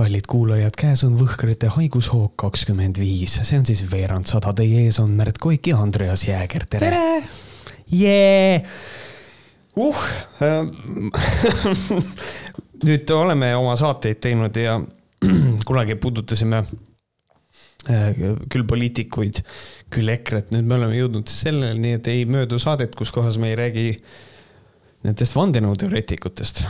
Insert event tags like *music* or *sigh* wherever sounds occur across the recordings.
kallid kuulajad, käes on Võhkrite haigushoog kakskümmend viis, see on siis veerand sada, teie ees on Märt Koik ja Andreas Jääger, tere, tere.! jee! uh *laughs* nüüd oleme oma saateid teinud ja *clears throat* kunagi puudutasime äh, küll poliitikuid, küll EKRE-t, nüüd me oleme jõudnud selleni, nii et ei möödu saadet, kus kohas me ei räägi nendest vandenõuteoreetikutest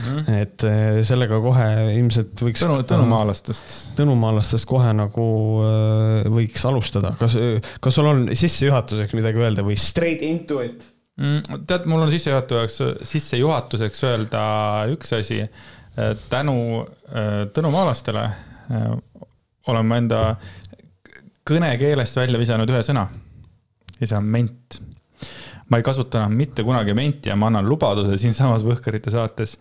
mm.. et äh, sellega kohe ilmselt võiks. Tõnu, tõnumaalastest. tõnumaalastest kohe nagu äh, võiks alustada, kas, kas sul on sissejuhatuseks midagi öelda või straight into it? mm,? tead, mul on sissejuhatuseks, sissejuhatuseks öelda üks asi. tänu äh, tõnumaalastele olen ma enda kõnekeelest välja visanud ühe sõna ja see on ment ma ei kasuta enam mitte kunagi menti ja ma annan lubaduse siinsamas Võhkarite saates.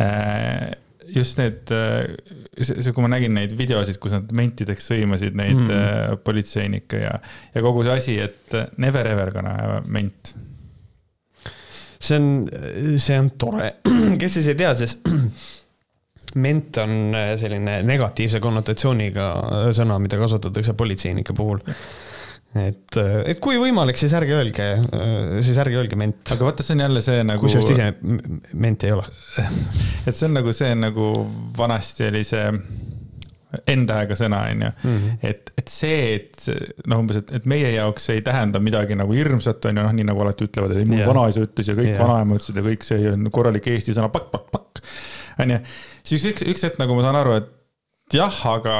Äh, just need, äh, see, see, kui ma nägin neid videosid, kus nad mentideks sõimasid neid mm. politseinikke ja, ja kogu see asi, et never ever gonna ment. see on, see on tore, *clears throat* kes siis ei tea, siis *clears throat* ment on selline negatiivse konnotatsiooniga sõna, mida kasutatakse politseinike puhul et, et kui võimalik, siis ärge öelge, siis ärge öelge ment. aga vaata, see on jälle see nagu. kusjuures ise ment ei ole. *laughs* et see on nagu see nagu vanasti oli see enda aega sõna, on ju. Mhm. et, et see, et noh, umbes, et, et meie jaoks ei tähenda midagi nagu hirmsat, on ju, noh, nii nagu alati ütlevad, et yeah. vanaisa ütles ja kõik yeah. vanaema ütlesid ja kõik see on korralik eesti sõna pakk, pakk, pakk. on ju, siis üks, üks hetk nagu ma saan aru, et jah, aga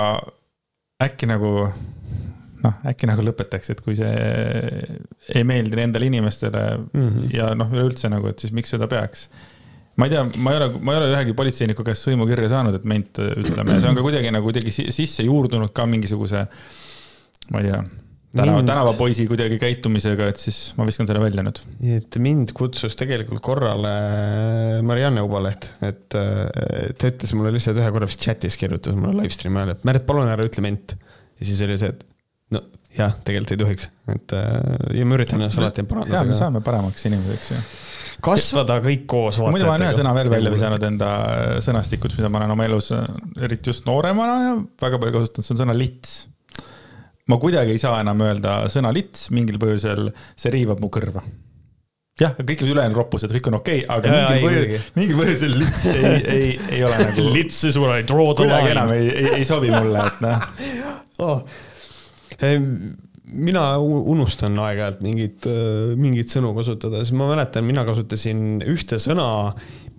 äkki nagu noh, äkki nagu lõpetaks, et kui see ei meeldi nendele inimestele mm -hmm. ja noh, üleüldse nagu, et siis miks seda peaks. ma ei tea, ma ei ole, ma ei ole ühegi politseiniku käest sõimukirja saanud, et ment ütleme ja see on ka kuidagi nagu kuidagi sisse juurdunud ka mingisuguse, ma ei tea tänava, tänavapoisi kuidagi käitumisega, et siis ma viskan selle välja nüüd. et mind kutsus tegelikult korrale Marianne Ubaleht, et ta ütles mulle lihtsalt ühe korra vist chat'is kirjutas mulle live stream'i ajal, et Märt, palun ära ütle ment. ja siis oli see, et no jah, tegelikult ei tohiks, et äh, ja ma üritan ennast alati parandada. ja me saame paremaks inimeseks ju kasvada kõik koos. muidu ma olen ühe sõna veel välja visanud enda sõnastikult, mida ma olen oma elus, eriti just nooremana ja väga palju kasutanud, see on sõna lits. ma kuidagi ei saa enam öelda sõna lits, mingil põhjusel see riivab mu kõrva. jah, kõik ülejäänud roppused, kõik on okei okay,, aga ja, mingil põhjusel, mingil põhjusel lits ei, ei, ei ole *laughs* nagu. lits is where I draw the line. kuidagi enam ei, ei, ei sobi mulle, et noh *laughs* oh mina unustan aeg-ajalt mingeid, mingeid sõnu kasutada, sest ma mäletan, mina kasutasin ühte sõna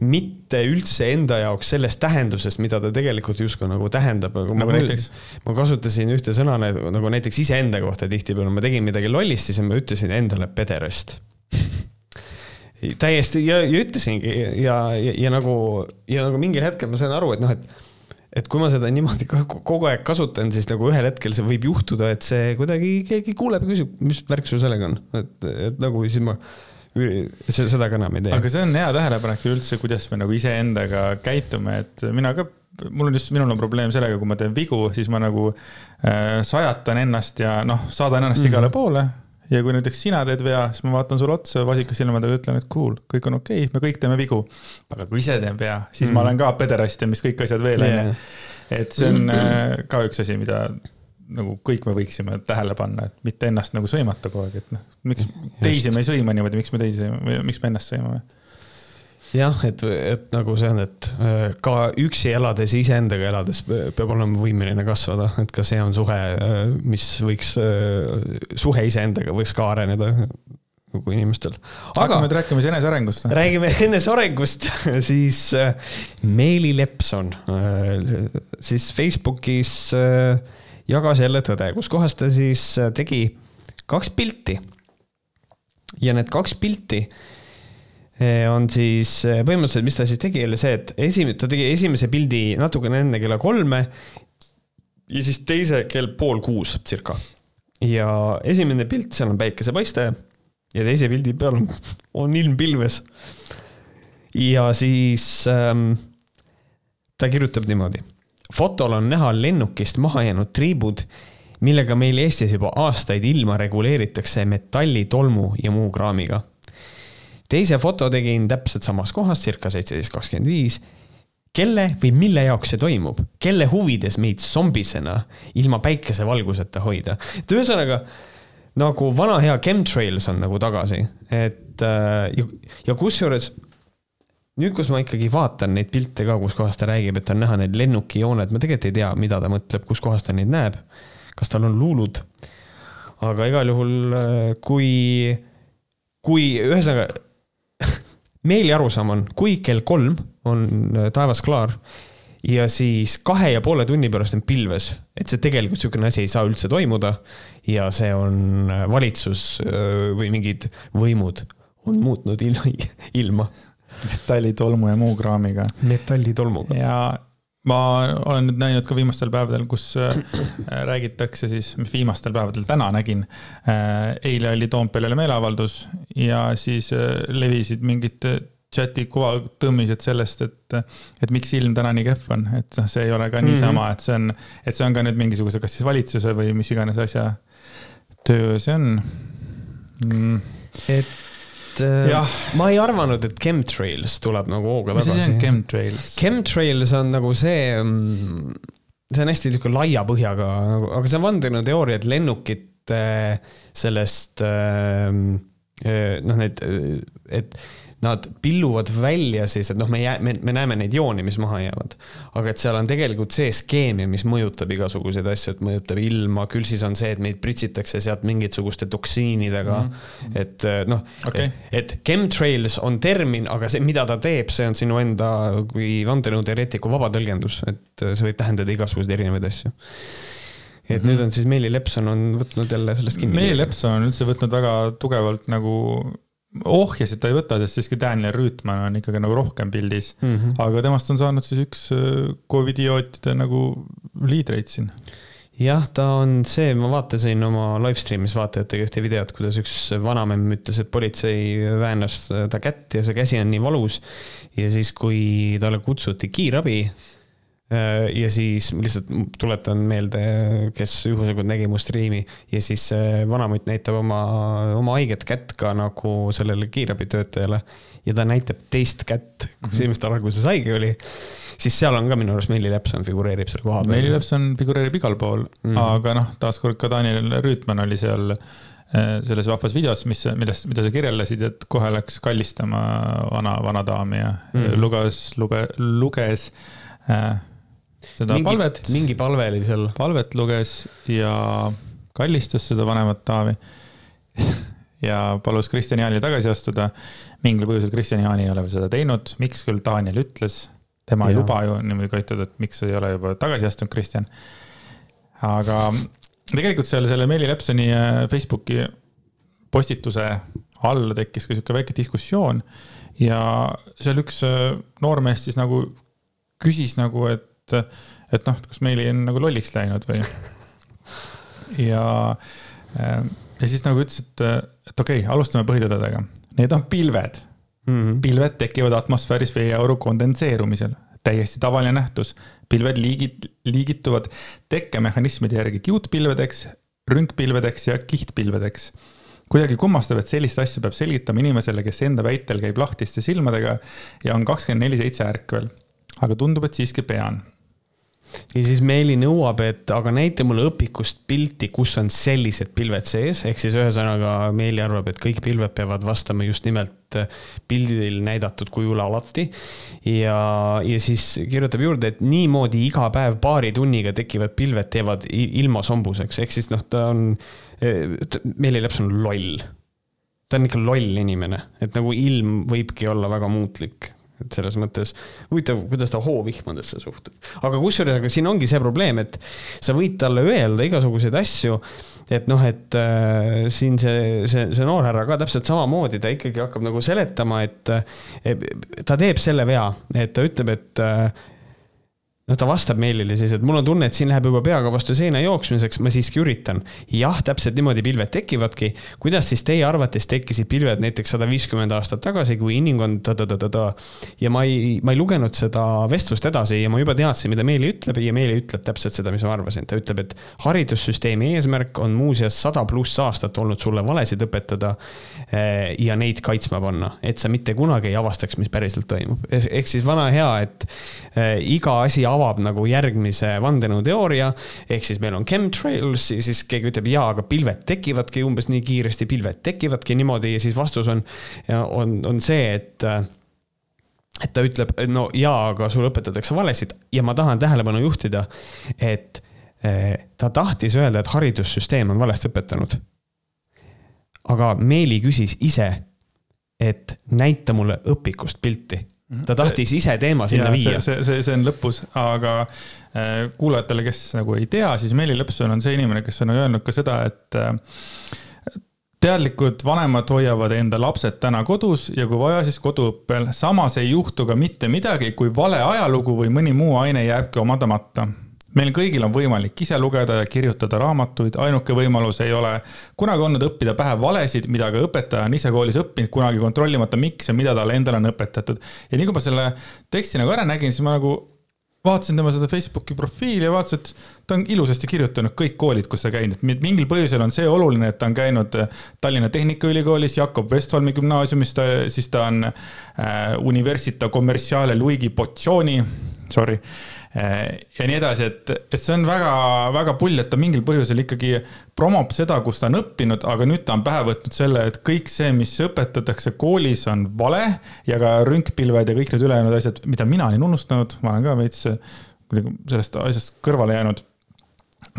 mitte üldse enda jaoks selles tähenduses, mida ta tegelikult justkui nagu tähendab. nagu ma, näiteks? ma kasutasin ühte sõna nagu näiteks iseenda kohta tihtipeale, ma tegin midagi lollist, siis ma ütlesin endale pederast täiesti ja, ja ütlesingi ja, ja, ja nagu, ja nagu mingil hetkel ma sain aru, et noh, et et kui ma seda niimoodi kogu aeg kasutan, siis nagu ühel hetkel see võib juhtuda, et see kuidagi keegi kuuleb ja küsib, mis värk sul sellega on, et, et nagu siis ma seda ka enam ei tee. aga see on hea tähelepanek üleüldse, kuidas me nagu iseendaga käitume, et mina ka, mul on just, minul on probleem sellega, kui ma teen vigu, siis ma nagu äh, sajatan ennast ja noh, saadan ennast mm -hmm. igale poole ja kui näiteks sina teed vea, siis ma vaatan sulle otsa vasikas silmadega ja ütlen, et cool, kõik on okei okay,, me kõik teeme vigu. aga kui ise teen vea, siis mm. ma olen ka pederast ja mis kõik asjad veel, onju. et see on äh, ka üks asi, mida nagu kõik me võiksime tähele panna, et mitte ennast nagu sõimata kogu aeg, et noh, miks teisi me ei sõima niimoodi, miks me teisi, miks me ennast sõimame jah, et, et nagu see on, et äh, ka üksi elades, iseendaga elades peab olema võimeline kasvada, et ka see on suhe, äh, mis võiks, äh, suhe iseendaga võiks ka areneda nagu inimestel. aga hakkame nüüd rääkima siis enesearengust. räägime *laughs* enesearengust, siis Meeli Lepson siis Facebookis jagas jälle tõde, kus kohas ta siis tegi kaks pilti. ja need kaks pilti on siis eh, põhimõtteliselt, mis ta siis tegi, oli see, et esimene, ta tegi esimese pildi natukene enne kella kolme ja siis teise kell pool kuus circa. ja esimene pilt, seal on päikesepaiste ja teise pildi peal on, on ilm pilves. ja siis ähm, ta kirjutab niimoodi. fotol on näha lennukist maha jäänud triibud, millega meil Eestis juba aastaid ilma reguleeritakse metalli, tolmu ja muu kraamiga teise foto tegin täpselt samas kohas, circa seitseteist kakskümmend viis. kelle või mille jaoks see toimub, kelle huvides meid zombisena ilma päikesevalguseta hoida, et ühesõnaga nagu vana hea chemtrails on nagu tagasi, et äh, ja, ja kusjuures nüüd, kus ma ikkagi vaatan neid pilte ka, kus kohas ta räägib, et on näha need lennukijooned, ma tegelikult ei tea, mida ta mõtleb, kus kohas ta neid näeb. kas tal on luulud? aga igal juhul, äh, kui, kui ühesõnaga meeli arusaam on, kui kell kolm on äh, taevas klaar ja siis kahe ja poole tunni pärast on pilves, et see tegelikult niisugune asi ei saa üldse toimuda. ja see on äh, valitsus äh, või mingid võimud on muutnud ilma, *laughs* ilma. metallitolmu ja muu kraamiga. metallitolmuga. ja ma olen nüüd näinud ka viimastel päevadel, kus räägitakse siis, mis viimastel päevadel, täna nägin. eile oli Toompeal jälle meeleavaldus ja siis levisid mingid chati kuvatõmmised sellest, et, et miks ilm täna nii kehv on, et noh, see ei ole ka niisama mm, -hmm. et see on, et see on ka nüüd mingisuguse, kas siis valitsuse või mis iganes asja töö see on mm.. et äh, jah, ma ei arvanud, et chemtrails tuleb nagu hooga tagasi. mis asi on chemtrails? Chemtrails on nagu see, mm, see on hästi niisugune laia põhjaga, aga see on vandenõuteooria, et lennukite sellest äh, äh, noh, need, et nad pilluvad välja siis, et noh, me jää-, me, me näeme neid jooni, mis maha jäävad. aga et seal on tegelikult sees keemia, mis mõjutab igasuguseid asju, et mõjutab ilma, küll siis on see, et meid pritsitakse sealt mingisuguste toksiinidega mm. -hmm. et eh, noh okay., et chemtrails on termin, aga see, mida ta teeb, see on sinu enda kui vandenõuteoreetiku vaba tõlgendus, et see võib tähendada igasuguseid erinevaid asju et mm -hmm. nüüd on siis Meeli Lepson on võtnud jälle sellest kinni. Meeli Lepson on üldse võtnud väga tugevalt nagu ohjasid ta ei võta, sest siiski Daniel Rüütman on ikkagi nagu rohkem pildis mm. -hmm. aga temast on saanud siis üks äh, Covidiootide nagu liidreid siin. jah, ta on see, ma vaatasin oma live stream'is vaatajatega ühte videot, kuidas üks vanamemm ütles, et politsei väänas ta kätt ja see käsi on nii valus. ja siis, kui talle kutsuti kiirabi ja siis lihtsalt tuletan meelde, kes juhuslikult nägi mu striimi ja siis vanamutt näitab oma, oma haiget kätt ka nagu sellele kiirabitöötajale ja ta näitab teist kätt, kus mhm. inimestel alguses haige oli. siis seal on ka minu arust Meili Lepson figureerib seal koha peal. Meili Lepson figureerib igal pool mm, -hmm. aga noh, taaskord ka Daniel Rüütman oli seal äh, selles vahvas videos, mis, millest, mida sa kirjeldasid, et kohe läks kallistama vana, vana daami ja mm -hmm. luges, luge-, luges äh, seda mingi, palvet. mingi palve oli seal. palvet luges ja kallistas seda vanemat Taavi *laughs* ja palus Kristjan Jaanil tagasi astuda. mingil põhjusel Kristjan Jaani ei ole veel seda teinud, miks küll Daniel ütles, tema ja. ei luba ju niimoodi käituda, et miks ei ole juba tagasi astunud Kristjan. aga tegelikult seal selle Meeli Lepsoni äh, Facebooki postituse all tekkis ka sihuke väike diskussioon ja seal üks äh, noormees siis nagu küsis nagu, et et, et noh, kas Meili on nagu lolliks läinud või. *laughs* ja, ja siis nagu ütles, et, et okei okay,, alustame põhitõdedega. Need on pilved mm. -hmm. pilved tekivad atmosfääris veeauru kondenseerumisel, täiesti tavaline nähtus. pilved liigid, liigituvad tekkemehhanismide järgi kiudpilvedeks, rünkpilvedeks ja kihtpilvedeks kuidagi kummastav, et sellist asja peab selgitama inimesele, kes enda väitel käib lahtiste silmadega ja on kakskümmend neli seitse ärkvel. aga tundub, et siiski pean ja siis Meeli nõuab, et aga näita mulle õpikust pilti, kus on sellised pilved sees, ehk siis ühesõnaga Meeli arvab, et kõik pilved peavad vastama just nimelt äh, pildil näidatud kujule alati. ja, ja siis kirjutab juurde, et niimoodi iga päev paari tunniga tekivad pilved teevad ilma sombuseks, ehk siis noh, ta on, äh, Meeli Leps on loll. ta on ikka loll inimene, et nagu ilm võibki olla väga muutlik et selles mõttes huvitav, kuidas ta hoovihmadesse suhtub. aga kusjuures, aga siin ongi see probleem, et sa võid talle öelda igasuguseid asju, et noh, et äh, siin see, see, see noorhärra ka täpselt samamoodi, ta ikkagi hakkab nagu seletama, et äh, ta teeb selle vea, et ta ütleb, et äh, noh, ta vastab meilile siis, et mul on tunne, et siin läheb juba peaga vastu seina jooksmiseks, ma siiski üritan. jah, täpselt niimoodi pilved tekivadki. kuidas siis teie arvates tekkisid pilved näiteks sada viiskümmend aastat tagasi, kui inimkond ta-ta-ta-ta-ta. ja ma ei, ma ei lugenud seda vestlust edasi ja ma juba teadsin, mida Meeli ütleb ja Meeli ütleb täpselt seda, mis ma arvasin. ta ütleb, et haridussüsteemi eesmärk on muuseas sada pluss aastat olnud sulle valesid õpetada eh, ja neid kaitsma panna, et sa mitte kunagi ei avastaks, mis päriselt toimub. ehk siis vana hea, et eh, iga asi avab avab nagu järgmise vandenõuteooria. ehk siis meil on chemtrails, siis keegi ütleb jaa, aga pilved tekivadki umbes nii kiiresti, pilved tekivadki niimoodi ja siis vastus on, on, on see, et et ta ütleb, no jaa, aga sulle õpetatakse valesid ja ma tahan tähelepanu juhtida, et eh, ta tahtis öelda, et haridussüsteem on valesti õpetanud. aga Meeli küsis ise, et näita mulle õpikust pilti. Ta tahtis ise teema sinna ja, viia. see, see, see on lõpus, aga äh, kuulajatele, kes nagu ei tea, siis Meeli Lõpson on see inimene, kes on öelnud ka seda, et äh, teadlikud vanemad hoiavad enda lapsed täna kodus ja kui vaja, siis koduõppel. samas ei juhtu ka mitte midagi, kui vale ajalugu või mõni muu aine jääbki omandamata meil kõigil on võimalik ise lugeda ja kirjutada raamatuid, ainuke võimalus ei ole kunagi olnud õppida pähe valesid, mida ka õpetaja on ise koolis õppinud, kunagi kontrollimata, miks ja mida talle endale on õpetatud. ja nii kui ma selle teksti nagu ära nägin, siis ma nagu vaatasin tema seda Facebooki profiili ja vaatasin, et ta on ilusasti kirjutanud kõik koolid, kus ta käinud, et mingil põhjusel on see oluline, et ta on käinud Tallinna Tehnikaülikoolis, Jakob Westfalmi gümnaasiumis, ta, siis ta on äh, Universita Commerciale Luigi Boccioni, sorry Äh, ja nii edasi, et, et see on väga-väga pull, et ta mingil põhjusel ikkagi promob seda, kus ta on õppinud, aga nüüd ta on pähe võtnud selle, et kõik see, mis õpetatakse koolis, on vale ja ka rünkpilved ja kõik need ülejäänud asjad, mida mina olin unustanud, ma olen ka veits kuidagi sellest asjast kõrvale jäänud.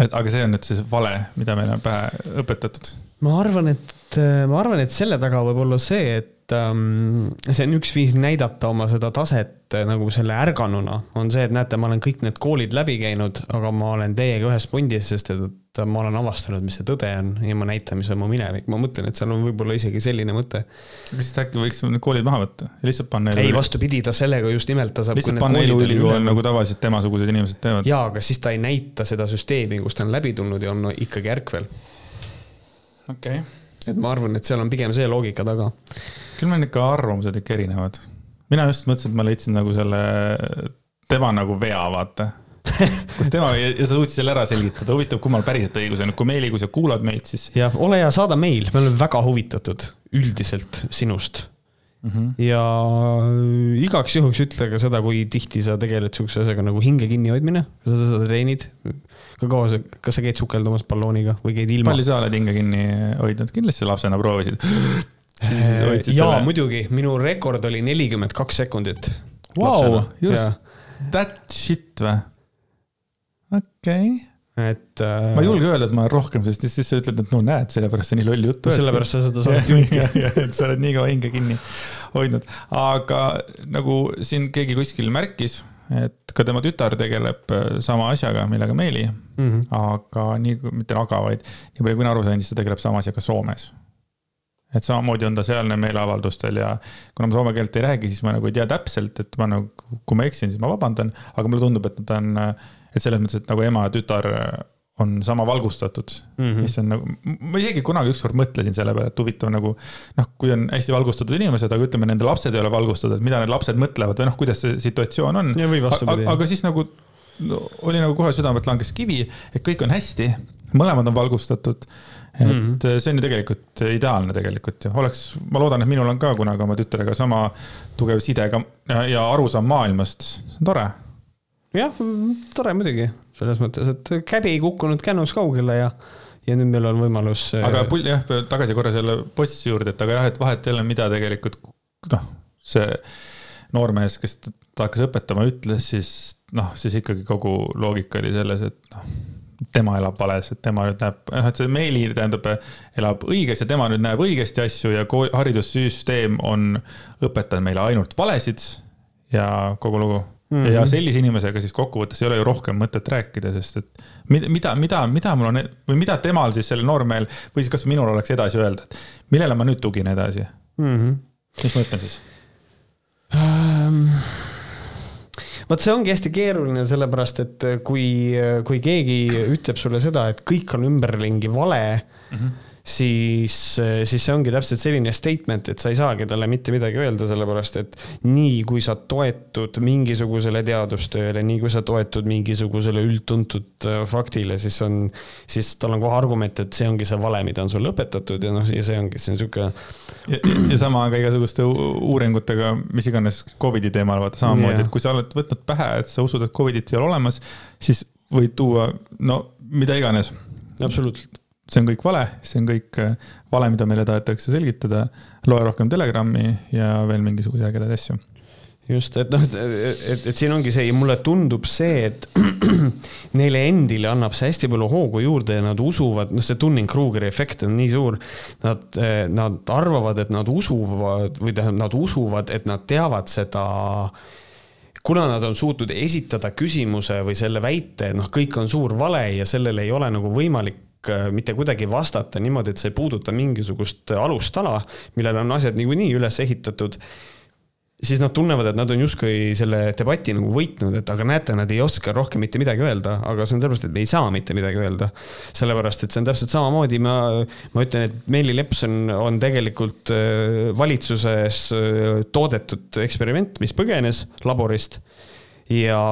et aga see on nüüd see vale, mida meile on pähe õpetatud. ma arvan, et ma arvan, et selle taga võib olla see, et et ähm, see on üks viis näidata oma seda taset äh, nagu selle ärganuna, on see, et näete, ma olen kõik need koolid läbi käinud, aga ma olen teiega ühes pundis, sest et ma olen avastanud, mis see tõde on ja ma näitan, mis on mu minevik, ma mõtlen, et seal on võib-olla isegi selline mõte. kas siis äkki võiks need koolid maha võtta ja lihtsalt panna ei, vastupidi, ta sellega just nimelt, ta saab lihtsalt panna eluülikool nagu tavaliselt temasugused inimesed teevad. jaa, aga siis ta ei näita seda süsteemi, kus ta on läbi tulnud ja on ikkagi ärkvel. okei okay. Et ma arvan, et seal on pigem see loogika taga küll meil ikka arvamused ikka erinevad. mina just mõtlesin, et ma leidsin nagu selle, tema nagu vea, vaata *laughs* kus tema ja, ja sa suutsid selle ära selgitada, huvitav, kummal päriselt õigus on, kui Meeli, kui sa kuulad meid, siis. jah, ole hea, saada meil, me oleme väga huvitatud üldiselt sinust mm. -hmm. ja igaks juhuks ütle ka seda, kui tihti sa tegeled sihukese asjaga nagu hinge kinnihoidmine, sa seda treenid? Ka kaua sa, kas sa käid sukeldumas ballooniga või käid ilma? palju sa oled hinge kinni hoidnud, kindlasti lapsena proovisid *laughs* jaa, muidugi, minu rekord oli nelikümmend kaks sekundit. Vau, just, that shit või? okei okay. et äh,. ma ei julge öelda, et ma olen rohkem, sest siis sa ütled, et no näed, sellepärast sa nii lolli juttu. sellepärast sa seda *laughs* saad juhtida et sa oled nii kaua hinge kinni hoidnud, aga nagu siin keegi kuskil märkis, et ka tema tütar tegeleb äh, sama asjaga, millega Meeli mm. -hmm. aga nii, mitte aga, vaid nii palju, kui mina aru sain, siis ta tegeleb sama asjaga Soomes et samamoodi on ta sealne meeleavaldustel ja kuna ma soome keelt ei räägi, siis ma nagu ei tea täpselt, et ma nagu, kui ma eksin, siis ma vabandan, aga mulle tundub, et ta on, et selles mõttes, et nagu ema ja tütar on sama valgustatud mm, -hmm. mis on nagu, ma isegi kunagi ükskord mõtlesin selle peale, et huvitav nagu noh, kui on hästi valgustatud inimesed, aga ütleme, nende lapsed ei ole valgustatud, et mida need lapsed mõtlevad või noh, kuidas see situatsioon on. aga, aga siis nagu no, oli nagu kohe südamelt langes kivi, et kõik on hästi, mõlemad on valgustatud et mm -hmm. see on ju tegelikult ideaalne tegelikult ju, oleks, ma loodan, et minul on ka kunagi oma tütrega sama tugev side ka ja, ja arusaam maailmast, see on tore. jah, tore muidugi, selles mõttes, et käbi ei kukkunud kännus kaugele ja, ja nüüd meil on võimalus. aga pull, jah, tagasi korra selle postituse juurde, et aga jah, et vahet ei ole, mida tegelikult noh, see noormees, kes ta hakkas õpetama, ütles, siis noh, siis ikkagi kogu loogika oli selles, et noh tema elab vales, et tema nüüd näeb, noh, et see Meeli tähendab, elab õiges ja tema nüüd näeb õigesti asju ja haridussüsteem on õpetanud meile ainult valesid ja kogu lugu mm. -hmm. ja sellise inimesega siis kokkuvõttes ei ole ju rohkem mõtet rääkida, sest et mida, mida, mida mul on või mida temal siis sellel noormehel või siis kasvõi minul oleks edasi öelda, et millele ma nüüd tuginen edasi mm? -hmm. mis ma ütlen siis um...? vot see ongi hästi keeruline, sellepärast et kui, kui keegi ütleb sulle seda, et kõik on ümberringi vale mm, -hmm siis, siis see ongi täpselt selline statement, et sa ei saagi talle mitte midagi öelda, sellepärast et nii kui sa toetud mingisugusele teadustööle, nii kui sa toetud mingisugusele üldtuntud äh, faktile, siis on, siis tal on kohe argument, et see ongi see vale, mida on sulle õpetatud ja noh, ja see ongi, see on sihuke. ja, sama ka igasuguste uuringutega, mis iganes Covidi teemal, vaata samamoodi yeah., et kui sa oled võtnud pähe, et sa usud, et Covidit ei ole olemas, siis võid tuua no mida iganes. absoluutselt see on kõik vale, see on kõik äh, vale, mida meile tahetakse selgitada. loe rohkem Telegrami ja veel mingisuguseid ägedaid asju. just, et noh, et, et, et siin ongi see ja mulle tundub see, et *clears throat* neile endile annab see hästi palju hoogu juurde ja nad usuvad, noh, see Dunning-Krugeri efekt on nii suur. Nad, nad arvavad, et nad usuvad või tähendab, nad usuvad, et nad teavad seda kuna nad on suutnud esitada küsimuse või selle väite, noh, kõik on suur vale ja sellele ei ole nagu võimalik mitte kuidagi vastata niimoodi, et see ei puuduta mingisugust alustala, millele on asjad niikuinii üles ehitatud siis nad tunnevad, et nad on justkui selle debati nagu võitnud, et aga näete, nad ei oska rohkem mitte midagi öelda, aga see on sellepärast, et me ei saa mitte midagi öelda. sellepärast, et see on täpselt samamoodi, ma, ma ütlen, et Meeli Lepson on tegelikult äh, valitsuses äh, toodetud eksperiment, mis põgenes laborist ja,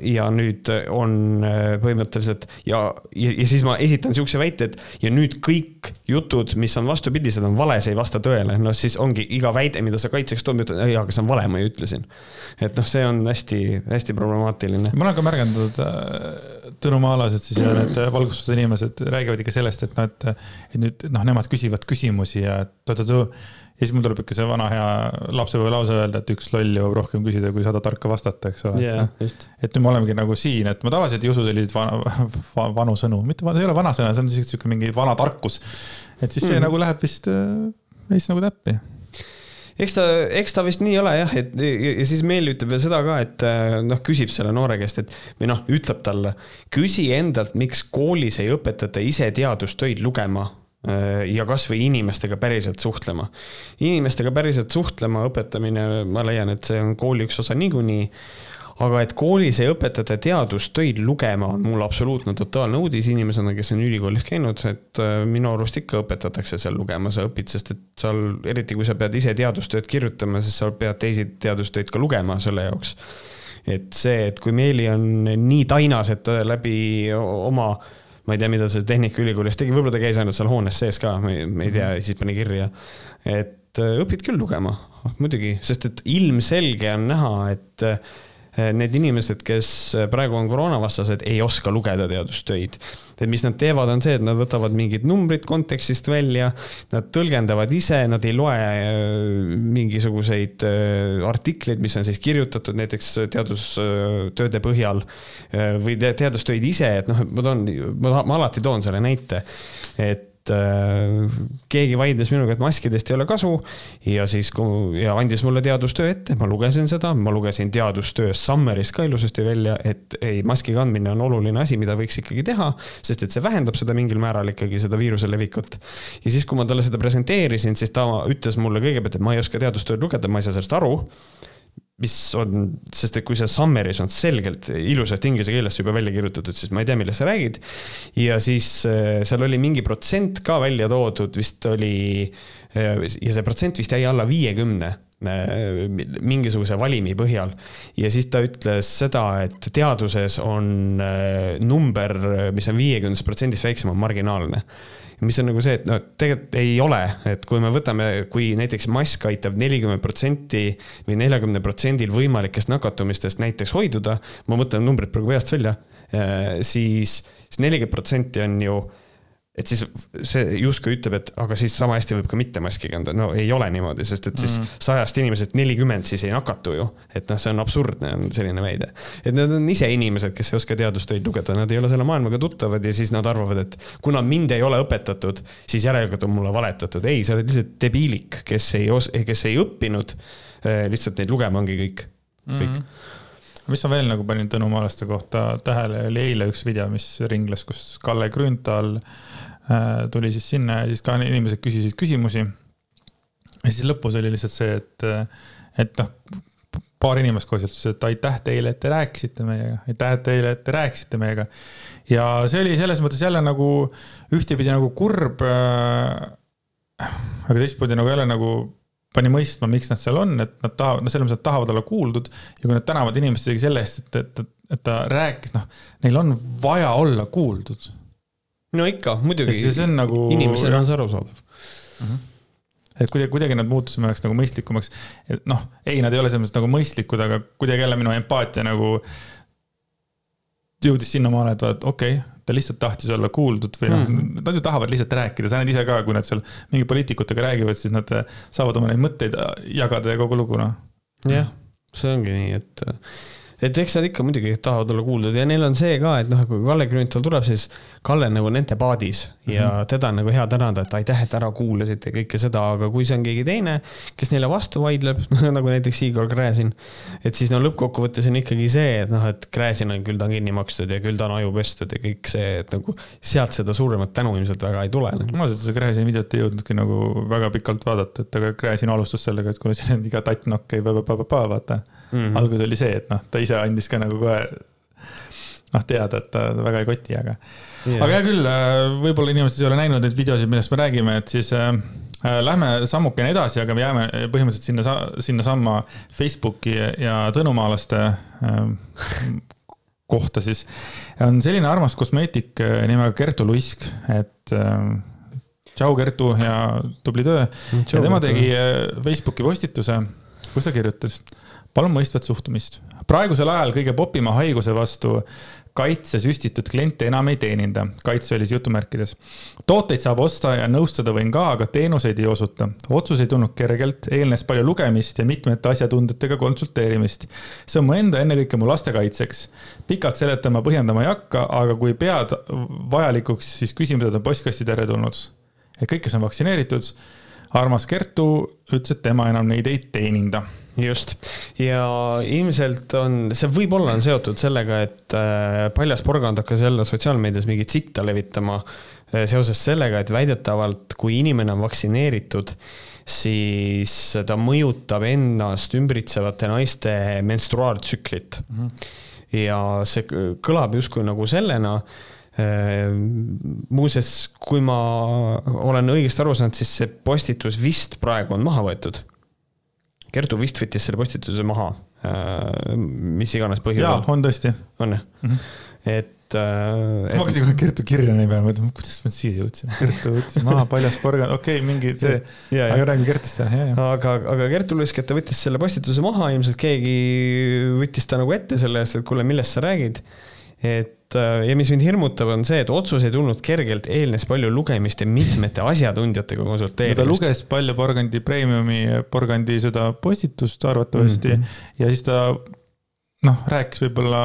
ja nüüd on äh, põhimõtteliselt ja, ja, ja siis ma esitan sihukese väite, et ja nüüd kõik jutud, mis on vastupidised, on vale, see ei vasta tõele, noh siis ongi iga väide, mida sa kaitseks tood, ütled, ei, aga see on vale, ma ju ütlesin. et noh, see on hästi-hästi problemaatiline. ma olen ka märganud äh, Tõnu Maalased siis ja need valgustatud inimesed räägivad ikka sellest, et noh, et, et nüüd noh, nemad küsivad küsimusi ja et ja siis mul tuleb ikka see vana hea lapsepõlvelause öelda, et üks loll jõuab rohkem küsida, kui sada tarka vastata, eks ole yeah,. et nüüd me olemegi nagu siin, et ma tavaliselt ei usu selliseid vana, vanu sõnu, mitte, see ei ole vanasõna, see on lihtsalt sihuke mingi vana tarkus. et siis see mm. nagu läheb vist, vist nagu täppi eks ta, eks ta vist nii ole jah, et ja siis Meel ütleb veel seda ka, et noh, küsib selle noore käest, et või noh, ütleb talle, küsi endalt, miks koolis ei õpetata ise teadustöid lugema Äh, ja kasvõi inimestega päriselt suhtlema. inimestega päriselt suhtlema õpetamine, ma leian, et see on kooli üks osa niikuinii. aga et koolis ei õpetata teadustöid lugema, on mul absoluutne totaalne uudis inimesena, kes on ülikoolis käinud, et äh, minu arust ikka õpetatakse seal lugema, sa õpid, sest et seal, eriti kui sa pead ise teadustööd kirjutama, siis sa pead teisi teadustöid ka lugema selle jaoks. et see, et kui Meeli on nii tainas, et ta läbi oma ma ei tea, mida see Tehnikaülikoolis tegi, võib-olla ta käis ainult seal hoones sees ka, ma ei, tea, mhm. siis pani kirja. et äh, õpid küll lugema, muidugi, sest et ilmselge on näha, et Eh, need inimesed, kes praegu on koroonavastased, ei oska lugeda teadustöid. et mis nad teevad, on see, et nad võtavad mingid numbrid kontekstist välja, nad tõlgendavad ise, nad ei loe eh, mingisuguseid eh, artikleid, mis on siis kirjutatud näiteks teadustööde põhjal või teadustöid ise, et noh, ma toon, ma alati toon selle näite, et et äh, keegi vaidles minuga, et maskidest ei ole kasu. Ja siis ja andis mulle teadustöö ette, ma lugesin seda, ma lugesin teadustöö summary's ka ilusasti välja, et ei, maski kandmine on oluline asi, mida võiks ikkagi teha, sest et see vähendab seda mingil määral ikkagi seda viiruse levikut. ja siis, kui ma talle seda presenteerisin, siis ta ütles mulle kõigepealt, et ma ei oska teadustööd lugeda, ma ei saa sellest aru mis on, sest et kui see summary's on selgelt ilusasti inglise keeles juba välja kirjutatud, siis ma ei tea, millest sa räägid. ja siis äh, seal oli mingi protsent ka välja toodud, vist oli, äh, ja see protsent vist jäi alla viiekümne äh, mingisuguse valimi põhjal. ja siis ta ütles seda, et teaduses on number, mis on viiekümnest protsendist väiksem, on marginaalne mis on nagu see, et no tegelikult ei ole, et kui me võtame, kui näiteks mask aitab nelikümmend protsenti või neljakümne protsendil võimalikest nakatumistest näiteks hoiduda, ma mõtlen numbrid praegu peast välja, eh, siis, siis nelikümmend protsenti on ju et siis see justkui ütleb, et aga siis sama hästi võib ka mitte maski kanda, no ei ole niimoodi, sest et siis mm. sajast inimesest nelikümmend siis ei nakatu ju. et noh, see on absurdne, on selline väide. et need on ise inimesed, kes ei oska teadustöid lugeda, nad ei ole selle maailmaga tuttavad ja siis nad arvavad, et kuna mind ei ole õpetatud, siis järelikult on mulle valetatud. ei, sa oled lihtsalt debiilik, kes ei os-, kes ei õppinud, eh, lihtsalt neid lugema ongi kõik, kõik mm. mis ma veel nagu panin Tõnu Maalaste kohta tähele, oli eile üks video, mis ringles, kus Kalle Grünthal Äh, tuli siis sinna ja siis ka inimesed küsisid küsimusi. ja siis lõpus oli lihtsalt see, et, et noh, paar inimest koos ütlesid, et aitäh teile, et te rääkisite meiega, aitäh teile, et te rääkisite meiega. ja see oli selles mõttes jälle nagu ühtepidi nagu kurb äh,. aga teistpidi nagu jälle nagu pani mõistma, miks nad seal on, et nad tahavad, no selles mõttes, et tahavad olla kuuldud. ja kui nad tänavad inimest isegi selle eest, et, et, et ta rääkis, noh, neil on vaja olla kuuldud. No ikka, muidugi. see on nagu. inimesele on see arusaadav uh. -huh et kuidagi, kuidagi nad muutusid minu jaoks nagu mõistlikumaks. et noh, ei, nad ei ole selles mõttes nagu mõistlikud, aga kuidagi jälle minu empaatia nagu jõudis sinnamaale, et vaat okei okay,, ta lihtsalt tahtis olla kuuldud või noh mm -hmm., nad ju tahavad lihtsalt rääkida, sa näed ise ka, kui nad seal mingi poliitikutega räägivad, siis nad saavad oma neid mõtteid jagada ja kogu lugu noh. jah, see ongi nii, et et eks nad ikka muidugi tahavad olla kuuldud. Ja neil on see ka, et noh, kui Kalle Grünthal tuleb, siis Kalle nagu nende paadis ja mm -hmm. teda on nagu hea tänada, et aitäh, et ära kuulasite kõike seda, aga kui see on keegi teine, kes neile vastu vaidleb *laughs* nagu näiteks Igor Gräzin, et siis no lõppkokkuvõttes on ikkagi see, et noh, et Gräzin on küll, ta on kinni makstud ja küll ta on aju pestud ja kõik see, et nagu sealt seda suuremat tänu ilmselt väga ei tule nagu.. ma seda Gräzini videot ei jõudnudki nagu väga pikalt vaadata, et aga Gräzin alustas sellega, et kuna siin on iga tattnokk käib vaata. Mm -hmm.. alguses oli see, et noh, ta ise andis ka nagu kohe noh, teada, et ta väga ei koti, aga yeah.. aga hea küll, äh, võib-olla inimesed ei ole näinud neid videosid, millest me räägime, et siis äh, äh lähme sammukene edasi, aga me jääme põhimõtteliselt sinna, sinnasamma Facebooki ja Tõnumaalaste äh, kohta siis. on selline armas kosmeetik äh, nimega Kertu Luisk, et äh, tšau, Kertu ja tubli töö. ja tema tegi Facebooki postituse, kus ta kirjutas palun mõistvat suhtumist. praegusel ajal kõige popima haiguse vastu kaitse süstitud kliente enam ei teeninda, kaitse oli siis jutumärkides. tooteid saab osta ja nõustada võin ka, aga teenuseid ei osuta. otsus ei tulnud kergelt, eelnes palju lugemist ja mitmete asjatundjatega konsulteerimist. see on mu enda, ennekõike mu laste kaitseks. pikalt seletama, põhjendama ei hakka, aga kui pead vajalikuks, siis küsimused on postkasti teretulnud. et kõik, kes on vaktsineeritud, armas Kertu ütles, et tema enam neid ei teeninda just, ja ilmselt on, see võib-olla on seotud sellega, et äh, Paljas porgand hakkas jälle sotsiaalmeedias mingit sitta levitama äh, seoses sellega, et väidetavalt, kui inimene on vaktsineeritud, siis ta mõjutab ennast ümbritsevate naiste menstruaaltsüklit mm. -hmm. ja see kõlab justkui nagu sellena äh, muuseas, kui ma olen õigesti aru saanud, siis see postitus vist praegu on maha võetud Kertu vist võttis selle postituse maha, äh, mis iganes põhjusel. on tõesti. on jah mm? -hmm. et, äh, et.... ma hakkasin kohe Kertu kirja nime peale, mõtlesin, kuidas ma siia jõudsin. Kertu võttis maha paljas porgand, okei okay,, mingi see, aga räägime Kertust jah, jah. aga, aga Kertu Luisk, et ta võttis selle postituse maha, ilmselt keegi võttis ta nagu ette selle eest, et kuule, millest sa räägid. Et äh, ja mis mind hirmutab, on see, et otsus ei tulnud kergelt, eelnes palju lugemist ja mitmete asjatundjatega konsulteerimist. ta luges palju Porgandi Premiumi, Porgandi seda postitust arvatavasti mm -hmm. ja siis ta noh, rääkis võib-olla,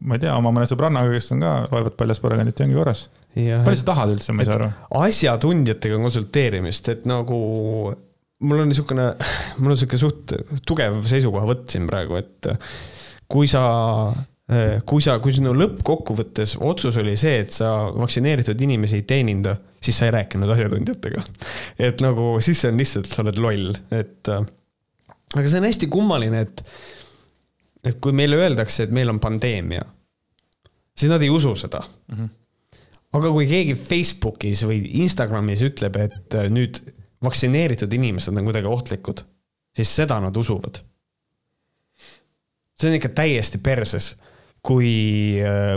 ma ei tea, oma mõne sõbrannaga, kes on ka, loevad paljas Porgandit ja ongi korras. palju sa tahad üldse, ma ei saa aru? asjatundjatega konsulteerimist, et nagu mul on niisugune, mul on niisugune suht tugev seisukohavõtt siin praegu, et kui sa kui sa, kui sinu lõppkokkuvõttes otsus oli see, et sa vaktsineeritud inimesi ei teeninda, siis sa ei rääkinud asjatundjatega. et nagu siis see on lihtsalt, sa oled loll, et. Äh, aga see on hästi kummaline, et, et kui meile öeldakse, et meil on pandeemia, siis nad ei usu seda mm. -hmm. aga kui keegi Facebookis või Instagramis ütleb, et äh, nüüd vaktsineeritud inimesed on kuidagi ohtlikud, siis seda nad usuvad see on ikka täiesti perses kui,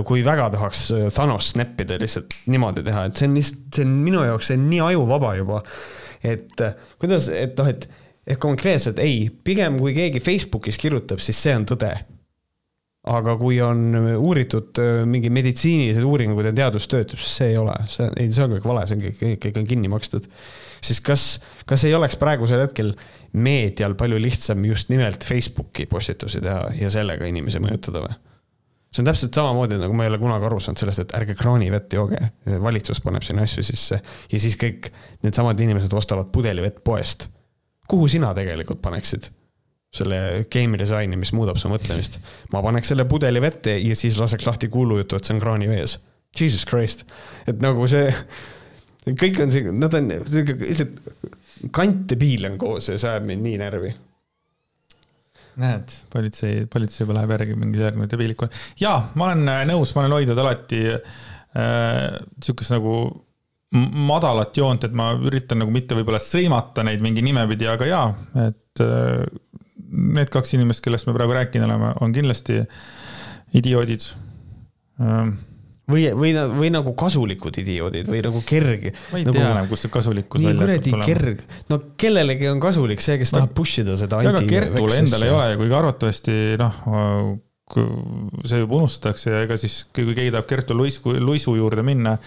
kui väga tahaks Thanos snappida lihtsalt niimoodi teha, et see on lihtsalt, see on minu jaoks, see on nii ajuvaba juba. et kuidas, et noh, et, et konkreetselt ei, pigem kui keegi Facebookis kirjutab, siis see on tõde. aga kui on uuritud mingi meditsiinilised uuringud ja teadus töötab, siis see ei ole, see ei, see on kõik vale, see on kõik, kõik on kinni makstud. siis kas, kas ei oleks praegusel hetkel meedial palju lihtsam just nimelt Facebooki postitusi teha ja sellega inimesi mõjutada või? See on täpselt samamoodi, nagu ma ei ole kunagi aru saanud sellest, et ärge kraanivett jooge. valitsus paneb sinna asju sisse ja siis kõik needsamad inimesed ostavad pudelivett poest. kuhu sina tegelikult paneksid? selle game disaini, mis muudab su mõtlemist. ma paneks selle pudeli vette ja siis laseks lahti kuulujutu, et see on kraanivees. Jesus Christ, et nagu see, kõik on see, nad on lihtsalt kantdebiil on koos ja see ajab mind nii närvi näed, politsei, politsei juba läheb järgi mingi järgmine debiilikule. jaa, ma olen äh, nõus, ma olen hoidnud alati äh, sihukest nagu madalat joont, et ma üritan nagu mitte võib-olla sõimata neid mingi nimepidi, aga jaa, et äh, need kaks inimest, kellest me praegu rääkinud oleme, on kindlasti idioodid äh, või, või, või nagu kasulikud idioodid või nagu kerge. ma ei nagu, tea enam, kust see kasulikkus välja hakkab tulema. kerg, no kellelegi on kasulik see, kes tahab push ida seda. aga Kertul endal ei ole, kuigi arvatavasti noh, see juba unustatakse ja ega siis, kui keegi tahab Kertu luisku, luisu juurde minna,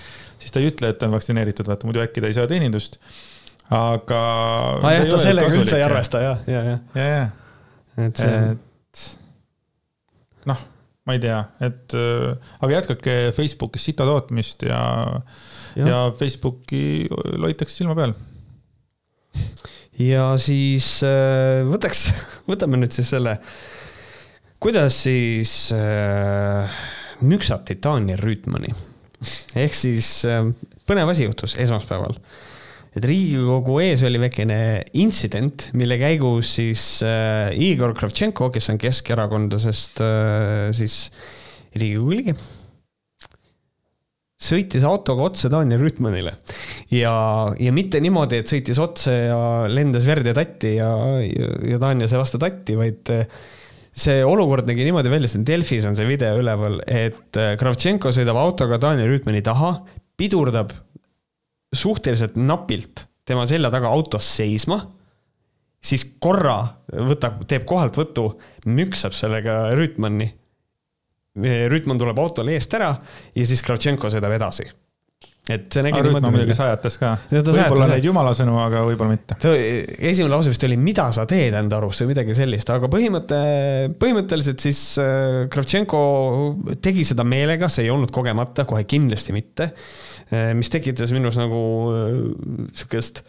siis ta ei ütle, et ta on vaktsineeritud, vaata muidu äkki ta ei saa teenindust. aga. aa jah, ta sellega üldse ei arvesta jah, ja, ja. ja, ja. et see. noh ma ei tea, et äh, aga jätkake Facebookis sita tootmist ja, ja., ja Facebooki loitakse silma peal. ja siis äh, võtaks, *laughs* võtame nüüd siis selle, kuidas siis äh, müksati Daniel Rüütmani. ehk siis äh, põnev asi juhtus esmaspäeval et Riigikogu ees oli väikene intsident, mille käigus siis äh, Igor Kravtšenko, kes on keskerakondlasest äh, siis Riigikogu liige, sõitis autoga otse Daniel Rütmanile. Ja, ja mitte niimoodi, et sõitis otse ja lendas verd ja tatti ja, ja, ja Daniel sai vastu tatti, vaid äh, see olukord nägi niimoodi välja, siin Delfis on see video üleval, et äh, Kravtšenko sõidab autoga Daniel Rütmani taha, pidurdab suhteliselt napilt tema selja taga autos seisma, siis korra võtab, teeb kohalt võtu, müksab sellega Rüütmanni. Rüütman tuleb autole eest ära ja siis Kravtšenko sõidab edasi et see nägi niimoodi. Rüütman muidugi sajatas ka. võib-olla neid jumala sõnu, aga võib-olla mitte. esimene lause vist oli, mida sa teed enda arust või midagi sellist, aga põhimõte, põhimõtteliselt siis äh, Kravtšenko tegi seda meelega, see ei olnud kogemata, kohe kindlasti mitte mis tekitas minus nagu eh, sihukest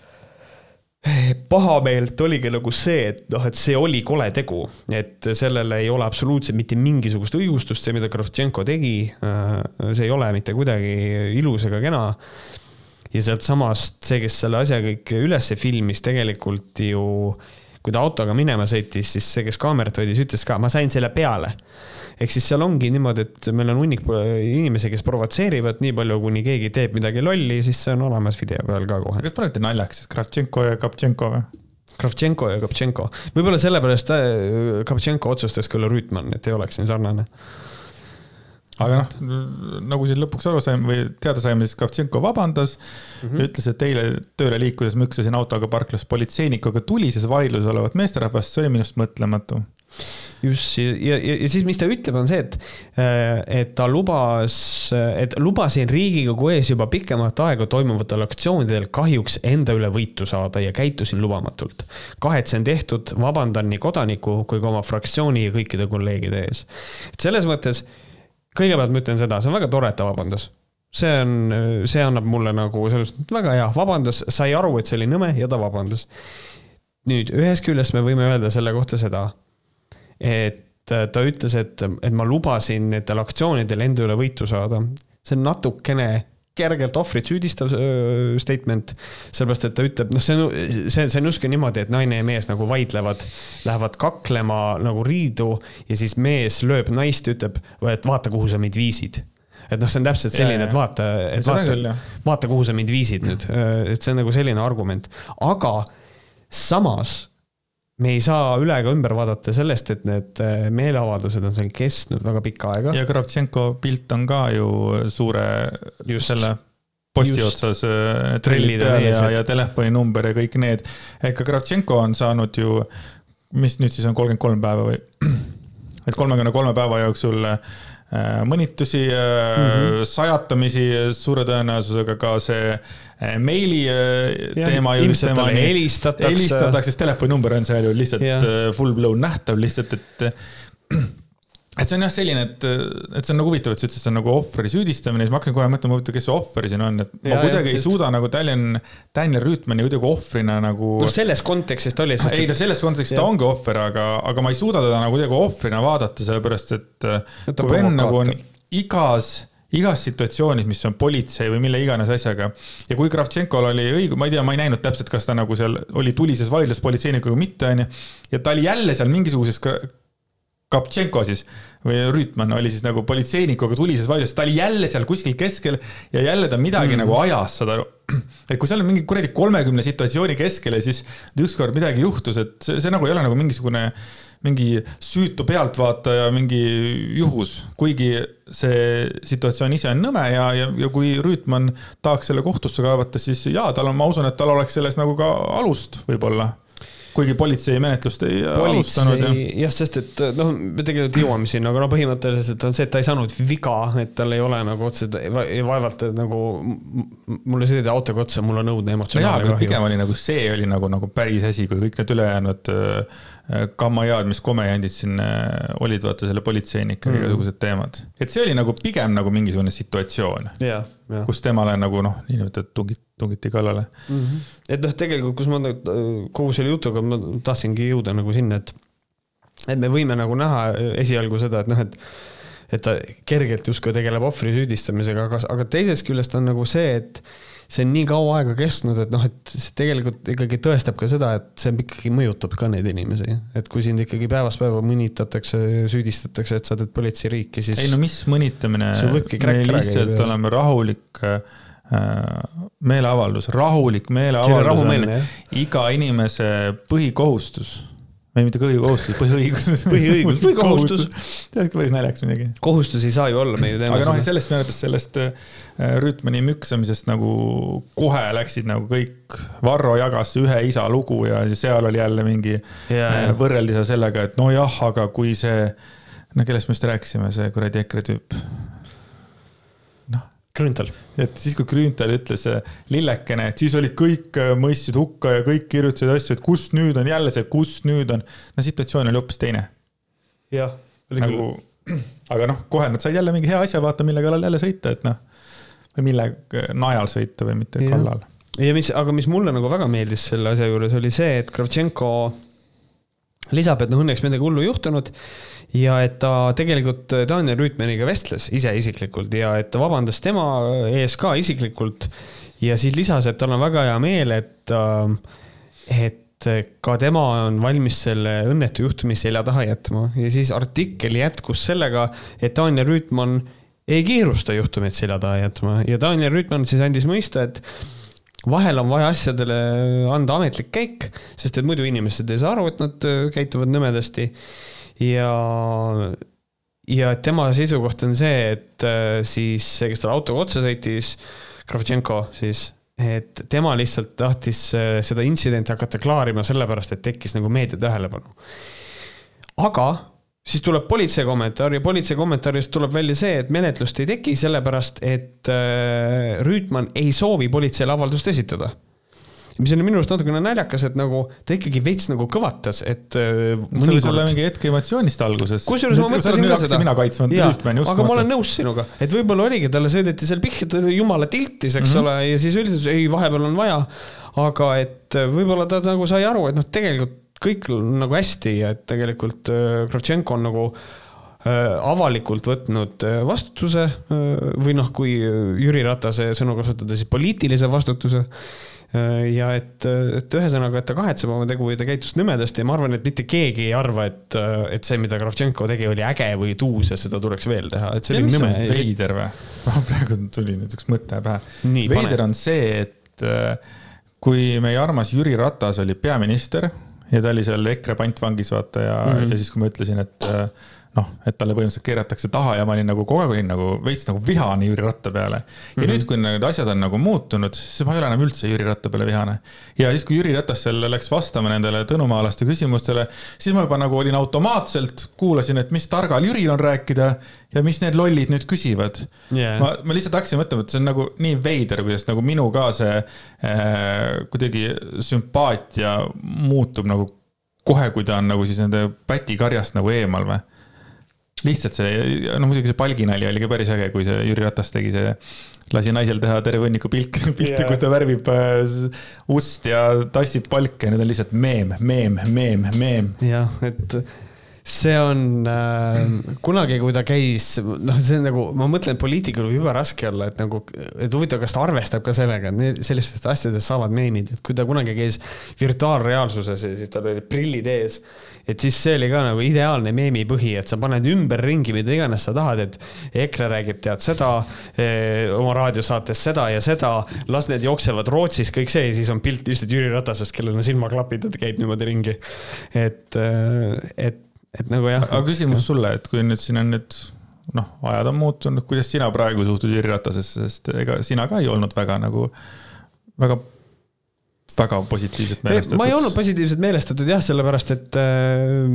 eh, pahameelt oligi nagu see, et noh, et see oli kole tegu, et sellele ei ole absoluutselt mitte mingisugust õigustust, see, mida Kravtšenko tegi, see ei ole mitte kuidagi ilus ega kena. ja sealtsamast see, kes selle asja kõik üles filmis, tegelikult ju, kui ta autoga minema sõitis, siis see, kes kaamerat hoidis, ütles ka, ma sain selle peale ehk siis seal ongi niimoodi, et meil on hunnik inimesi, kes provotseerivad nii palju, kuni keegi teeb midagi lolli, siis see on olemas video peal ka kohe. kas panete naljakas, et Kravtšenko ja Kaptšenko või? Kravtšenko ja Kaptšenko, võib-olla sellepärast äh, Kaptšenko otsustas ka olla Rüütman, et ei oleks nii sarnane aga noh, nagu siin lõpuks aru saime või teada saime, siis Kravtšenko vabandas mm, -hmm. ütles, et eile tööle liikudes müksasin autoga parklas politseinikuga tulises vaidluses olevat meesterahvast, see oli minust mõtlematu just ja, ja, ja siis, mis ta ütleb, on see, et, äh, et ta lubas, et lubasin Riigikogu ees juba pikemat aega toimuvatel aktsioonidel kahjuks enda üle võitu saada ja käitusin lubamatult. kahetsen tehtud, vabandan nii kodaniku kui ka oma fraktsiooni ja kõikide kolleegide ees. et selles mõttes, kõigepealt ma ütlen seda, see on väga tore, et ta vabandas see on, see annab mulle nagu selles mõttes väga hea, vabandas, sai aru, et see oli nõme ja ta vabandas. nüüd ühest küljest me võime öelda selle kohta seda, et äh, ta ütles, et, et ma lubasin nendel aktsioonidel enda üle võitu saada. see on natukene kergelt ohvrit süüdistav statement, sellepärast et ta ütleb, noh, see on, see, see on justkui niimoodi, et naine ja mees nagu vaidlevad, lähevad kaklema nagu riidu ja siis mees lööb naist ja ütleb, et vaata, kuhu sa meid viisid. et noh, see on täpselt selline, et vaata, et vaata, vaata, kuhu sa mind viisid nüüd, et see on nagu selline argument, aga samas me ei saa üle ega ümber vaadata sellest, et need äh, meeleavaldused on seal kestnud väga pikka aega. ja Kravtšenko pilt on ka ju suure Just. selle posti Just. otsas äh, trellid peal ja, ja telefoninumber ja kõik need. ega Kravtšenko on saanud ju, mis nüüd siis on kolmkümmend kolm päeva või? *clears throat* et kolmekümne kolme päeva jooksul äh, mõnitusi mm, -hmm. sajatamisi suure tõenäosusega ka see Eh, meili ja, teema jõudis temani. helistatakse. helistatakse, sest telefoninumber on seal ju lihtsalt ja. Full blown nähtav lihtsalt, et. Et see on jah selline, et, et see on nagu huvitav, et sa ütlesid, see on nagu ohvri süüdistamine, siis ma hakkan kohe mõtlema, huvitav, kes see ohver siin on, et ma ja, kuidagi ja, ei suuda nagu Daniel, Daniel Rüütmani kuidagi ohvrina nagu. no selles kontekstis ta oli. ei no selles kontekstis ja. ta ongi ohver, aga, aga ma ei suuda teda nagu kuidagi ohvrina vaadata, sellepärast et kui vend nagu on igas igas situatsioonis, mis on politsei või mille iganes asjaga. ja kui Kravtšenkol oli õigus, ma ei tea, ma ei näinud täpselt, kas ta nagu seal oli tulises vaidlus politseinikuga või mitte, onju. ja ta oli jälle seal mingisuguses Kaptšenko siis või Rüütman oli siis nagu politseinikuga tulises vaidluses, ta oli jälle seal kuskil keskel ja jälle ta midagi mm. nagu ajas, saad aru. et kui seal on mingi kuradi kolmekümne situatsiooni keskel ja siis ükskord midagi juhtus, et see, see nagu ei ole nagu mingisugune mingi süütu pealtvaataja mingi juhus, kuigi see situatsioon ise on nõme ja, ja, ja kui Rüütman tahaks selle kohtusse kaevata, siis jaa, tal on, ma usun, et tal oleks selles nagu ka alust võib-olla kuigi politsei menetlust ei politsei, alustanud. jah, sest et noh, me tegelikult jõuame sinna, aga no põhimõtteliselt on see, et ta ei saanud viga, et tal ei ole nagu otseselt, vaevalt nagu mulle sõideti autoga otsa, mul on õudne emotsionaalne no. pigem oli nagu see oli nagu, nagu päris asi, kui kõik need ülejäänud äh, kammajaad, mis komejandid siin äh, olid, vaata selle politseinikega mm. igasugused teemad. et see oli nagu pigem nagu mingisugune situatsioon, kus temale nagu noh, niinimetatud tungiti, tungiti kallale mm. -hmm. et noh, tegelikult, kus ma kogu selle jutuga ma tahtsingi jõuda nagu sinna, et, et me võime nagu näha esialgu seda, et noh, et et ta kergelt justkui tegeleb ohvri süüdistamisega, aga, aga teisest küljest on nagu see, et see on nii kaua aega kestnud, et noh, et see tegelikult ikkagi tõestab ka seda, et see ikkagi mõjutab ka neid inimesi. et kui sind ikkagi päevast päeva mõnitatakse, süüdistatakse, et sa teed politseiriiki, siis. ei no mis mõnitamine, me lihtsalt käib, oleme rahulik äh, meeleavaldus, rahulik meeleavaldus on iga inimese põhikohustus või mitte põhikohustus, põhiõigus. põhiõigus või kohustus. oleks päris naljakas midagi. kohustus ei saa ju olla meie teemas. aga noh, sellest minu arvates sellest äh, Rüütmani müksamisest nagu kohe läksid nagu kõik. Varro jagas ühe isa lugu ja seal oli jälle mingi yeah., võrreldi seda sellega, et nojah, aga kui see, no kellest me just rääkisime, see kuradi EKRE tüüp Grünthal. et siis, kui Grünthal ütles äh, lillekene, et siis olid kõik äh, mõistsid hukka ja kõik kirjutasid asju, et kus nüüd on jälle see, kus nüüd on. no situatsioon oli hoopis teine. jah. nagu, *clears throat* aga noh, kohe nad said jälle mingi hea asja, vaata, mille kallal jälle sõita, et noh. või mille najal sõita või mitte ja. kallal. ja mis, aga mis mulle nagu väga meeldis selle asja juures oli see, et Kravtšenko lisab, et noh, õnneks midagi hullu juhtunud ja et ta tegelikult Daniel Rüütmeniga vestles ise isiklikult ja et ta vabandas tema ees ka isiklikult. ja siis lisas, et tal on väga hea meel, et, äh, et ka tema on valmis selle õnnetu juhtumi selja taha jätma ja siis artikkel jätkus sellega, et Daniel Rüütman ei kiirusta juhtumit selja taha jätma ja Daniel Rüütman siis andis mõista, et vahel on vaja asjadele anda ametlik käik, sest et muidu inimesed ei saa aru, et nad käituvad nõmedasti ja, ja tema seisukoht on see, et äh, siis see, kes talle autoga otsa sõitis, Kravtšenko siis, et tema lihtsalt tahtis äh, seda intsidenti hakata klaarima sellepärast, et tekkis nagu meedia tähelepanu. aga siis tuleb politsei kommentaar ja politsei kommentaarist tuleb välja see, et menetlust ei teki sellepärast, et äh, Rüütman ei soovi politseile avaldust esitada mis oli minu arust natukene naljakas, et nagu ta ikkagi veits nagu kõvatas, et äh,. see võis olla mingi hetk emotsioonist alguses. kusjuures ma mõtlesin ka seda. mina kaitsma Rüütmani uskumatu. aga ma olen nõus sinuga, et võib-olla oligi, talle sõideti seal pihta, ta jumala tiltis, eks mm -hmm. ole, ja siis ütles, ei, vahepeal on vaja. aga et võib-olla ta nagu sai aru, et noh, tegelikult kõik nagu hästi et tegelikult äh, Kravtšenko on nagu äh, avalikult võtnud vastutuse või noh, kui Jüri Ratase sõnu kasutada, siis poliitilise vastutuse Äh, ja et, et ühesõnaga, et ta kahetseb oma tegu ja ta käitus nõmedasti ja ma arvan, et mitte keegi ei arva, et, et see, mida Kravtšenko tegi, oli äge või tuus ja seda tuleks veel teha, et see oli nõme. veider või? *laughs* praegu tuli nüüd üks mõte pähe. veider pane. on see, et äh, kui meie armas Jüri Ratas oli peaminister ja ta oli seal EKRE pantvangis, vaata ja mm, -hmm. ja siis, kui ma ütlesin, et äh, noh, et talle põhimõtteliselt keeratakse taha ja ma olin nagu kogu aeg olin nagu veits nagu vihane Jüri Ratta peale. ja mm -hmm. nüüd, kui need asjad on nagu muutunud, siis ma ei ole enam üldse Jüri Ratta peale vihane. ja siis, kui Jüri Ratas seal läks vastama nendele tõnumaalaste küsimustele, siis ma juba nagu olin automaatselt, kuulasin, et mis targal Jüril on rääkida ja mis need lollid nüüd küsivad yeah.. ma, ma lihtsalt hakkasin mõtlema, et see on nagu nii veider, kuidas nagu minu ka see äh, kuidagi sümpaatia muutub nagu kohe, kui ta on nagu siis nende pätikarjast nagu eemal või lihtsalt see, no muidugi see palginali oli ka päris äge, kui see Jüri Ratas tegi see, lasi naisel teha terve hunniku pilk, *laughs* pilte yeah., kus ta värvib äh, ust ja tassib palke, need on lihtsalt meem, meem, meem, meem. jah, et see on äh,, kunagi, kui ta käis, noh, see on nagu, ma mõtlen, et poliitikul võib jube raske olla, et nagu, et huvitav, kas ta arvestab ka sellega, et sellistest asjadest saavad meemid, et kui ta kunagi käis virtuaalreaalsuses ja siis tal olid prillid ees. et siis see oli ka nagu ideaalne meemipõhi, et sa paned ümberringi mida iganes sa tahad, et EKRE räägib tead seda eh,, oma raadiosaates seda ja seda, las need jooksevad Rootsis, kõik see ja siis on pilt lihtsalt Jüri Ratasest, kellel on silmaklapid ta käib niimoodi ringi. et, et et nagu jah. aga küsimus sulle, et kui nüüd siin on nüüd noh, ajad on muutunud, kuidas sina praegu suhtud Jüri Ratasesse, sest ega sina ka ei olnud väga nagu, väga väga positiivselt meelestatud. ma ei olnud positiivselt meelestatud jah, sellepärast et äh,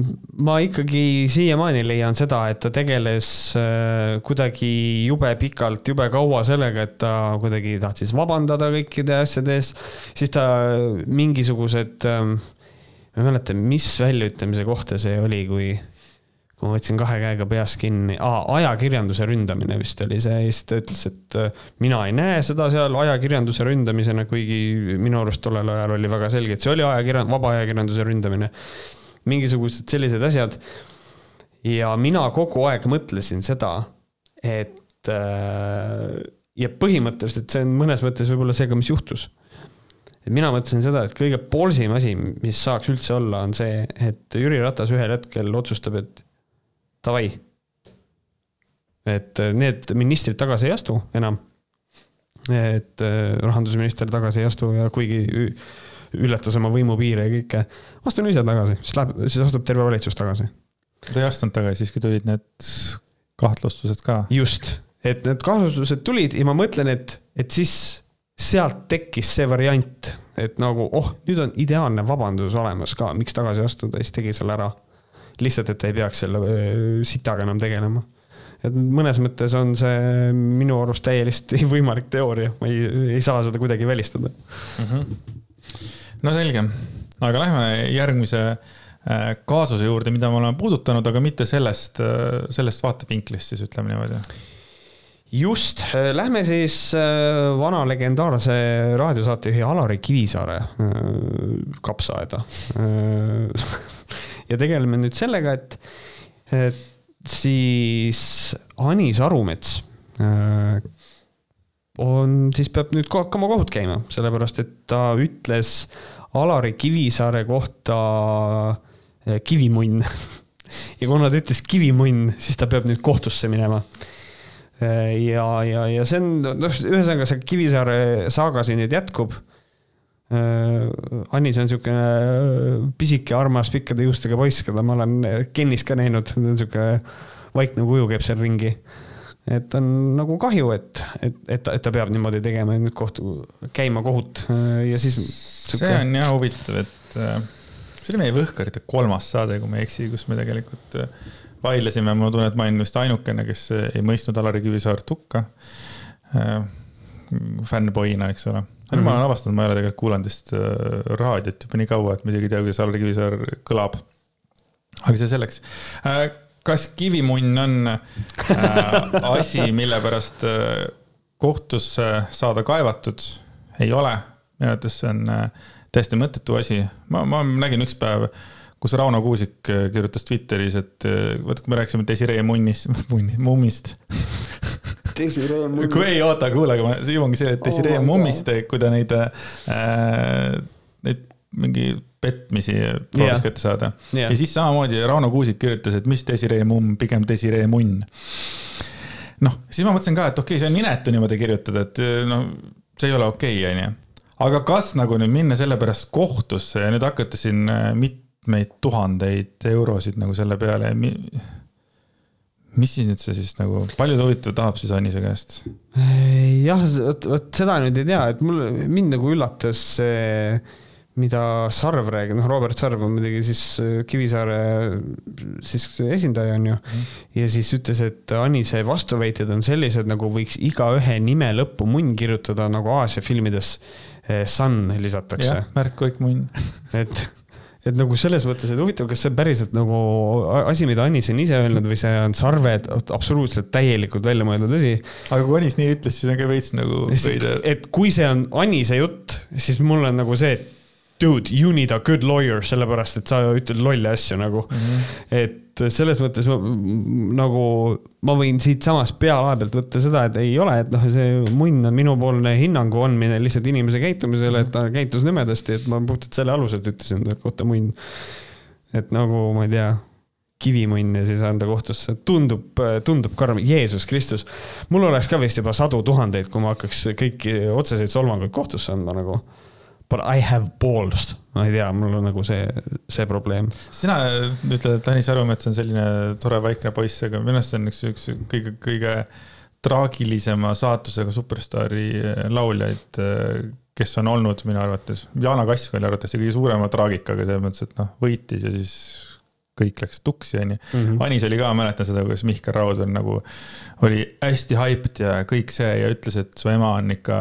ma ikkagi siiamaani leian seda, et ta tegeles äh, kuidagi jube pikalt, jube kaua sellega, et ta kuidagi tahtis vabandada kõikide asjade eest, siis ta mingisugused äh, ma ei mäleta, mis väljaütlemise kohta see oli, kui, kui ma võtsin kahe käega peast kinni ah,, ajakirjanduse ründamine vist oli see ja siis ta ütles, et äh, mina ei näe seda seal ajakirjanduse ründamisena, kuigi minu arust tollel ajal oli väga selge, et see oli ajakirjand-, vaba ajakirjanduse ründamine. mingisugused sellised asjad. ja mina kogu aeg mõtlesin seda, et äh, ja põhimõtteliselt see on mõnes mõttes võib-olla see ka, mis juhtus et mina mõtlesin seda, et kõige polsim asi, mis saaks üldse olla, on see, et Jüri Ratas ühel hetkel otsustab, et davai. et need ministrid tagasi ei astu enam. et äh, rahandusminister tagasi ei astu ja kuigi ületas oma võimupiire ja kõike, astun ise tagasi, siis läheb, siis astub terve valitsus tagasi. ta ei astunud tagasi, siiski tulid need kahtlustused ka. just, et need kahtlustused tulid ja ma mõtlen, et, et siis sealt tekkis see variant, et nagu oh, nüüd on ideaalne vabandus olemas ka, miks tagasi astuda, siis tegi selle ära. lihtsalt, et ei peaks selle sitaga enam tegelema. et mõnes mõttes on see minu arust täiesti *laughs* võimalik teooria, ma ei, ei saa seda kuidagi välistada mm. -hmm. no selge, aga lähme järgmise kaasuse juurde, mida me oleme puudutanud, aga mitte sellest, sellest vaatevinklist siis ütleme niimoodi just, äh, lähme siis äh, vana legendaarse raadiosaatejuhi Alari Kivisaare äh, kapsaaeda. *laughs* ja tegeleme nüüd sellega, et, et siis Anis Arumets on, siis peab nüüd hakkama kohut käima, sellepärast et ta ütles Alari Kivisaare kohta kivimunn *laughs* ja kuna ta ütles kivimunn, siis ta peab nüüd kohtusse minema ja, ja, ja see on, noh, ühesõnaga see Kivisaare saaga siin nüüd jätkub. Annis on siukene pisike, armas, pikkade juustega poiss, keda ma olen Kennis ka näinud, ta on siuke vaikne kuju käib seal ringi. et on nagu kahju, et, et, et ta, et ta peab niimoodi tegema, et nüüd kohtu, käima kohut ja siis. see on jah huvitav, et see oli meie Võhkarite kolmas saade, kui ma ei eksi, kus me tegelikult vaidlesime, ma tunnen, et ma olin vist ainukene, kes ei mõistnud Alari Kivisaart hukka äh,. fännboina, eks ole. mm -hmm. ma olen avastanud, ma ei ole tegelikult kuulanud vist äh, raadiot juba nii kaua, et ma isegi ei tea, kuidas Alari Kivisaar kõlab. aga see selleks äh,. kas kivimunn on äh, asi, mille pärast äh, kohtusse saada kaevatud? ei ole, minu arvates see on äh, täiesti mõttetu asi. ma, ma nägin üks päev äh, kus Rauno Kuusik äh, kirjutas Twitteris, et äh, vaata, kui me rääkisime Desiree Munnis, *laughs* Munni, Mummist Desiree Mummi. *laughs* kui ei, oota, kuulage, ma jõuangi selle, et Desiree oh Mummist, kui ta neid äh,, neid mingi petmisi proovis yeah. kätte saada yeah.. ja siis samamoodi Rauno Kuusik kirjutas, et mis Desiree Mumm, pigem Desiree Munn. noh, siis ma mõtlesin ka, et okei okay,, see on inetu niimoodi kirjutada, et noh, see ei ole okei okay,, onju. aga kas nagu nüüd minna selle pärast kohtusse ja nüüd hakata siin mit-, mitmeid tuhandeid eurosid nagu selle peale. mis siis nüüd see siis nagu, palju ta huvitav tahab siis Anise käest? jah, vot, vot seda nüüd ei tea, et mul, mind nagu üllatas see mida Sarv räägib, noh, Robert Sarv on muidugi siis Kivisaare siis esindaja on ju mm.. ja siis ütles, et Anise vastuväited on sellised, nagu võiks igaühe nime lõppu munn kirjutada, nagu Aasia filmides eh, Sun lisatakse. Märt Koik Munn et et nagu selles mõttes, et huvitav, kas see on päriselt nagu asi, mida Anis on ise öelnud või see on Sarve absoluutselt täielikult välja mõeldud asi. aga kui Anis nii ütles, siis on ka veits nagu veider. et kui see on Anise jutt, siis mul on nagu see, et dude, you need a good lawyer, sellepärast et sa ütled lolle asju nagu mm. -hmm. et selles mõttes ma, nagu ma võin siitsamast pealae pealt võtta seda, et ei ole, et noh, see munn on minupoolne hinnangu andmine lihtsalt inimese käitumisele, et ta käitus nõmedasti, et ma puhtalt selle aluselt ütlesin ta kohta munn. et nagu ma ei tea kivimunn ja siis anda kohtusse, tundub, tundub karm, Jeesus Kristus. mul oleks ka vist juba sadu tuhandeid, kui ma hakkaks kõiki otseseid solvanguid kohtusse andma nagu But I have balls, ma ei tea, mul on nagu see, see probleem. sina ütled, et Tõnis Arumets on selline tore vaikne poiss, aga minu arust see on üks, üks kõige, kõige traagilisema saatusega superstaari lauljaid, kes on olnud minu arvates. Jana Kask oli arvatavasti kõige suurema traagikaga selles mõttes, et noh, võitis ja siis kõik läks tuksi, onju. Mhm. Anis oli ka, mäletan seda, kuidas Mihkel Raud on nagu, oli hästi hyped ja kõik see ja ütles, et su ema on ikka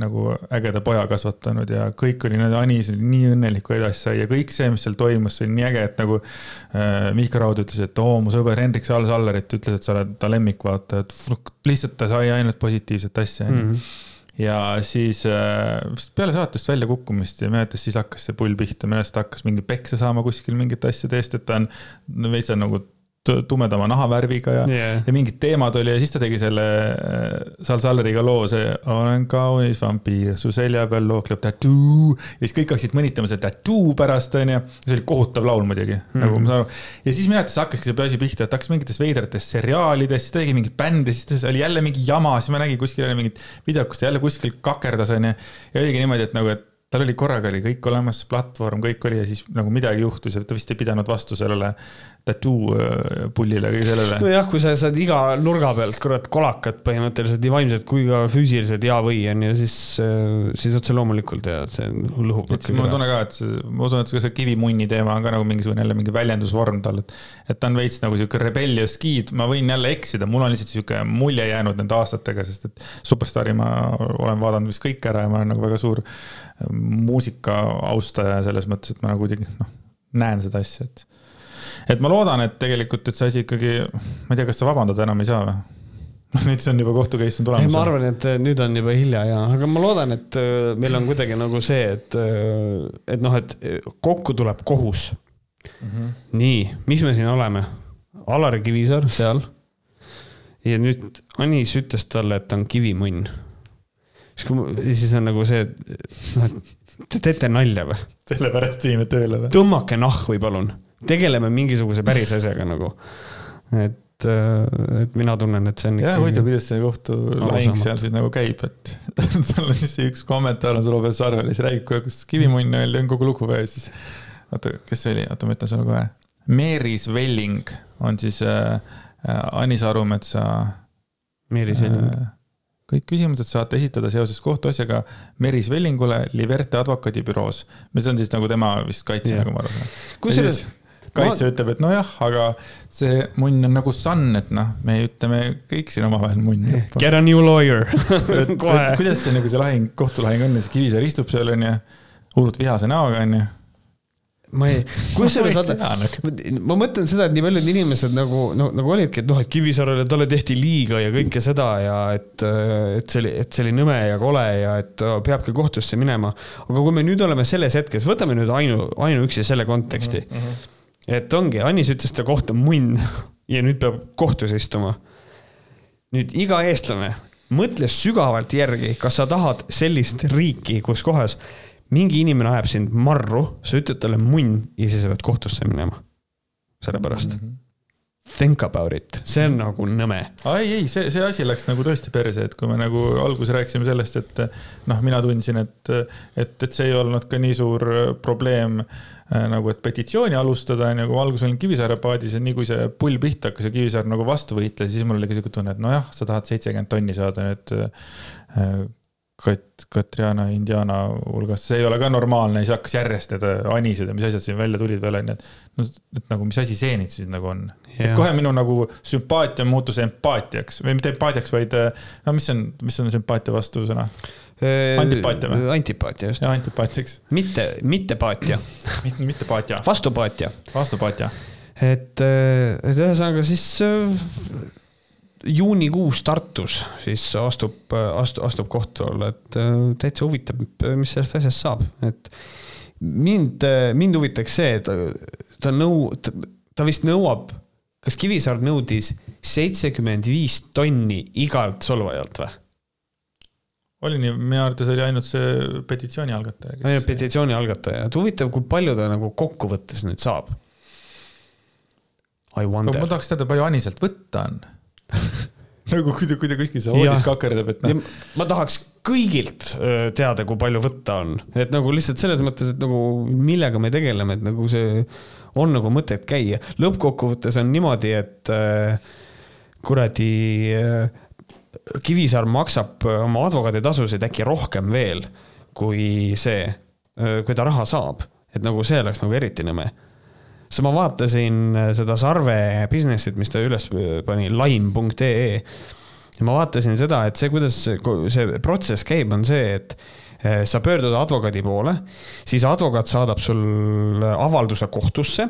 nagu ägeda poja kasvatanud ja kõik oli, Anis oli nii õnnelik, kui edasi sai ja kõik see, mis seal toimus, see oli nii äge, et nagu äh, Mihkel Raud ütles, et oo, mu sõber Hendrik Saal-Sallerit ütles, et sa oled ta lemmikvaataja, et lihtsalt ta sai ainult positiivset asja, onju mhm ja siis äh, peale saatest välja kukkumist ja minu arvates siis hakkas see pull pihta, minu arust hakkas mingi peksa saama kuskil mingite asjade eest, et ta on veits nagu tumedama nahavärviga ja yeah., ja mingid teemad oli ja siis ta tegi selle äh, Sal Salleriga loo, see olen kaunis vampiir, su selja peal lookleb tattoo. ja siis kõik hakkasid mõnitama seda tattoo pärast, onju. see oli kohutav laul muidugi mm, -hmm. nagu ma saan aru. ja siis minu arvates hakkaski see asi pihta, et hakkas mingites veidrates seriaalides, siis ta tegi mingeid bände, siis oli jälle mingi jama, siis ma nägin kuskil jälle mingit videot, kus ta jälle kuskil kakerdas, onju. ja oligi niimoodi, et nagu, et tal oli korraga oli kõik olemas, platvorm, kõik oli ja siis nagu midagi juhtus ja ta vist ei pidanud vastu sellele tattoo äh, pullile, kõige sellele. nojah, kui sa saad iga nurga pealt kurat kolakat põhimõtteliselt nii vaimselt kui ka füüsiliselt ja või on ju, siis, äh, siis otse loomulikult ja see lõhub. mul on tunne ka, et see, ma usun, et see kivimunni teema on ka nagu mingisugune jälle mingi väljendusvorm tal, et. et ta on veits nagu sihuke rebellious kid, ma võin jälle eksida, mul on lihtsalt sihuke mulje jäänud nende aastatega, sest et Superstaari ma olen vaadanud vist kõik ära ja ma olen nagu väga suur äh, muusika austaja selles mõttes, et ma nagu kuidagi noh, näen seda asja, et et ma loodan, et tegelikult, et see asi ikkagi, ma ei tea, kas sa vabandada enam ei saa või? *laughs* nüüd see on juba kohtu case on tulemas. ma arvan, et äh, nüüd on juba hilja ja, aga ma loodan, et äh, meil on kuidagi nagu see, et, äh, et noh, et kokku tuleb kohus mm. -hmm. nii, mis me siin oleme? Alari Kivisaar seal. ja nüüd Anis ütles talle, et ta on kivimunn. siis kui, siis on nagu see, et noh, et te teete nalja või? sellepärast viime tööle või? tõmmake nahvi, palun tegeleme mingisuguse päris asjaga nagu. et, äh, et mina tunnen, et see on. jah, huvitav, kuidas see kohtulahing seal siis nagu käib, et *laughs* tal on siis üks kommentaar on sul peal sarvel ja siis räägib, kuidas kivimunn öeldi, on kogu lugu või siis. oota, kes see oli, oota, ma ütlen sulle kohe. Meeris Velling on siis äh, äh Anis Arumetsa. Meeris Velling äh, kõik küsimused saate esitada seoses kohtuasjaga Meris Vellingule Liverte advokaadibüroos. see on siis nagu tema vist kaitse yeah., nagu ma aru saan. kusjuures kaitse ma... ütleb, et nojah, aga see munn on nagu sun, et noh, me ütleme kõik siin omavahel munn. Get a new lawyer *laughs* *laughs* kuidas see nagu see lahing, kohtulahing on ja see Kivisäär istub seal onju, hullult vihase näoga onju ma ei, *laughs* kusjuures vaata, ma mõtlen seda, et nii paljud inimesed nagu, nagu, nagu olidki, et noh, et Kivisaarele talle tehti liiga ja kõike seda ja et, et see oli, et see oli nõme ja kole ja et peabki kohtusse minema. aga kui me nüüd oleme selles hetkes, võtame nüüd ainu, ainuüksi selle konteksti mm. -hmm et ongi, Annis ütles ta kohta munn *laughs* ja nüüd peab kohtus istuma. nüüd iga eestlane, mõtle sügavalt järgi, kas sa tahad sellist riiki, kus kohas mingi inimene ajab sind marru, sa ütled talle munn ja siis sa pead kohtusse minema. sellepärast mm. -hmm think about it, see on nagu nõme. ei, ei, see, see asi läks nagu tõesti perse, et kui me nagu alguses rääkisime sellest, et noh, mina tundsin, et, et, et see ei olnud ka nii suur probleem äh, nagu, et petitsiooni alustada, onju, kui alguses olin Kivisaare paadis ja nii kui see pull pihta hakkas ja Kivisaar nagu vastu võitles, siis mul oli ka siuke tunne, et nojah, sa tahad seitsekümmend tonni saada nüüd Kat-, Katriana Indiana hulgas, see ei ole ka normaalne, siis hakkas järjest need äh, anised ja mis asjad siin välja tulid veel onju, et. no, et nagu, mis asi see nüüd siis nagu on. et kohe minu nagu sümpaatia muutus empaatiaks või mitte empaatiaks, vaid äh, no mis on, mis on sümpaatia vastusõna? Äh, antipaatia või? antipaatia, just. antipaatiaks. mitte, mittepaatia mitte, mittepaatia. vastupaatia. vastupaatia. et, et ühesõnaga siis juunikuus Tartus siis astub, astu-, astub kohtu alla, et äh, täitsa huvitav, mis sellest asjast saab, et mind, mind huvitaks see, et ta nõu-, ta vist nõuab, kas Kivisaar nõudis seitsekümmend viis tonni igalt solvajalt või? oli nii, minu arvates oli ainult see petitsiooni algataja, kes. petitsiooni algataja, et huvitav, kui palju ta nagu kokkuvõttes nüüd saab? Ma tahaks teada, palju Aniselt võtta on *laughs* nagu kui ta, kui ta kuskil seal voodis kakerdab, et noh, ma tahaks kõigilt teada, kui palju võtta on, et nagu lihtsalt selles mõttes, et nagu millega me tegeleme, et nagu see on nagu mõtet käia. lõppkokkuvõttes on niimoodi, et äh, kuradi äh, Kivisaar maksab oma advokaaditasusid äkki rohkem veel kui see, kui ta raha saab, et nagu see oleks nagu eriti nõme siis ma vaatasin äh, seda Sarve business'it, mis ta üles pani, lime.ee ja ma vaatasin seda, et see, kuidas see, protsess käib, on see, et eh, sa pöördud advokaadi poole, siis advokaat saadab sul avalduse kohtusse,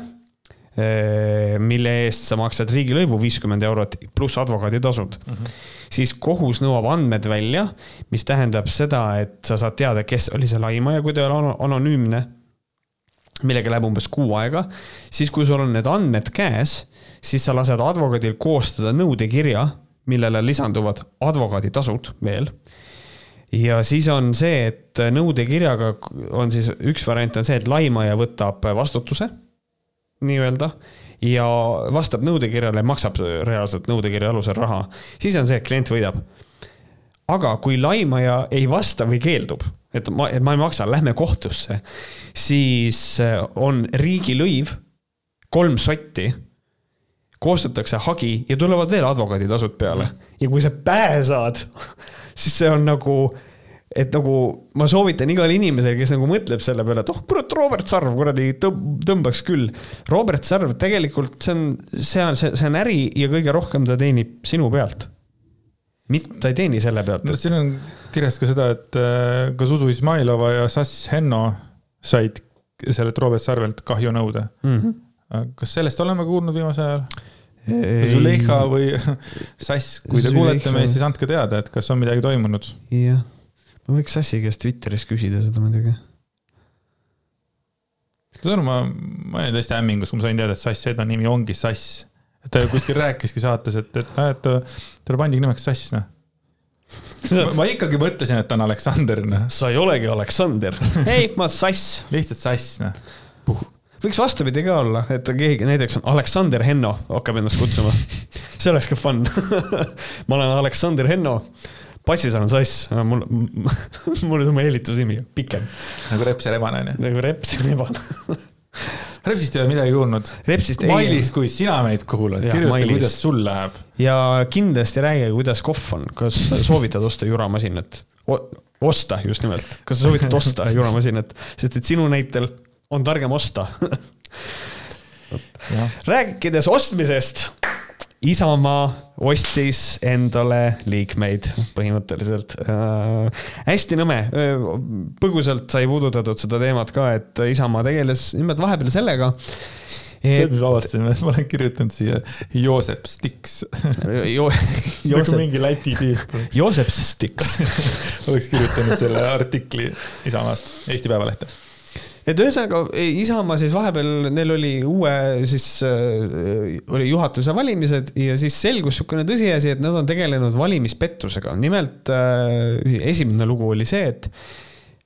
mille eest sa maksad riigilõivu viiskümmend eurot pluss advokaaditasud mm. -hmm. siis kohus nõuab andmed välja, mis tähendab seda, et sa saad teada, kes oli see laimaja, kui ta ole anonüümne millega läheb umbes kuu aega, siis kui sul on need andmed käes, siis sa lased advokaadil koostada nõudekirja, millele lisanduvad advokaaditasud veel. ja siis on see, et nõudekirjaga on siis üks variant on see, et laimaja võtab vastutuse nii-öelda ja vastab nõudekirjale, maksab reaalselt nõudekirja alusel raha, siis on see, et klient võidab. aga kui laimaja ei vasta või keeldub, et ma, et ma ei maksa, lähme kohtusse, siis on riigilõiv kolm sotti, koostatakse hagi ja tulevad veel advokaaditasud peale ja kui sa pähe saad, *laughs* siis see on nagu, et nagu ma soovitan igale inimesele, kes nagu mõtleb selle peale, et oh kurat, Robert Sarv kuradi tõmb- tõmbaks küll. Robert Sarv tegelikult see on, see on, see on äri ja kõige rohkem ta teenib sinu pealt. mitte ta ei teeni selle pealt no siin on kirjas ka seda, et äh, ka Zuzu Izmailova ja Sass Henno said sellelt Robert Sarvelt kahjunõude. mm. -hmm. kas sellest oleme kuulnud viimasel ajal? Zuleika või *laughs* Sass, kui te Züleyxa. kuulete meid, siis andke teada, et kas on midagi toimunud. jah, ma võiks Sassi käest Twitteris küsida seda muidugi. saad aru, ma, ma olin täiesti hämmingus, kui ma sain teada, et Sass Eda nimi ongi Sass. et ta kuskil rääkiski saates, et, et, et ta- talle pandigi nimeks Sass, noh. Ma ikkagi mõtlesin, et ta on Aleksander, noh. sa ei olegi Aleksander. ei, *laughs* ma Sass. lihtsalt Sass, noh. võiks vastupidi ka olla, et keegi näiteks on Aleksander Henno hakkab ennast kutsuma. see oleks ka fun. *laughs* ma olen Aleksander Henno. passis olen Sass, mul, *laughs* mul on oma eelitusnimi pikem nagu Reps ja Rebane, onju. nagu reps ja nebane. Repsist ei ole midagi kuulnud. Mailis, kui sina meid kuulad, kirjuta, kuidas sul läheb. ja kindlasti räägi, kuidas kohv on, kas soovitad osta juramasinat? osta just nimelt, kas sa soovitad osta *laughs* juramasinat, sest et sinu näitel on targem osta. rääkides ostmisest, Isamaa ostis endale liikmeid põhimõtteliselt äh,. hästi nõme, põgusalt sai puudutatud seda teemat ka, et Isamaa tegeles nimelt vahepeal sellega, tead, et mis ma avastasin, ma olen kirjutanud siia Joosep Stiks. jo, nagu mingi Läti tüüp Joosep Stiks *laughs* oleks kirjutanud selle artikli Isamaast, Eesti Päevalehte. Et ühesõnaga Isamaa siis vahepeal, neil oli uue siis äh, oli juhatuse valimised ja siis selgus niisugune tõsiasi, et nad on tegelenud valimispettusega. nimelt äh, esimene lugu oli see, et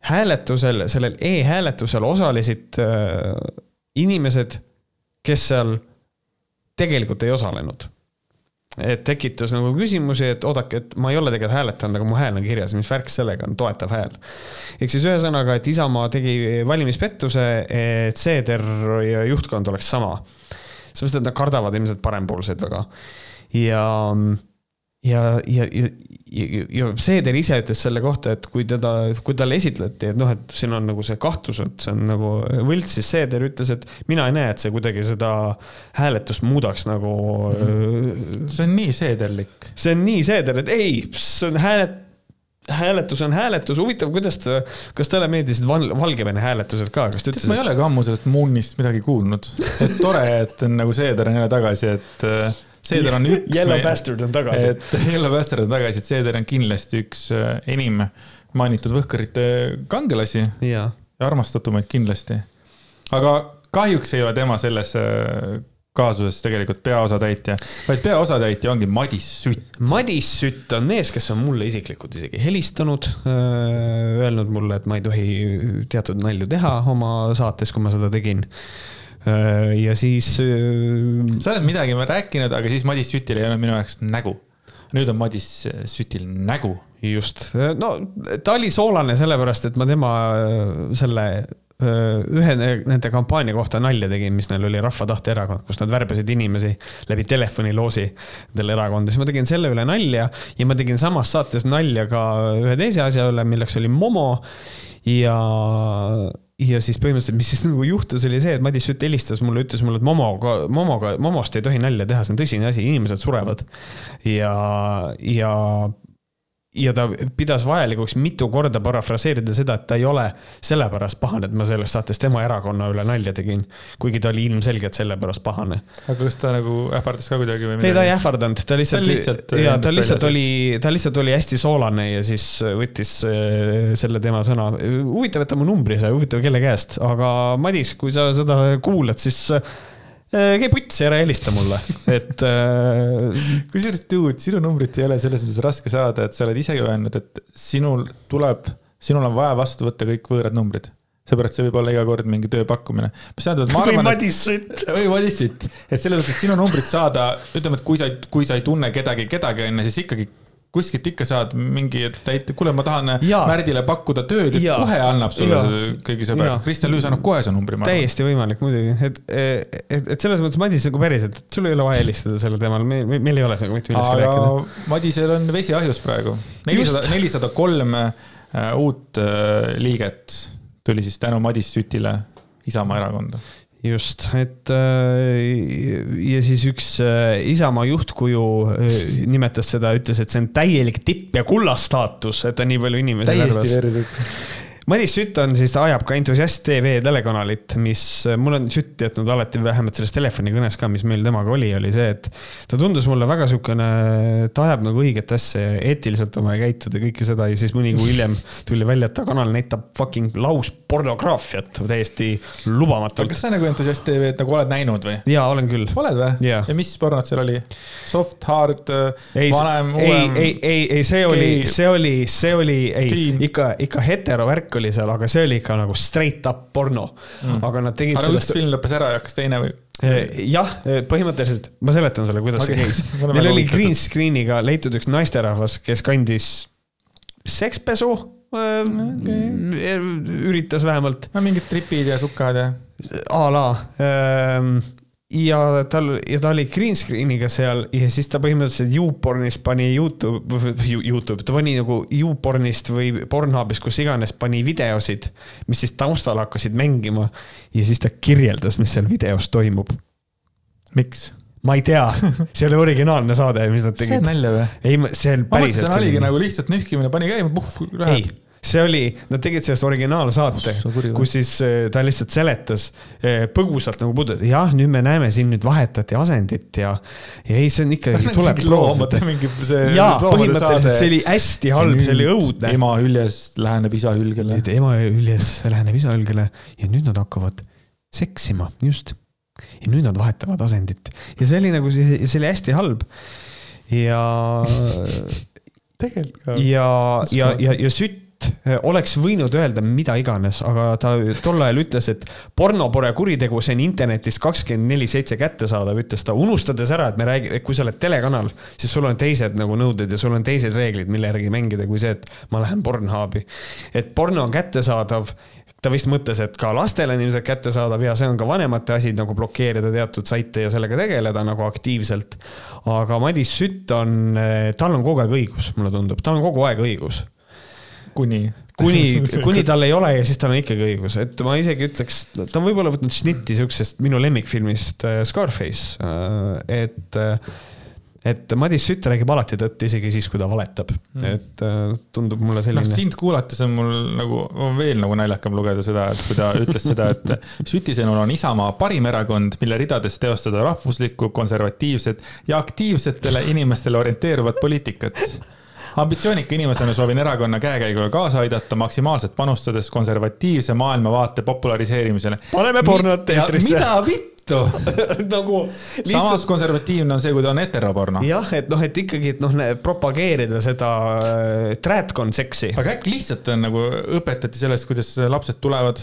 hääletusel, sellel e-hääletusel osalesid äh, inimesed, kes seal tegelikult ei osalenud et tekitas nagu küsimusi, et oodake, et ma ei ole tegelikult hääletanud, aga mu hääl on kirjas, mis värk sellega on, toetav hääl. ehk siis ühesõnaga, et Isamaa tegi valimispettuse, et Seeder ja juhtkond oleks sama. sellepärast, et nad kardavad ilmselt parempoolseid väga. ja, ja, ja, ja, ja, ja Seeder ise ütles selle kohta, et kui teda, kui talle esitleti, et noh, et siin on nagu see kahtlus, et see on nagu võlts, siis Seeder ütles, et mina ei näe, et see kuidagi seda hääletust muudaks nagu see on nii seederlik. see on nii seeder, et ei, see on häälet-, hääletus on hääletus, huvitav, kuidas ta, kas talle meeldisid val, Valgevene hääletused ka, kas ta ütles, ma ei ole ka ammu sellest Moonist midagi kuulnud. et tore, et on nagu Seeder on jälle tagasi, et Seeder on üks. *laughs* Yellow Bastard on tagasi. et Yellow Bastard on tagasi, et Seeder on kindlasti üks äh, enim mainitud võhkarite kangelasi jaa, armastatumaid kindlasti. aga kahjuks ei ole tema selles äh, kaasuses tegelikult peaosatäitja, vaid peaosatäitja ongi Madis Sütt. Madis Sütt on mees, kes on mulle isiklikult isegi helistanud, öelnud mulle, et ma ei tohi teatud nalju teha oma saates, kui ma seda tegin ja siis. sa oled midagi rääkinud, aga siis Madis Sütil ei olnud minu jaoks nägu. nüüd on Madis Sütil nägu. just, no ta oli soolane sellepärast, et ma tema selle ühe nende kampaania kohta nalja tegin, mis neil oli Rahva Tahte erakond, kus nad värbasid inimesi läbi telefoniloosi endale erakonda, siis ma tegin selle üle nalja ja ma tegin samas saates nalja ka ühe teise asja üle, milleks oli Momo ja ja siis põhimõtteliselt, mis siis nagu juhtus, oli see, et Madis Sütt helistas mulle, ütles mulle, et Momoga, Momoga, Momost ei tohi nalja teha, see on tõsine asi, inimesed surevad. ja, ja ja ta pidas vajalikuks mitu korda parafraseerida seda, et ta ei ole sellepärast pahane, et ma selles saates tema erakonna üle nalja tegin. kuigi ta oli ilmselgelt sellepärast pahane. aga kas ta nagu ähvardas ka kuidagi või midagi? ei, ta ei ähvardanud, ta lihtsalt, lihtsalt, ja ta lihtsalt oli, ta lihtsalt oli hästi soolane ja siis võttis äh, selle tema sõna. huvitav, et ta mu numbri sai, huvitav kelle käest, aga Madis, kui sa seda kuulad, siis Äh, käi putsi, ära helista mulle, et äh.... kusjuures, dude, sinu numbrit ei ole selles mõttes raske saada, et sa oled isegi öelnud, et sinul tuleb, sinul on vaja vastu võtta kõik võõrad numbrid seepärast see võib olla iga kord mingi tööpakkumine. või Madis Sütt. või Madis Sütt, et selles mõttes, et sinu numbrit saada, ütleme, et kui sa, kui sa ei tunne kedagi, kedagi on ju, siis ikkagi kuskilt ikka saad mingi, et kuule, ma tahan ja. Märdile pakkuda tööd, et ja. kohe annab sulle kõigi sõber. Kristjan Lüüs annab kohe su numbri. täiesti võimalik muidugi, et, et, et selles mõttes Madis nagu päriselt, et sul ei ole vaja helistada selle teemal, meil, meil ei ole seal mitte millestki rääkida. Madisel on vesi ahjus praegu, nelisada, nelisada kolm äh, uut äh, liiget tuli siis tänu Madis Sütile Isamaa erakonda just, et äh, ja siis üks äh, Isamaa juhtkuju äh, nimetas seda, ütles, et see on täielik tipp ja kullastaatus, et ta nii palju inimesi täiesti versus Madis Sütt on siis, ta ajab ka Entusiast tv telekanalit, mis mul on Sütt jätnud alati vähemalt selles telefonikõnes ka, mis meil temaga oli, oli see, et ta tundus mulle väga siukene, ta ajab nagu õiget asja, eetiliselt oma ei käituda ja kõike seda ja siis mõni kuu hiljem tuli välja, et ta kanal näitab fucking lauspornograafiat täiesti lubamatult. kas sa nagu Entusiast tv-d nagu oled näinud või? jaa, olen küll. oled või ja mis pornod seal oli? Soft, hard, vanem, uuem? ei, ei, ei, ei, see oli, see oli, see oli, ei, ikka, ikka hetero värk oli seal, aga see oli ikka nagu straight up porno mm.. aga nad tegid aga sellest. film lõppes ära ja hakkas teine või? Eh, jah, eh, põhimõtteliselt ma seletan sulle, kuidas okay. see käis. *laughs* meil oli green screen'iga leitud üks naisterahvas, kes kandis sekspesu okay.. üritas vähemalt. no mingid tripid ja sukad ja. a la ähm, ja tal, ja ta oli green screen'iga seal ja siis ta põhimõtteliselt YouPornist pani Youtube, *laughs* Youtube, ta pani nagu YouPornist või Pornhubis, kus iganes, pani videosid, mis siis taustal hakkasid mängima. ja siis ta kirjeldas, mis seal videos toimub. miks? ma ei tea, see oli originaalne saade, mis nad tegid. see on nalja või? ei, see on päriselt. ma mõtlesin, oligi nagu lihtsalt nühkimine, pani käima, puh, läheb see oli, nad tegid sellest originaalsaate, kus siis äh, ta lihtsalt seletas äh, põgusalt nagu puudu, jah, nüüd me näeme siin nüüd vahetati asendit ja, ja ei, see on ikkagi, tuleb proovida. *laughs* jaa, põhimõtteliselt see oli hästi halb, see oli õudne. ema hüljes läheneb isa hülgele. nüüd ema hüljes läheneb isa hülgele ja nüüd nad hakkavad seksima, just. ja nüüd nad vahetavad asendit ja see oli nagu, see oli hästi halb ja *laughs* tegelikult ka. ja, ja, ja, ja sütt Eh, oleks võinud öelda mida iganes, aga ta tol ajal ütles, et porno pole kuritegu, see on internetis kakskümmend neli seitse kättesaadav, ütles ta, unustades ära, et me räägime, kui sa oled telekanal, siis sul on teised nagu nõuded ja sul on teised reeglid, mille järgi mängida, kui see, et ma lähen Pornhubi. et porno on kättesaadav ta vist mõtles, et ka lastele on ilmselt kättesaadav ja see on ka vanemate asi nagu blokeerida teatud saite ja sellega tegeleda nagu aktiivselt. aga Madis Sütt on, eh, tal on kogu aeg õigus, mulle tundub, tal on kogu aeg õigus kuni kuni, *laughs* kuni tal ei ole ja siis tal on ikkagi õigus, et ma isegi ütleks, ta on võib-olla võtnud šnitti siuksest minu lemmikfilmist äh, Scarface, äh, et äh, et Madis Sütt räägib alati tõtt, isegi siis, kui ta valetab mm., et tundub mulle selline. noh, sind kuulates on mul nagu on veel nagu naljakam lugeda seda, et kui ta ütles seda, et Süti sõnul on Isamaa parim erakond, mille ridades teostada rahvuslikku, konservatiivset ja aktiivsetele inimestele orienteeruvat poliitikat ambitsioonika inimesena soovin erakonna käekäigule kaasa aidata, maksimaalselt panustades konservatiivse maailmavaate populariseerimisele. paneme pornot eetrisse. mida vittu *laughs* nagu lihtsalt... samas konservatiivne on see, kui ta on heteroporno. jah, et noh, et ikkagi, et noh, propageerida seda äh, trätkon seksi. aga äkki lihtsalt on nagu õpetati sellest, kuidas lapsed tulevad?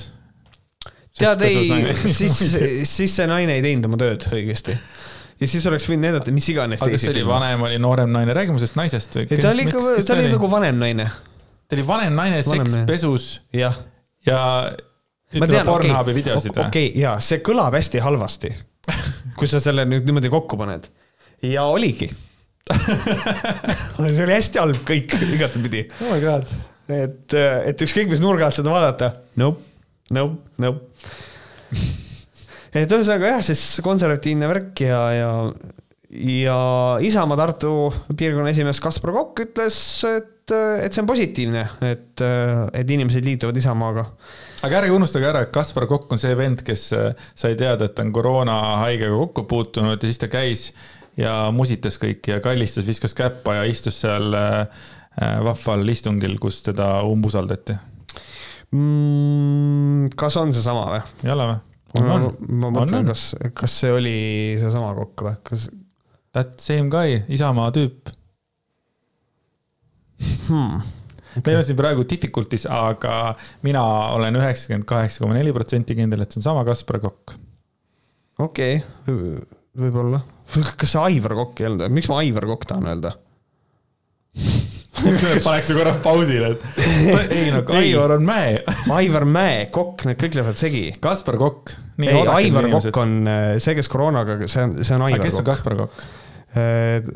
tead, ei, siis, siis see naine ei teinud oma tööd õigesti ja siis oleks võinud näidata mis iganes aga kas see oli vanem, oli noorem naine, räägime sellest naisest või? ta oli ikka, ta oli nagu vanem naine. ta oli vanem naine, seks, pesus. ja, ja ütleme Pornhubi okay, videosid või? okei okay,, jaa, see kõlab hästi halvasti, kui sa selle nüüd niimoodi kokku paned. ja oligi see oli hästi halb kõik, igatepidi. oh my god. et, et ükskõik mis nurga alt seda vaadata, nope, nope, nope et ühesõnaga jah, siis konservatiivne värk ja, ja, ja Isamaa Tartu piirkonna esimees Kaspar Kokk ütles, et, et see on positiivne, et, et inimesed liituvad Isamaaga aga ärge unustage ära, et Kaspar Kokk on see vend, kes sai teada, et ta on koroonahaigega kokku puutunud ja siis ta käis ja musitas kõiki ja kallistas, viskas käppa ja istus seal äh, vahval istungil, kus teda umbusaldati mm,. kas on seesama või? ei ole või? Ma, ma mõtlen, kas, kas see oli seesama kokk või, kas? That same guy, Isamaa tüüp hmm.. Okay. meil on siin praegu difficulties, aga mina olen üheksakümmend kaheksa koma neli protsenti kindel, et see on sama Kaspar Kokk. okei okay., võib-olla. kas see Aivar Kokk ei olnud, miks ma Aivar Kokk tahan öelda *laughs* paneks ju korra pausile, et ei no Aivar on Mäe. Aivar Mäe, Kokk, need kõik lähevad segi. Kaspar Kokk. ei, Aivar Kokk on äh, see, kes koroonaga, see on, see on Aivar Kokk. kes on Kaspar Kokk? Äh,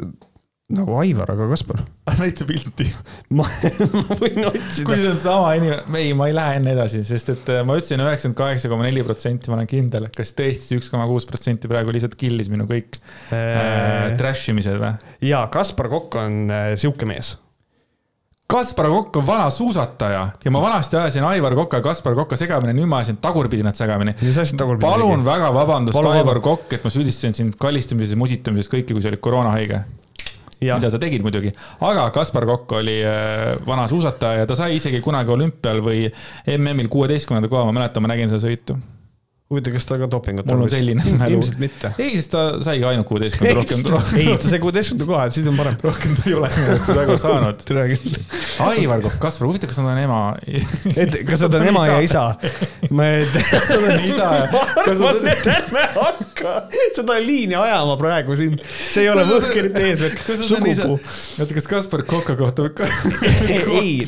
nagu Aivar, aga Kaspar. *laughs* näita pilti. ma, *laughs* ma võin otsida. kui see on sama inimene, ei, ma ei lähe enne edasi, sest et äh, ma ütlesin üheksakümmend kaheksa koma neli protsenti, ma olen kindel, et kas tõesti üks koma kuus protsenti praegu lihtsalt killis minu kõik äh, trash imised või? jaa, Kaspar Kokk on äh, sihuke mees Kaspar Kokk on vana suusataja ja ma vanasti ajasin Aivar Kokka ja Kaspar Kokka segamini, nüüd ma ajasin tagurpidi nad segamini. palun väga vabandust, Aivar Kokk, et ma süüdistasin sind kallistamises, musitamises, kõike, kui sa olid koroonahaige. mida sa tegid muidugi, aga Kaspar Kokk oli äh, vana suusataja ja ta sai isegi kunagi olümpial või MM-il kuueteistkümnenda koha, ma mäletan, ma nägin seda sõitu huvitav, kas ta ka dopingut mul on selline mälu. ilmselt mitte. ei, sest ta saigi ainult kuueteistkümnenda rohkem. ei, ta sai kuueteistkümnenda koha, siis on parem. rohkem ta ei ole väga saanud. *laughs* tere küll. Aivar Kokk, Kaspar, huvitav, kas nad on ema? *laughs* et kas nad on ema ja isa? *laughs* ma ei tea. kas nad on isa ja. ma arvan, et ärme hakka seda liini ajama praegu siin. see ei ole võhkerite eesmärk. sugupuu. oota, kas Kaspar Koka kohta? ei,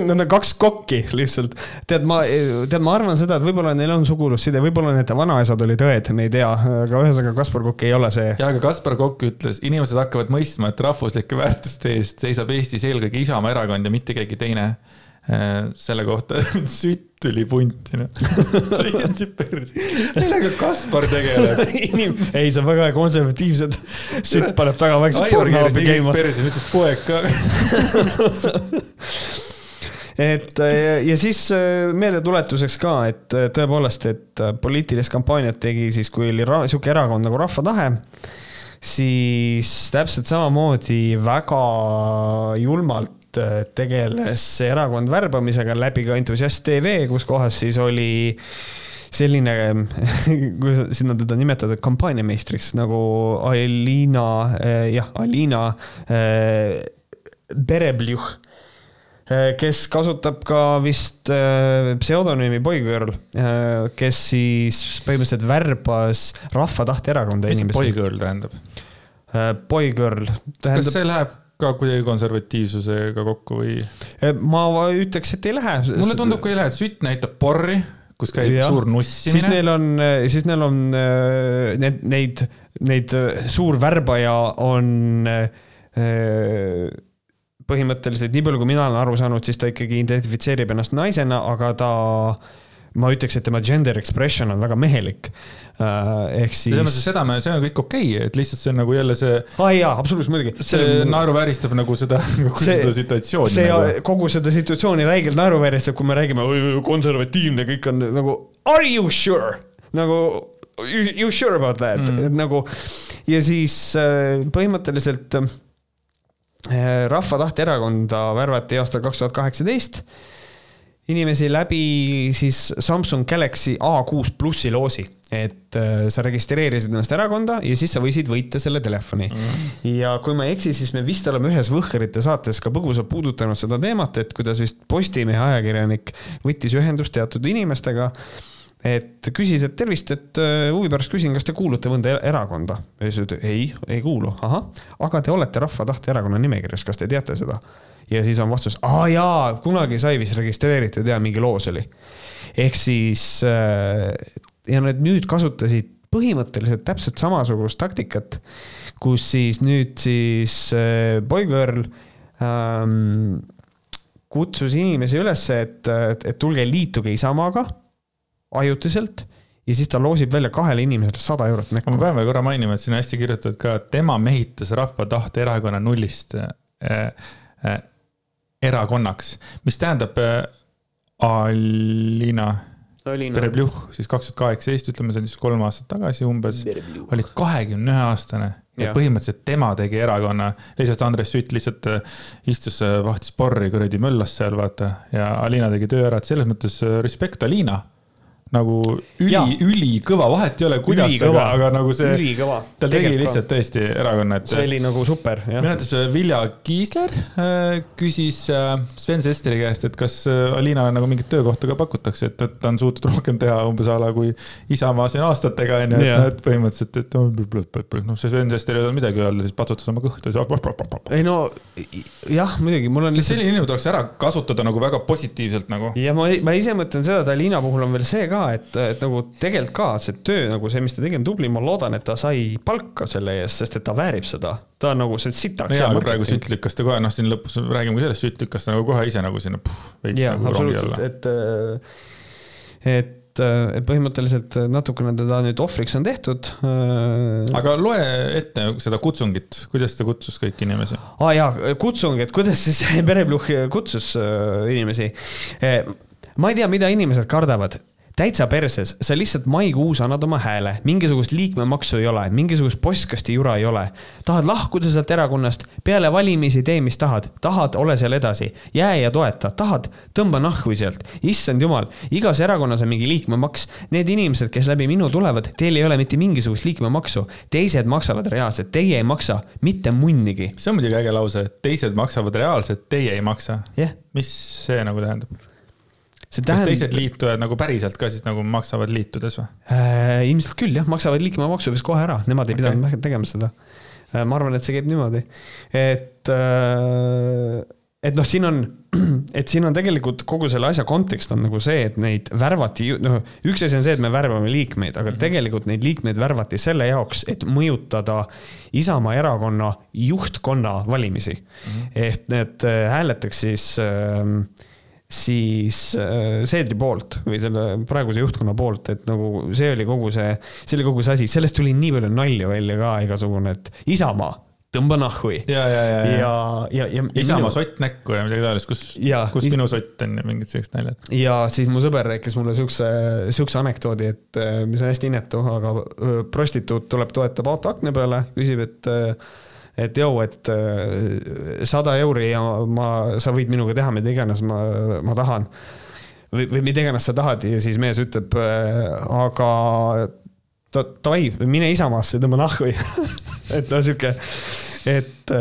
nad on kaks kokki lihtsalt. tead, ma, tead, ma arvan seda, et võib-olla neil on sugulus side, võib-olla need vanaisad olid õed, me ei tea, aga ühesõnaga Kaspar Kokk ei ole see. ja, aga Kaspar Kokk ütles, inimesed hakkavad mõistma, et rahvuslike *laughs* väärtuste eest seisab Eestis eelkõige Isamaa erakond ja mitte keegi teine. Äh, selle kohta *laughs* sütt tuli punti, noh. *laughs* täiesti perse. millega Kaspar tegeleb? ei, see on väga konservatiivsed. sütt paneb taga väikse pornohaabi käima. perse, ütles poeg ka et ja siis äh, meeldetuletuseks ka, et äh, tõepoolest, et äh, poliitilist kampaaniat tegi siis, kui oli sihuke erakond nagu Rahva Tahe, siis täpselt samamoodi väga julmalt tegeles see erakond värbamisega läbi ka Entusiast tv, kus kohas siis oli selline, *laughs* kuidas sinna teda nimetada, kampaaniameistriks nagu Alina, jah, Alina Berebljuh Äh, kes kasutab ka vist äh, pseudonüümi Boygirl, äh, kes siis põhimõtteliselt värbas Rahva Tahteerakonda inimesi. mis Boygirl tähendab? Boygirl tähendab. kas see läheb ka kuidagi konservatiivsusega kokku või? ma ütleks, et ei lähe. mulle tundub, kui ei lähe, sütt näitab porri, kus käib ja. suur nussimine. siis neil on, siis neil on need, neid, neid suur värbaja on põhimõtteliselt nii palju, kui mina olen aru saanud, siis ta ikkagi identifitseerib ennast naisena, aga ta, ma ütleks, et tema gender expression on väga mehelik. Äh, ehk siis. selles mõttes seda me, see on kõik okei okay,, et lihtsalt see on nagu jälle see. aa jaa, absoluutselt muidugi. see naeruvääristab nagu seda, *laughs* nagu see, seda situatsiooni. see nagu. kogu seda situatsiooni räigelt naeruvääristab, kui me räägime konservatiivne, kõik on nagu are you sure nagu you sure about that mm., nagu ja siis äh, põhimõtteliselt Rahva Tahte erakonda värvati aastal kaks tuhat kaheksateist. Inimesi läbi siis Samsung Galaxy A6 plussi loosi, et äh, sa registreerisid ennast erakonda ja siis sa võisid võita selle telefoni. Mm.. ja kui ma ei eksi, siis me vist oleme ühes Võhkerite saates ka põgusalt puudutanud seda teemat, et kuidas vist Postimehe ajakirjanik võttis ühendust teatud inimestega et küsis, et tervist, et äh, huvi pärast küsin, kas te kuulute mõnda erakonda? ja siis ütles ei, ei kuulu, ahah, aga te olete Rahva Tahte erakonna nimekirjas, kas te teate seda? ja siis on vastus, aa jaa, kunagi sai vist registreeritud ja mingi loos oli. ehk siis äh, ja nad nüüd kasutasid põhimõtteliselt täpselt samasugust taktikat, kus siis nüüd siis äh, Boygirl ähm, kutsus inimesi üles, et, et tulge liituge Isamaaga ajutiselt ja siis ta loosib välja kahele inimesele sada eurot näkku. ma pean veel korra mainima, et siin on hästi kirjutatud ka, et tema mehitas Rahva Tahte erakonna nullist äh, äh, erakonnaks, mis tähendab äh, Alina Perebljuh siis kaks tuhat kaheksateist, ütleme, see on siis kolm aastat tagasi umbes, oli kahekümne ühe aastane ja põhimõtteliselt tema tegi erakonna, lihtsalt Andres Sütt lihtsalt äh, istus, äh, vahtis porri, kuradi möllas seal, vaata. ja Alina tegi töö ära, et selles mõttes respekt, Alina nagu üli, ülikõva, vahet ei ole, kuidas, aga, aga nagu see, ta tegi lihtsalt tõesti erakonna, et. see oli nagu super, jah. arvates äh, Vilja Kiisler äh, küsis äh, Sven Sesteri käest, et kas Alinale nagu mingit töökohta ka pakutakse, et, et ta on suutnud rohkem teha umbes a la kui Isamaa siin aastatega onju, et noh, et põhimõtteliselt, et noh, see Sven Sester ei olnud midagi öelda, siis patsutas oma kõhtu. ei no jah, muidugi, mul on lihtsalt. selline inimene tuleks ära kasutada nagu väga positiivselt nagu. ja ma, ma ise mõtlen seda, et Alina puhul on veel see ka, et, et nagu tegelikult ka see töö nagu see, mis ta tegi, on tubli, ma loodan, et ta sai palka selle eest, sest et ta väärib seda. ta on nagu see sitaks jaa, aga praegu sütt lükkas ta kohe, noh, siin lõpus räägime ka sellest, sütt lükkas ta nagu kohe ise nagu sinna puh, veits ja, nagu rongi alla. et, et et põhimõtteliselt natukene teda nüüd ohvriks on tehtud. aga loe ette seda kutsungit, kuidas ta kutsus kõiki inimesi? aa ah, jaa, kutsung, et kuidas siis *laughs* Perepluhh kutsus inimesi. ma ei tea, mida inimesed kardavad täitsa perses, sa lihtsalt maikuus annad oma hääle, mingisugust liikmemaksu ei ole, mingisugust postkasti jura ei ole. tahad lahkuda sealt erakonnast, peale valimisi tee, mis tahad, tahad, ole seal edasi, jää ja toeta, tahad, tõmba nahku sealt. issand jumal, igas erakonnas on mingi liikmemaks. Need inimesed, kes läbi minu tulevad, teil ei ole mitte mingisugust liikmemaksu, teised maksavad reaalselt, teie ei maksa mitte munnigi. see on muidugi äge lause, et teised maksavad reaalselt, teie ei maksa yeah.. mis see nagu tähendab? Tähendab... kas teised liitujad nagu päriselt ka siis nagu maksavad liitudes või äh,? ilmselt küll jah, maksavad liikmemaksu vist kohe ära, nemad ei okay. pidanud tegema seda äh,. ma arvan, et see käib niimoodi, et äh, et noh, siin on, *clears throat* et siin on tegelikult kogu selle asja kontekst on nagu see, et neid värvati, noh, üks asi on see, et me värbame liikmeid, aga mm -hmm. tegelikult neid liikmeid värvati selle jaoks, et mõjutada Isamaa erakonna juhtkonna valimisi mm. -hmm. et need äh, hääletaks siis äh, siis äh, Seedri poolt või selle praeguse juhtkonna poolt, et nagu see oli kogu see, see oli kogu see asi, sellest tuli nii palju nalja välja ka igasugune, et Isamaa, tõmba nahhui. ja, ja, ja, ja, ja, ja, ja. Isamaa minu... sott näkku ja midagi taolist, kus, kus is... minu sott on ja mingid sellised naljad. ja siis mu sõber rääkis mulle siukse, siukse anekdoodi, et mis on hästi inetu, aga prostituut tuleb, toetab auto akna peale, küsib, et et jõu, et äh, sada euri ja ma, sa võid minuga teha mida iganes ma, ma tahan. või, või mida iganes sa tahad ja siis mees ütleb, äh, aga davai, mine Isamaasse, tõmba nahku *laughs* et noh, sihuke, et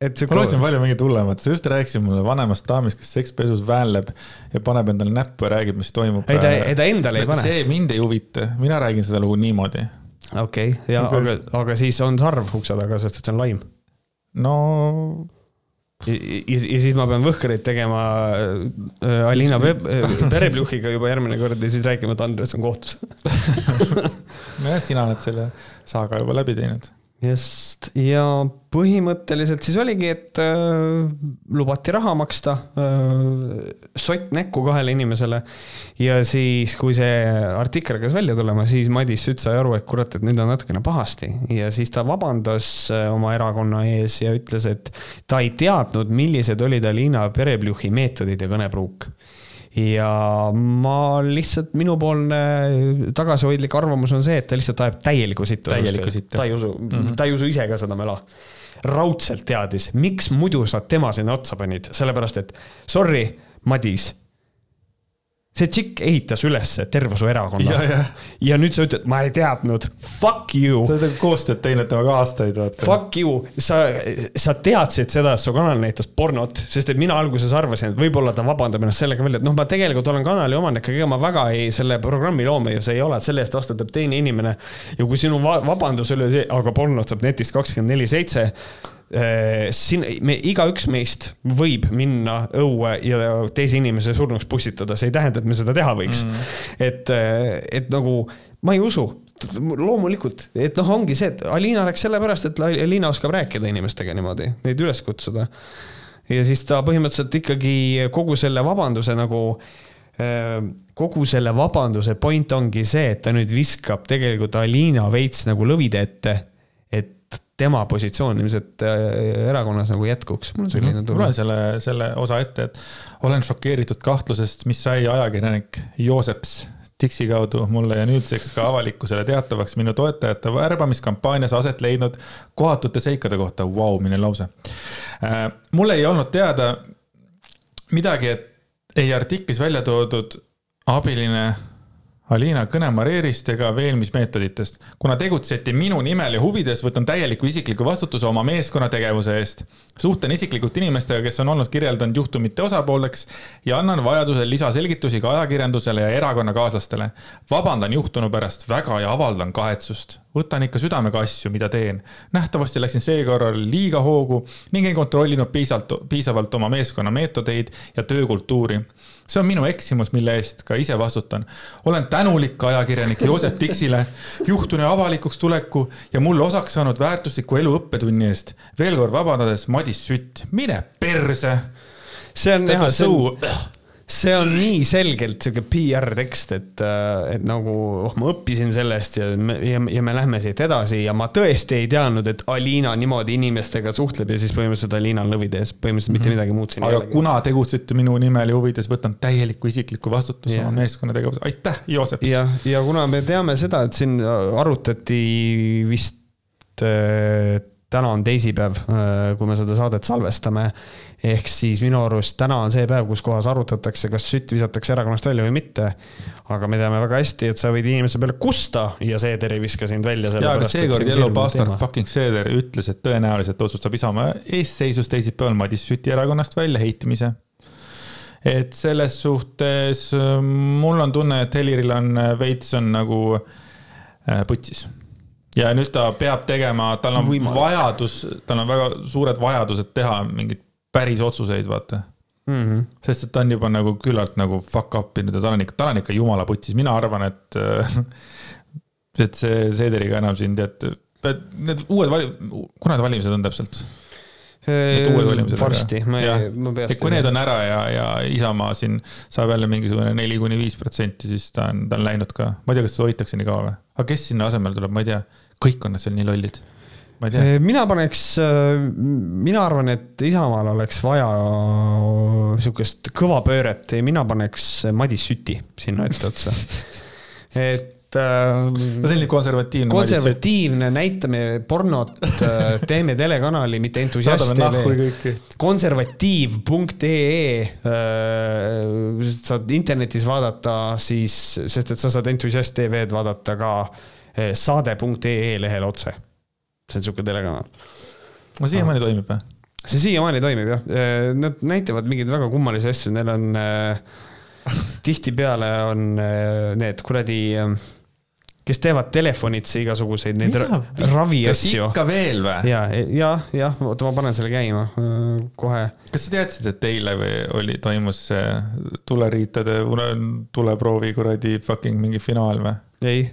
et siuke... ma lootsin palju mingit hullemat, sa just rääkisid mulle vanemast daamist, kes sekspesus väänleb ja paneb endale näppu ja räägib, mis toimub. ei, ta, ta endale ei pane. see mind ei huvita, mina räägin seda lugu niimoodi okei okay,, ja aga, aga siis on sarv ukse taga, sest et see on laim. no. ja, ja, ja siis ma pean võhkreid tegema äh, Alina Perepljuhiga juba järgmine kord ja siis rääkima, et Andres on kohtus *laughs* nojah, sina oled selle saaga juba läbi teinud just, ja põhimõtteliselt siis oligi, et äh, lubati raha maksta äh,, sott näkku kahele inimesele. ja siis, kui see artikkel hakkas välja tulema, siis Madis Sütt sai aru, et kurat, et nüüd on natukene pahasti. Ja siis ta vabandas äh, oma erakonna ees ja ütles, et ta ei teadnud, millised olid Alina Perepljuhi meetodid ja kõnepruuk ja ma lihtsalt, minupoolne tagasihoidlik arvamus on see, et ta lihtsalt ajab täielikku sitta. täielikku sitta. ta ei usu mm, -hmm. ta ei usu ise ka seda mela. raudselt teadis, miks muidu sa tema sinna otsa panid, sellepärast et sorry, Madis see tšikk ehitas üles terve su erakonna. Ja, nüüd sa ütled, ma ei teadnud, fuck you. sa oled koostööd teinud temaga aastaid, vaata. Fuck you, sa, sa teadsid seda, et su kanal näitas pornot, sest et mina alguses arvasin, et võib-olla ta vabandab ennast sellega välja, et noh, ma tegelikult olen kanali omanik, aga ega ma väga ei, selle programmi loome ju see ei ole, et selle eest vastutab teine inimene. ja kui sinu vabandus oli see, aga pornot saab netist kakskümmend neli seitse siin me, igaüks meist võib minna õue ja teise inimese surnuks pussitada, see ei tähenda, et me seda teha võiks. Mm.. et, äh, et nagu ma ei usu, loomulikult, et noh, ongi see, et Alina läks sellepärast, et Alina oskab rääkida inimestega niimoodi, neid üles kutsuda. ja siis ta põhimõtteliselt ikkagi kogu selle vabanduse nagu äh, kogu selle vabanduse point ongi see, et ta nüüd viskab tegelikult Alina veits nagu lõvide ette tema positsioon ilmselt äh, erakonnas nagu jätkuks, mul on selline tunne. loen selle, selle osa ette, et olen šokeeritud kahtlusest, mis sai ajakirjanik Jooseps Dixi kaudu mulle ja nüüdseks ka avalikkusele teatavaks minu toetajate värbamiskampaanias aset leidnud kohatute seikade kohta. Vau, milline lause. Äh, mul ei olnud teada midagi, et ei artiklis välja toodud abiline Alina kõne Mareerist ega veenmismeetoditest. kuna tegutseti minu nimel ja huvides, võtan täieliku isikliku vastutuse oma meeskonna tegevuse eest. Suhtlen isiklikult inimestega, kes on olnud kirjeldanud juhtumite osapooleks ja annan vajadusel lisaselgitusi ka ajakirjandusele ja erakonnakaaslastele. vabandan juhtunu pärast väga ja avaldan kahetsust. võtan ikka südamega asju, mida teen. nähtavasti läksin seekorral liiga hoogu ning ei kontrollinud piisavalt, piisavalt oma meeskonna meetodeid ja töökultuuri see on minu eksimus, mille eest ka ise vastutan. olen tänulik ajakirjanik Joosep Tiksile juhtunu avalikuks tuleku ja mulle osaks saanud väärtusliku elu õppetunni eest. veel kord vabandades, Madis Sütt, mine perse. see on jah, see on see on nii selgelt sihuke PR tekst, et, äh, et nagu oh, ma õppisin sellest ja me, ja, ja me lähme siit edasi ja ma tõesti ei teadnud, et Alina niimoodi inimestega suhtleb ja siis põhimõtteliselt Alina on lõvide ees, põhimõtteliselt mitte mhm. midagi muud siin ei ole. aga kuna tegutsete minu nimel ja huvides, võtan täieliku isikliku vastutuse yeah. oma meeskonna tegevuse, aitäh, Joosep. ja, ja kuna me teame seda, et siin arutati vist äh, täna on teisipäev, äh, kui me seda saadet salvestame. ehk siis minu arust täna on see päev, kus kohas arutatakse, kas sütt visatakse erakonnast välja või mitte. aga me teame väga hästi, et sa võid inimese peale kusta ja Seeder ei viska sind välja. jaa, aga seekord Yellow Bastard fucking Seeder ütles, et tõenäoliselt otsustab Isamaa eesseisus teisipäeval Madis Süti erakonnast väljaheitmise et selles suhtes äh, mul on tunne, et Heliril on veits on nagu äh, putsis ja nüüd ta peab tegema, tal on Võimalik. vajadus, tal on väga suured vajadused teha mingeid päris otsuseid, vaata mm. -hmm. sest et ta on juba nagu küllalt nagu fuck up inud ja tal on ikka, tal on ikka jumala putsis, mina arvan, et *laughs* et see Seederiga enam siin tead, need uued vali-, kuna need valimised on täpselt? Varsti, ma ei, ma peast. kui need on ära ja, ja Isamaa siin saab jälle mingisugune neli kuni viis protsenti, siis ta on, ta on läinud ka. ma ei tea, kas seda hoitakse nii kaua või? aga kes sinna asemele tuleb, ma ei tea. kõik on nad seal nii lollid. mina paneks, mina arvan, et Isamaal oleks vaja sihukest kõva pööret, mina paneks Madis Süti sinna etteotsa *laughs* et no selline konservatiivne. konservatiivne, näitame pornot, äh, *laughs* teeme telekanali, mitte entusiast tv. konservatiiv.ee äh, saad internetis vaadata siis, sest et sa saad entusiast tv-d vaadata ka äh, saade.ee lehel otse. see on sihuke telekanal. no siiamaani toimib või? see siiamaani toimib jah, nad näitavad mingeid väga kummalisi asju, neil on *laughs* tihtipeale on need kuradi äh, kes teevad telefonitsi igasuguseid neid raviasju. ikka veel või? ja, ja, jah, oota, ma panen selle käima äh, kohe. kas sa teadsid, et eile või oli, toimus see tuleriitade tuleproovi kuradi fucking mingi finaal või? ei.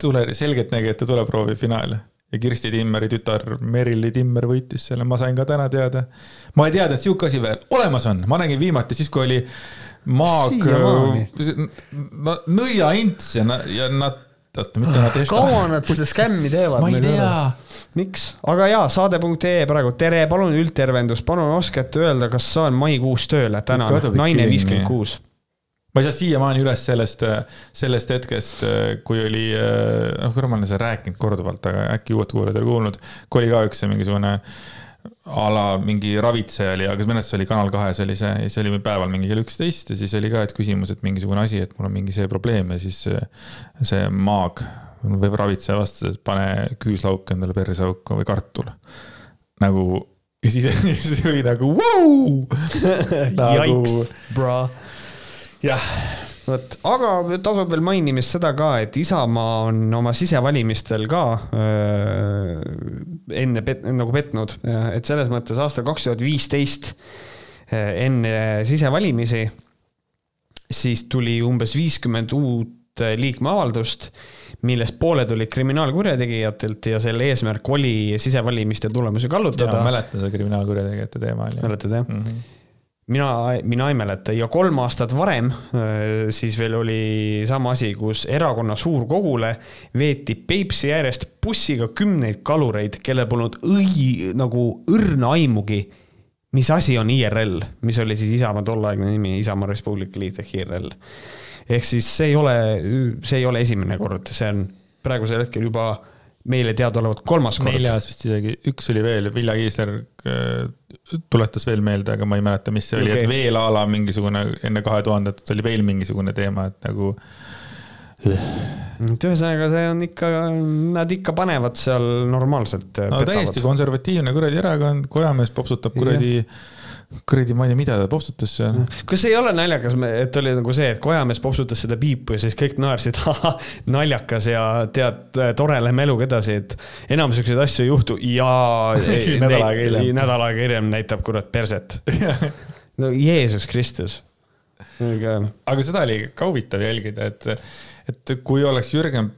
tule, selgeltnägijate tuleproovi finaal ja Kirsti Timmeri tütar Merili Timmer võitis selle, ma sain ka täna teada. ma ei teadnud, et sihuke asi veel olemas on, ma nägin viimati siis, kui oli Maag, nõiaints ja, ja nad oota, mitte nad Esta. kaua nad seda skämmi teevad? ma ei tea. miks, aga jaa, saade.ee praegu, tere, palun üldtervendust, palun oskate öelda, kas saan maikuus tööle, tänan, naine viiskümmend kuus. ma ei saa siiamaani üles sellest, sellest hetkest, kui oli, noh, kurat, ma olen seda rääkinud korduvalt, aga äkki uued kuulajad ei ole kuulnud. kui oli ka üks mingisugune a la mingi ravitseja oli, aga minu arust see oli Kanal kahes oli see ja see oli päeval mingi kell üksteist ja siis oli ka, et küsimus, et mingisugune asi, et mul on mingi see probleem ja siis see, maag või ravitseja vastas, et pane küüslauk endale perseauku või kartul. nagu ja siis, *laughs* siis oli nagu vau *laughs* nagu.... bro jah. Vot, aga tasub veel mainimist seda ka, et Isamaa on oma sisevalimistel ka öö, enne pet, nagu petnud, et selles mõttes aastal kaks tuhat viisteist enne sisevalimisi, siis tuli umbes viiskümmend uut liikmeavaldust, millest pooled olid kriminaalkurjategijatelt ja selle eesmärk oli sisevalimiste tulemusi kallutada. mäletan seda kriminaalkurjategijate teema. mäletad jah mm? -hmm mina, mina ei mäleta. Ja kolm aastat varem äh, siis veel oli sama asi, kus erakonna suurkogule veeti Peipsi äärest bussiga kümneid kalureid, kellel polnud õi nagu õrna aimugi, mis asi on IRL, mis oli siis Isamaa tolleaegne nimi, Isamaa Res Publica Liit ehk IRL. ehk siis see ei ole, see ei ole esimene kord, see on praegusel hetkel juba meile teadaolevalt kolmas kord. neljas vist isegi, üks oli veel, Vilja Kiisler äh, tuletas veel meelde, aga ma ei mäleta, mis see oli okay., et veel a la mingisugune enne kahe tuhandet oli veel mingisugune teema, et nagu. et ühesõnaga, see on ikka, nad ikka panevad seal normaalselt. no petavad. täiesti konservatiivne kuradi erakond, kojamees popsutab kuradi yeah kuradi, ma ei tea, mida ta popsutas seal. kas ei ole naljakas, et oli nagu see, et kojamees popsutas seda piipu ja siis kõik naersid, naljakas ja tead, tore, lähme eluga edasi, et enam siukseid asju ei juhtu ja *laughs* nädal aega hiljem. nädal aega hiljem näitab kurat perset *laughs* no Jeesus Kristus. aga seda oli ka huvitav jälgida, et, et kui oleks Jürgen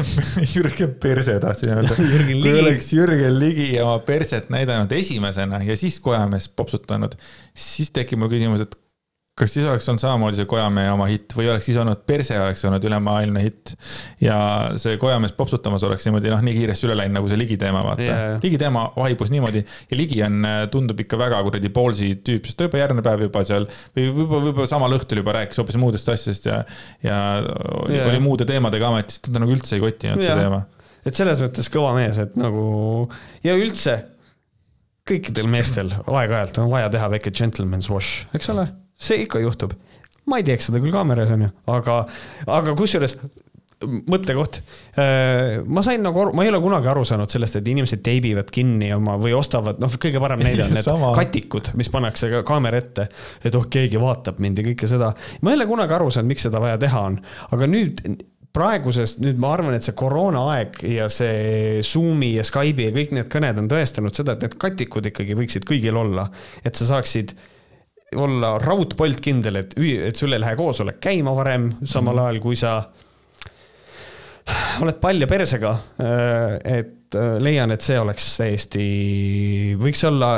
*laughs* Jürgen Perse tahtsin öelda. *laughs* kui oleks Jürgen Ligi oma perset näidanud esimesena ja siis Kojamees popsutanud, siis tekib mul küsimus, et kas siis oleks olnud samamoodi see Kojamehe oma hitt või oleks siis olnud Perse oleks olnud ülemaailmne hitt. ja see Kojamees popsutamas oleks niimoodi noh, nii kiiresti üle läinud nagu see Ligi teema, vaata yeah.. Ligi teema vaibus niimoodi ja Ligi on, tundub ikka väga kuradi ballsy tüüp, sest ta juba järgmine päev juba seal või võib-olla, võib-olla samal õhtul juba rääkis hoopis muudest asjadest ja, ja oli, yeah. oli muude teemadega ametis, teda nagu üldse ei kottinud yeah. see teema. et selles mõttes kõva mees, et nagu ja üldse kõikidel meestel aeg-ajalt on vaja teha väike gentleman's wash, eks ole see ikka juhtub. ma ei teeks seda küll kaameras, onju, aga, aga kusjuures mõttekoht. Äh, ma sain nagu, ma ei ole kunagi aru saanud sellest, et inimesed teibivad kinni oma või ostavad, noh, kõige parem näide on *laughs* need katikud, mis pannakse ka kaamera ette. et oh, keegi vaatab mind ja kõike seda. ma ei ole kunagi aru saanud, miks seda vaja teha on, aga nüüd praegusest, nüüd ma arvan, et see koroonaaeg ja see Zoom'i ja Skype'i ja kõik need kõned on tõestanud seda, et need katikud ikkagi võiksid kõigil olla. et sa saaksid olla raudpolt kindel, et, et sul ei lähe koosolek käima varem, samal mhm. ajal kui sa oled palja persega. Äh, et äh, leian, et see oleks täiesti, võiks olla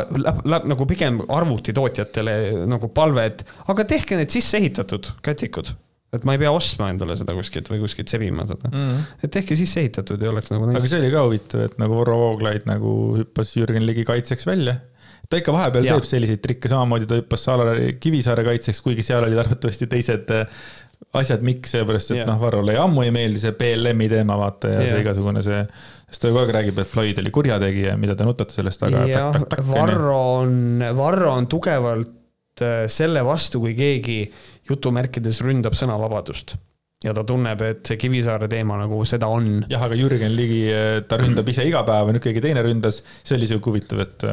nagu pigem arvutitootjatele nagu palve, et aga tehke need sisse ehitatud kätikud et ma ei pea ostma endale seda kuskilt või kuskilt sebima seda mm. -hmm. et tehke sisse ehitatud ja oleks nagu nice.. aga see oli ka huvitav, et nagu Varro Vooglaid nagu hüppas Jürgen Ligi kaitseks välja ta ikka vahepeal ja. teeb selliseid trikke, samamoodi ta hüppas Kivisaare kaitseks, kuigi seal olid arvatavasti teised äh, asjad, miks, seepärast et noh, Varrole ammu ei meeldi see BLM-i teema, vaata ja, ja see igasugune see, sest ta kogu aeg räägib, et Floyd oli kurjategija, mida te nutate sellest, aga. jah, Varro on, Varro on tugevalt äh, selle vastu, kui keegi jutumärkides ründab sõnavabadust ja ta tunneb, et see Kivisaare teema nagu seda on. jah, aga Jürgen Ligi, äh, ta ründab ise iga päev ja nüüd keegi teine ründas, see oli sihuke huvitav, et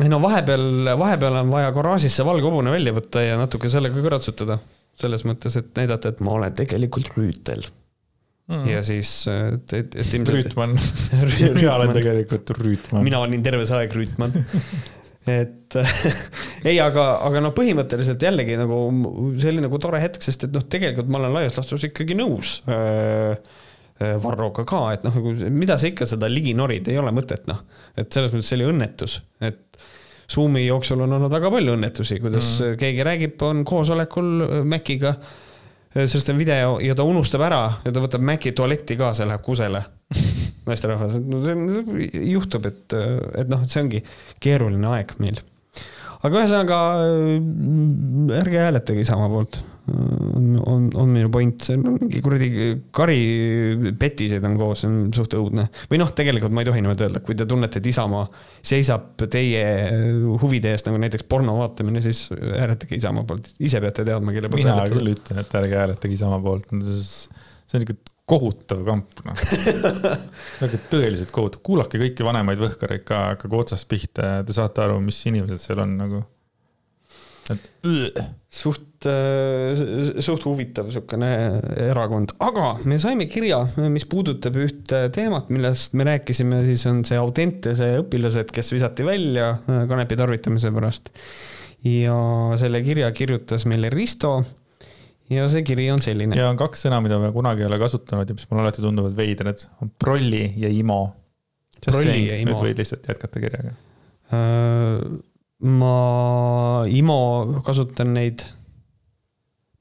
ei no vahepeal, vahepeal on vaja garaažist see valge hobune välja võtta ja natuke sellega kõratsutada. selles mõttes, et näidata, et ma olen tegelikult rüütel mm.. ja siis, et, et, et ilmselt. Rüütman *laughs* mina olen tegelikult Rüütman. mina olin terve see aeg Rüütman et *laughs* ei, aga, aga noh, põhimõtteliselt jällegi nagu see oli nagu tore hetk, sest et noh, tegelikult ma olen laias laastus ikkagi nõus äh, Äh, Varroga ka, et noh, nagu mida sa ikka seda ligi norid, ei ole mõtet, noh. et selles mõttes see oli õnnetus, et Zoomi jooksul on olnud väga palju õnnetusi, kuidas mm. keegi räägib, on koosolekul äh, Maciga, äh, sellest on video ja ta unustab ära ja ta võtab Maci tualetti kaasa läheb kusele *laughs* naisterahvas, juhtub, et, et noh, et see ongi keeruline aeg meil. aga ühesõnaga ärge hääletage Isamaa poolt on, on, on minu point, see on mingi kuradi karipetised on koos, see on suht õudne. või noh, tegelikult ma ei tohi niimoodi öelda, kui te tunnete, et Isamaa seisab teie huvide eest, nagu näiteks porno vaatamine, siis hääletage Isamaa poolt, ise peate teadma, kelle poolt. mina küll ütlen, et ärge hääletage Isamaa poolt, see on ikka kohutav kamp, noh. *laughs* nagu tõeliselt kohutav, kuulake kõiki vanemaid võhkareid ka, hakake otsast pihta ja te saate aru, mis inimesed seal on nagu et suht, äh, suht huvitav niisugune erakond, aga me saime kirja, mis puudutab ühte teemat, millest me rääkisime, siis on see Audentese õpilased, kes visati välja äh, kanepi tarvitamise pärast. ja selle kirja kirjutas meile Risto. ja see kiri on selline. ja on kaks sõna, mida me kunagi ei ole kasutanud ja mis mulle alati tunduvad veidrad, on prolli ja imo. prolli ja imo. nüüd võid lihtsalt jätkata kirjaga uh ma IMO kasutan neid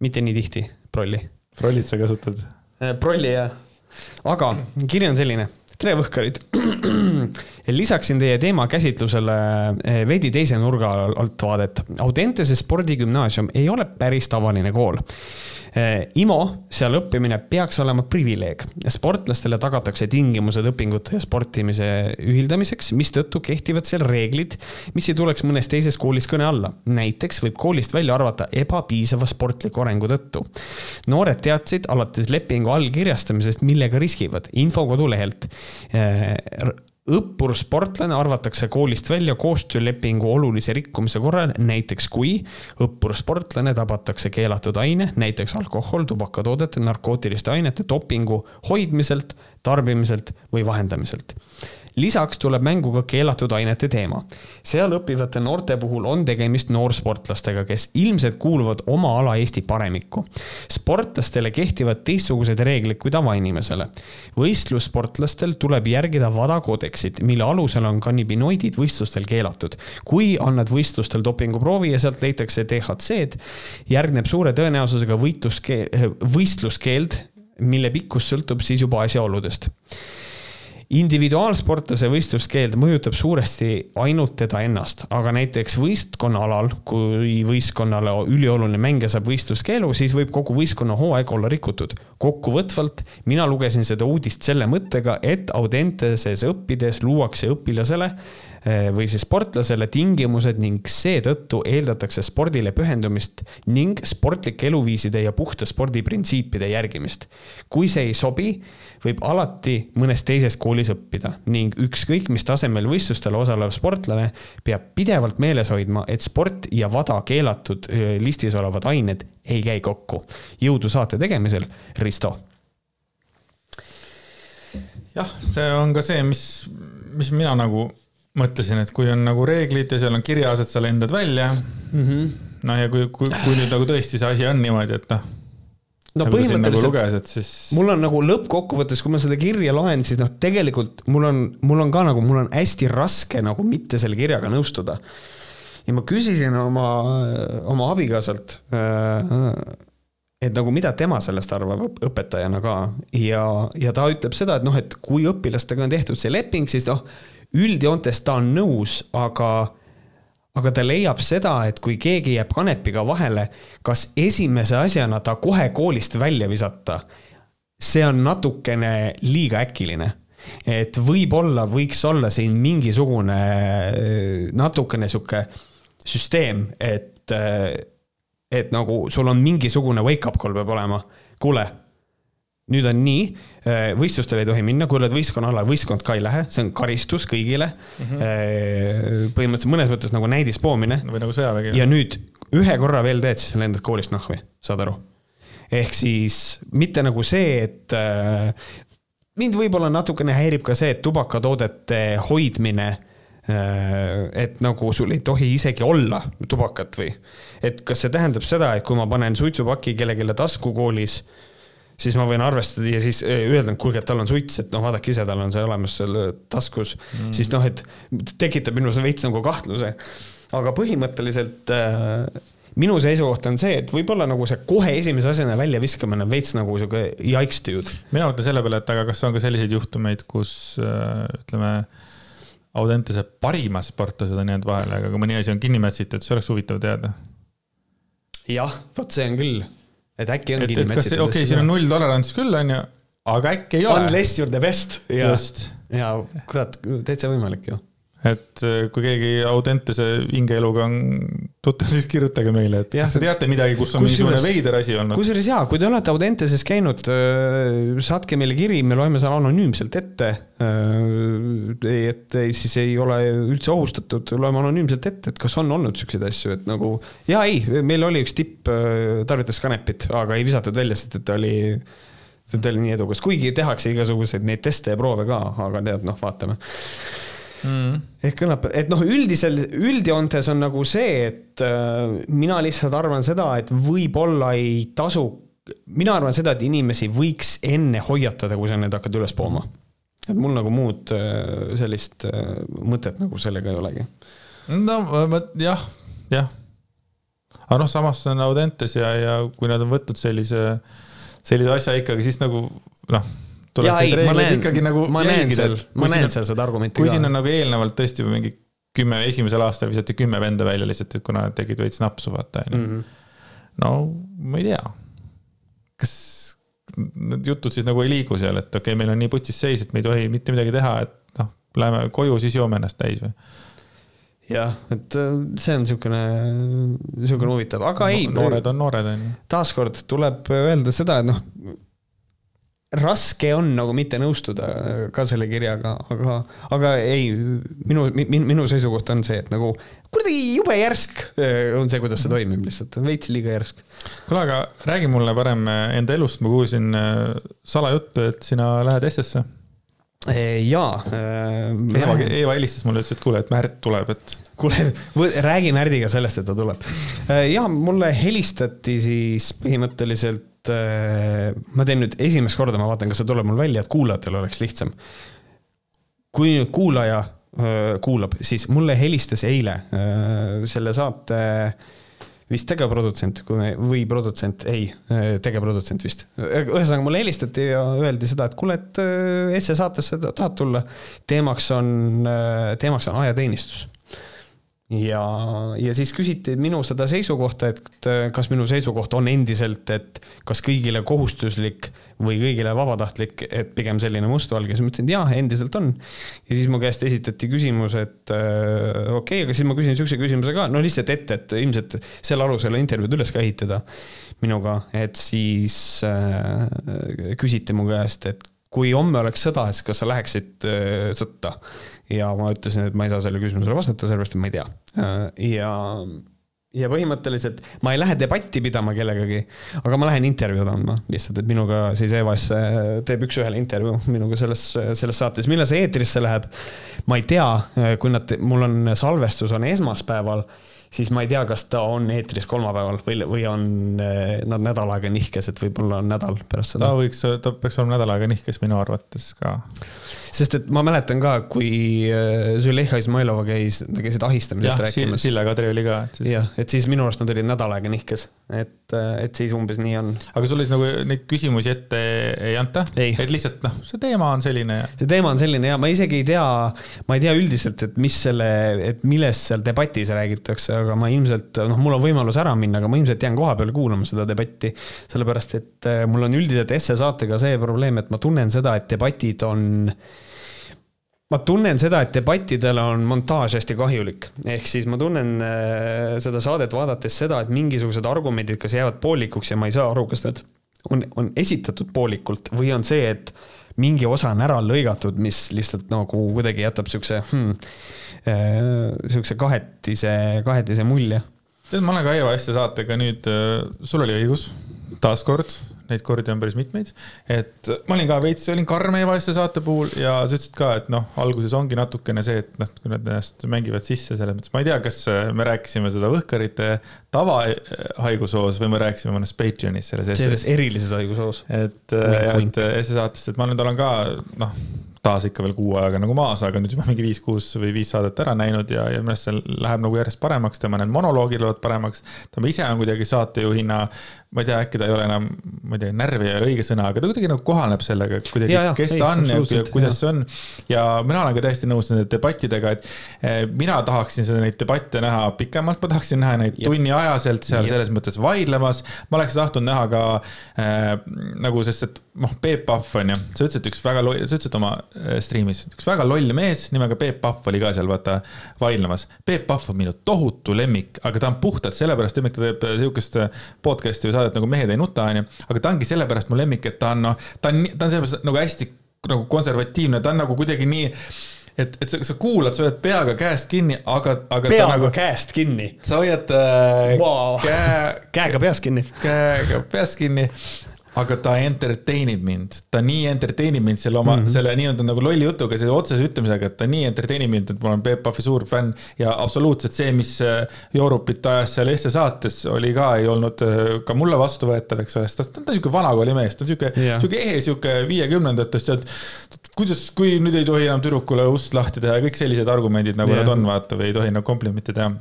mitte nii tihti, prolli. prollid sa kasutad? Äh, prolli jah, aga kiri on selline. tere, Võhkarid. *clears throat* lisaksin teie teema käsitlusele äh, veidi teise nurga alt vaadet. Audentese spordigümnaasium ei ole päris tavaline kool Eh, IMO, seal õppimine peaks olema privileeg. sportlastele tagatakse tingimused õpingute ja sportimise ühildamiseks, mistõttu kehtivad seal reeglid, mis ei tuleks mõnes teises koolis kõne alla. näiteks võib koolist välja arvata ebapiisava sportliku arengu tõttu. noored teadsid alates lepingu allkirjastamisest, millega riskivad. info kodulehelt eh, õppursportlane arvatakse koolist välja koostöölepingu olulise rikkumise korral, näiteks kui õppursportlane tabatakse keelatud aine, näiteks alkohol, tubakatoodete, narkootiliste ainete, dopingu hoidmiselt, tarbimiselt või vahendamiselt lisaks tuleb mängu ka keelatud ainete teema. seal õppivate noorte puhul on tegemist noorsportlastega, kes ilmselt kuuluvad oma ala Eesti paremikku. sportlastele kehtivad teistsugused reeglid kui tavainimesele. võistlussportlastel tuleb järgida WADA koodeksit, mille alusel on kannibinoidid võistlustel keelatud. kui annad võistlustel dopinguproovi ja sealt leitakse DHC-d, järgneb suure tõenäosusega võitluskeel, võistluskeeld, mille pikkus sõltub siis juba asjaoludest individuaalsportlase võistluskeeld mõjutab suuresti ainult teda ennast, aga näiteks võistkonnaalal, kui võistkonnale ülioluline mängija saab võistluskeelu, siis võib kogu võistkonna hooaeg olla rikutud. kokkuvõtvalt, mina lugesin seda uudist selle mõttega, et Audenteses õppides luuakse õpilasele või siis sportlasele tingimused ning seetõttu eeldatakse spordile pühendumist ning sportlike eluviiside ja puhta spordi printsiipide järgimist. kui see ei sobi, võib alati mõnes teises koolis õppida ning ükskõik mis tasemel võistlustel osalev sportlane peab pidevalt meeles hoidma, et sport ja vada keelatud eh, listis olevad ained ei käi kokku. jõudu saate tegemisel, Risto jah, see on ka see, mis, mis mina nagu mõtlesin, et kui on nagu reeglid ja seal on kirjas, et sa lendad välja mm -hmm.. noh, ja kui, kui, kui nüüd nagu tõesti see asi on niimoodi, et noh. no nagu põhimõtteliselt nagu siis... mul on nagu lõppkokkuvõttes, kui ma seda kirja loen, siis noh, tegelikult mul on, mul on ka nagu, mul on hästi raske nagu mitte selle kirjaga nõustuda. ja ma küsisin oma, oma abikaasalt äh, et nagu mida tema sellest arvab õpetajana ka. Ja, ja ta ütleb seda, et noh, et kui õpilastega on tehtud see leping, siis noh, üldjoontes ta on nõus, aga, aga ta leiab seda, et kui keegi jääb kanepiga vahele, kas esimese asjana ta kohe koolist välja visata, see on natukene liiga äkiline. Et võib-olla võiks olla siin mingisugune natukene sihuke süsteem, et, et nagu sul on mingisugune wake-up call peab olema. kuule, nüüd on nii, äh, võistlustele ei tohi minna, kui oled võistkonna alal, võistkond ka ei lähe, see on karistus kõigile mm. -hmm. põhimõtteliselt mõnes mõttes nagu näidispoomine. või nagu sõjavägi. ja nüüd ühe korra veel teed, siis sa lendad koolist nahvi, saad aru? ehk siis mitte nagu see, et äh, mind võib-olla natukene häirib ka see, et tubakatoodete hoidmine et nagu sul ei tohi isegi olla tubakat või, et kas see tähendab seda, et kui ma panen suitsupaki kellelegi tasku koolis siis ma võin arvestada ja siis eh, öelda, et kuulge, et tal on suits, et noh, vaadake ise, tal on see olemas seal taskus mm., siis noh, et tekitab minus veits nagu kahtluse. aga põhimõtteliselt äh, minu seisukoht on see, et võib-olla nagu see kohe esimese asjana väljaviskamine on veits nagu sihuke yikes dude. mina mõtlen selle peale, et aga kas on ka selliseid juhtumeid, kus ütleme, Audentese parimad sportlased on jäänud vahele, aga kui mõni asi on kinni mätsitud, see oleks huvitav teada. Jah, vot see on küll. Et äkki ongi et, kas, metsitud okei okay,, siin on null tolerants küll, on ju, aga äkki ei ole. Unless you are the best. Ja, just. Ja kurat, täitsa võimalik ju et äh, kui keegi Audentese hingeeluga on tuttav, siis kirjutage meile, et kas te teate midagi, kus on Kusjuures- mingisugune veider asi olnud. kusjuures jaa, kui te olete Audenteses käinud, saatke meile kiri, me loeme seal anonüümselt ette. et ei- siis ei ole üldse ohustatud, loeme anonüümselt ette, et kas on olnud siukseid asju, et nagu. jaa, ei, meil oli üks tipp, tarvitas kanepit, aga ei visatud välja, sest et ta oli, ta oli nii edukas, kuigi tehakse igasuguseid neid teste ja proove ka, aga tead, noh, vaatame mm. ehk kõlab, et noh, üldisel, üldjoontes on nagu see, et äh, mina lihtsalt arvan seda, et võib-olla ei tasu, mina arvan seda, et inimesi võiks enne hoiatada, kui sa need hakkad üles pooma. et mul nagu muud äh, sellist äh, mõtet nagu sellega ei olegi. no ma jah, jah. aga noh, samas see on Audentes ja, ja kui nad on võtnud sellise, sellise asja ikkagi, siis nagu noh. Ei, ma näen, ikkagi nagu ma näen seal, kui ma näen on- seal seda argumenti kui ka. siin on nagu eelnevalt tõesti mingi kümme, esimesel aastal visati kümme venda välja lihtsalt, et kuna nad tegid veits napsu, vaata onju. Mhm. no ma ei tea. kas need jutud siis nagu ei liigu seal, et okei okay,, meil on nii putsis seis, et me ei tohi mitte midagi teha, et noh, läheme koju, siis joome ennast täis või? jah, et äh, see on niisugune, niisugune huvitav, aga ei. noored on noored onju. taaskord tuleb öelda seda, et noh, raske on nagu mitte nõustuda ka selle kirjaga, aga, aga ei, minu, minu, seisukoht on see, et nagu kuidagi jube järsk eh, on see, kuidas see toimib lihtsalt, veits liiga järsk. kuule, aga räägi mulle parem enda elust, ma kuulsin äh, salajuttu, et sina lähed. Eh, jaa. Eva, Eva helistas mulle, ütles, et kuule, et Märt tuleb, et. kuule, räägi Märdiga sellest, et ta tuleb. ja mulle helistati siis põhimõtteliselt, ma teen nüüd esimest korda, ma vaatan, kas see tuleb mul välja, et kuulajatel oleks lihtsam. kui nüüd kuulaja öö, kuulab, siis mulle helistas eile öö, selle saate vist tegevprodutsent kui me, või produtsent, ei, tegevprodutsent vist. ühesõnaga mulle helistati ja öeldi seda, et kuule, et Esse saatesse tahad tulla. teemaks on, teemaks on ajateenistus ja, ja siis küsiti minu seda seisukohta, et kas minu seisukoht on endiselt, et kas kõigile kohustuslik või kõigile vabatahtlik, et pigem selline mustvalge, siis ma ütlesin, et jah, endiselt on. ja siis mu käest esitati küsimus, et äh, okei okay,, aga siis ma küsin niisuguse küsimuse ka, no lihtsalt ette, et ilmselt selle alusel intervjuud üles ka ehitada minuga, et siis äh, küsiti mu käest, et kui homme oleks sõda, siis kas sa läheksid äh, sõtta? Ja ma ütlesin, et ma ei saa sellele küsimusele vastata, sellepärast et ma ei tea. ja, ja põhimõtteliselt ma ei lähe debatti pidama kellegagi, aga ma lähen intervjuud andma lihtsalt, et minuga siis EVA-s teeb üks-ühele intervjuu minuga selles, selles saates, millal see eetrisse läheb. ma ei tea, kui nad, mul on salvestus on esmaspäeval siis ma ei tea, kas ta on eetris kolmapäeval või, või on eh, nad nädal aega nihkes, et võib-olla on nädal pärast seda. ta võiks, ta peaks olema nädal aega nihkes minu arvates ka. sest et ma mäletan ka, kui eh, Züleyxa Izmailova käis, nad käisid ahistamisest rääkimas. Sille Kadri oli ka. jah, et siis minu arust nad olid nädal aega nihkes, et, et siis umbes nii on. aga sulle siis nagu neid küsimusi ette ei anta? et lihtsalt noh, see teema on selline see teema on selline ja ma isegi ei tea, ma ei tea üldiselt, et mis selle, et millest seal debatis räägitakse, aga ma ilmselt, noh, mul on võimalus ära minna, aga ma ilmselt jään kohapeal kuulama seda debatti. sellepärast, et äh, mul on üldiselt esse saatega see probleem, et ma tunnen seda, et debatid on ma tunnen seda, et debattidele on montaaž hästi kahjulik, ehk siis ma tunnen äh, seda saadet vaadates seda, et mingisugused argumendid kas jäävad poolikuks ja ma ei saa aru, kas need on, on esitatud poolikult või on see, et mingi osa on ära lõigatud, mis lihtsalt nagu kuidagi jätab siukse hmm, äh, siukse kahetise, kahetise mulje. tead, ma olen ka Eva Esse saatega nüüd, sul oli õigus, taaskord, neid kordi on päris mitmeid. et ma olin ka veits, olin karm Eva Esse saate puhul ja sa ütlesid ka, et noh, alguses ongi natukene see, et noh, kui nad ennast mängivad sisse selles mõttes, ma ei tea, kas me rääkisime seda Võhkarite tavahaigushoos või me rääkisime mõnest Patreonis selles. selles erilises haigushoos. et, et Esse saatest, et ma nüüd olen ka noh taas ikka veel kuu ajaga nagu maas, aga nüüd juba mingi viis-kuus või viis saadet ära näinud ja, ja minu arust see läheb nagu järjest paremaks, tema need monoloogid lähevad paremaks. ta ise on kuidagi saatejuhina, ma ei tea, äkki ta ei ole enam, ma ei tea, närvi ei ole õige sõna, aga ta kuidagi nagu kohaneb sellega, et kuidagi, kes ta on ja, ja kuidas see on. ja mina olen ka täiesti nõus nende debattidega, et eh, mina tahaksin seda, neid debatte näha pikemalt, ma tahaksin näha neid tunniajaselt seal Jep. selles mõttes vaidlemas. ma oleks tahtnud näha ka äh, nagu, sest et noh, Peep Pahv on ju, sa ütlesid üks väga, sa ütlesid oma Äh, striimis. üks väga loll mees nimega Peep Pahv oli ka seal vaata vaidlemas. Peep Pahv on minu tohutu lemmik, aga ta on puhtalt sellepärast lemmik, ta teeb äh, sihukest äh, podcast'i või saadet nagu Mehed ei nuta, onju. aga ta ongi sellepärast mu lemmik, et ta on noh, ta on, ta on sellepärast nagu hästi nagu konservatiivne, ta on nagu kuidagi nii et, et sa, sa kuulad, sa hoiad peaga käest kinni, aga, aga. peaga nagu, käest kinni. sa hoiad äh, wow. käe. *laughs* käega peas kinni. käega peas kinni aga ta entertain ib mind, ta nii entertain ib mind selle oma mm, -hmm. selle nii-öelda nagu lolli jutuga, selle otsese ütlemisega, et ta nii entertain ib mind, et ma olen Peep Pahvi suur fänn. ja absoluutselt see, mis äh, Joorupit ajas seal Eesti saates, oli ka, ei olnud äh, ka mulle vastuvõetav, eks ole, sest ta, ta on sihuke vanakooli mees, ta on sihuke yeah., sihuke ehe, sihuke viiekümnendatest, et kuidas, kui nüüd ei tohi enam tüdrukule ust lahti teha ja kõik sellised argumendid, nagu yeah. nad on, vaata, või ei tohi nagu komplimente teha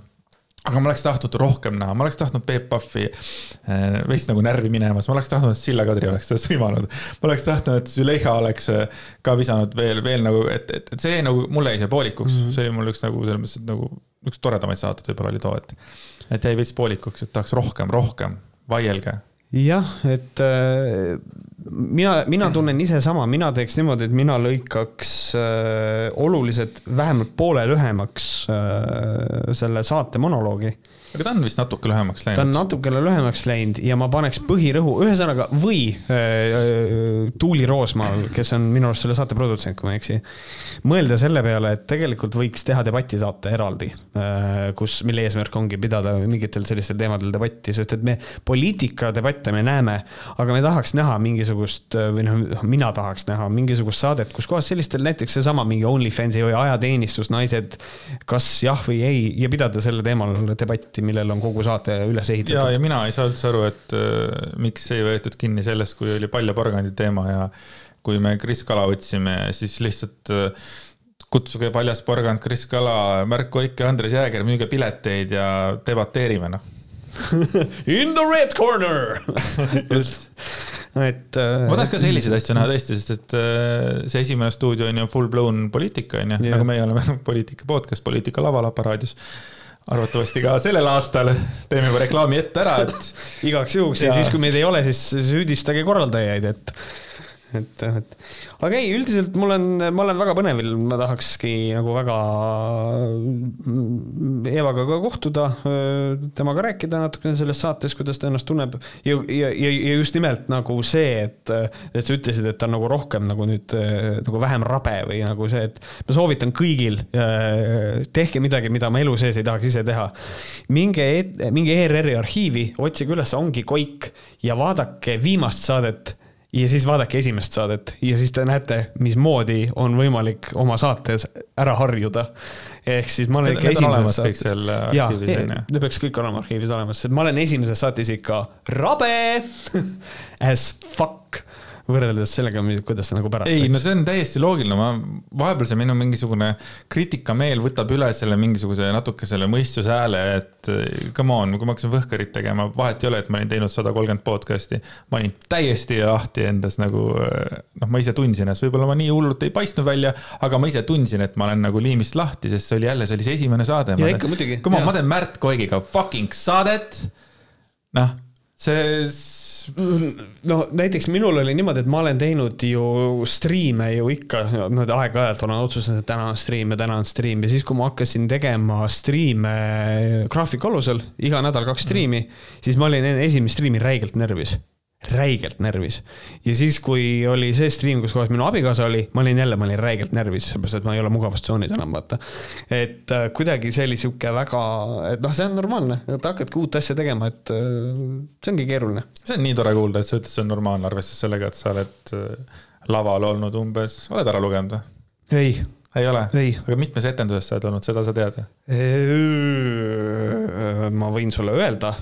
aga ma oleks tahtnud rohkem näha, ma oleks tahtnud Peep Pahvi äh, veits nagu närvi minemas, ma oleks tahtnud, et Silla Kadri oleks seda sõimanud. ma oleks tahtnud, et Züleyxa oleks äh, ka visanud veel, veel nagu, et, et, et see nagu mulle jäi see poolikuks mm, -hmm. see oli mul üks nagu selles mõttes, et nagu üks toredamaid saateid võib-olla oli too, et, et jäi veits poolikuks, et tahaks rohkem, rohkem, vaielge. Jah, et äh, mina, mina tunnen ise sama, mina teeks niimoodi, et mina lõikaks äh, oluliselt vähemalt poole lühemaks äh, selle saate monoloogi aga ta on vist natuke lühemaks läinud. ta on natukene lühemaks läinud ja ma paneks põhirõhu, ühesõnaga, või äh, Tuuli Roosmaal, kes on minu arust selle saate produtsent, kui ma ei eksi, mõelda selle peale, et tegelikult võiks teha debatisaate eraldi äh,, kus, mille eesmärk ongi pidada mingitel sellistel teemadel debatti, sest et me poliitikadebatte me näeme, aga me tahaks näha mingisugust või noh, mina tahaks näha mingisugust saadet, kus kohas sellistel näiteks seesama mingi OnlyFansi või ajateenistus, naised, kas jah või ei ja pidada selle teemal debatti konsepti, millel on kogu saate üles ehitatud. ja, ja mina ei saa üldse aru, et äh, miks ei võetud kinni sellest, kui oli paljaporgandi teema ja kui me Kris Kala võtsime, siis lihtsalt äh, kutsuge paljas porgand, Kris Kala, Märko Ikke, Andres Jääger, müüge pileteid ja debateerime, noh *laughs* In the red corner *laughs* just, et äh,. ma tahaks ka selliseid asju näha tõesti, sest et äh, see esimene stuudio on ju full blown poliitika on ju, nagu meie oleme *laughs* poliitika podcast, poliitika laval aparaadis arvatavasti ka sellel aastal teeme juba reklaami ette ära, et. igaks juhuks ja, ja siis, kui meid ei ole, siis süüdistage korraldajaid, et et, et aga ei, üldiselt mul on, ma olen väga põnevil, ma tahakski nagu väga Eevaga ka kohtuda, temaga rääkida natukene selles saates, kuidas ta ennast tunneb ja, ja, ja, ja just nimelt nagu see, et, et sa ütlesid, et ta on nagu rohkem nagu nüüd nagu vähem rabe või nagu see, et ma soovitan kõigil, tehke midagi, mida ma elu sees ei tahaks ise teha. minge, e-, minge ERR-i arhiivi, otsige üles Ongi koik ja vaadake viimast saadet ja siis vaadake esimest saadet ja siis te näete, mismoodi on võimalik oma saates ära harjuda. ehk siis ma olen ikka esimeses saates. jaa, need peaks kõik olema arhiivis olemas, sest ma olen esimeses saates ikka rabe *laughs* as fuck võrreldes sellega, kuidas see nagu pärast ei, no see on täiesti loogiline, ma, vahepeal see minu mingisugune kriitikameel võtab üle selle mingisuguse natuke selle mõistuse hääle, et eh, come on, kui ma hakkasin Võhkarit tegema, vahet ei ole, et ma olin teinud sada kolmkümmend podcast'i. ma olin täiesti lahti endas nagu, eh, noh, ma ise tundsin ennast, võib-olla ma nii hullult ei paistnud välja, aga ma ise tundsin, et ma olen nagu liimist lahti, sest see oli jälle, see oli see esimene saade. ja ikka muidugi. Come on, ma teen Märt Koigiga fucking saadet. noh, see no näiteks minul oli niimoodi, et ma olen teinud ju striime ju ikka, niimoodi aeg-ajalt olen otsustanud, et täna on striim ja täna on striim. Ja siis, kui ma hakkasin tegema striime graafiku alusel, iga nädal kaks striimi, siis ma olin enne esimest striimi räigelt närvis räigelt närvis. ja siis, kui oli see stream, kus kohas minu abikaasa oli, ma olin jälle, ma olin räigelt närvis, seepärast et ma ei ole mugavustsoonis enam, vaata. et äh, kuidagi see oli sihuke väga, et noh, see on normaalne, et hakkadki uut asja tegema, et äh, see ongi keeruline. see on nii tore kuulda, et sa ütled, see on normaalne, arvestades sellega, et sa oled äh, laval olnud umbes, oled ära lugenud või? ei ei ole? aga mitmes etenduses sa oled olnud, seda sa tead? ma võin sulle öelda,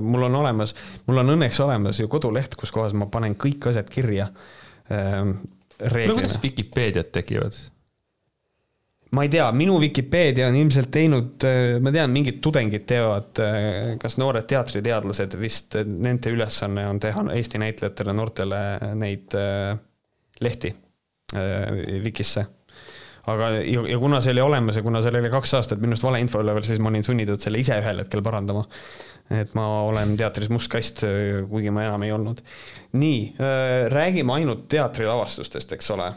mul on olemas, mul on õnneks olemas ju koduleht, kus kohas ma panen kõik asjad kirja. no kuidas Vikipeediat tekivad? ma ei tea, minu Vikipeedia on ilmselt teinud, ma tean, mingid tudengid teevad, kas noored teatriteadlased vist, nende ülesanne on teha Eesti näitlejatele, noortele neid lehti Vikisse. Aga, ja, ja kuna see oli olemas ja kuna seal oli kaks aastat minust valeinfo üleval, siis ma olin sunnitud selle ise ühel hetkel parandama. et ma olen teatris must kast, kuigi ma enam ei olnud. nii, äh, räägime ainult teatrilavastustest, eks ole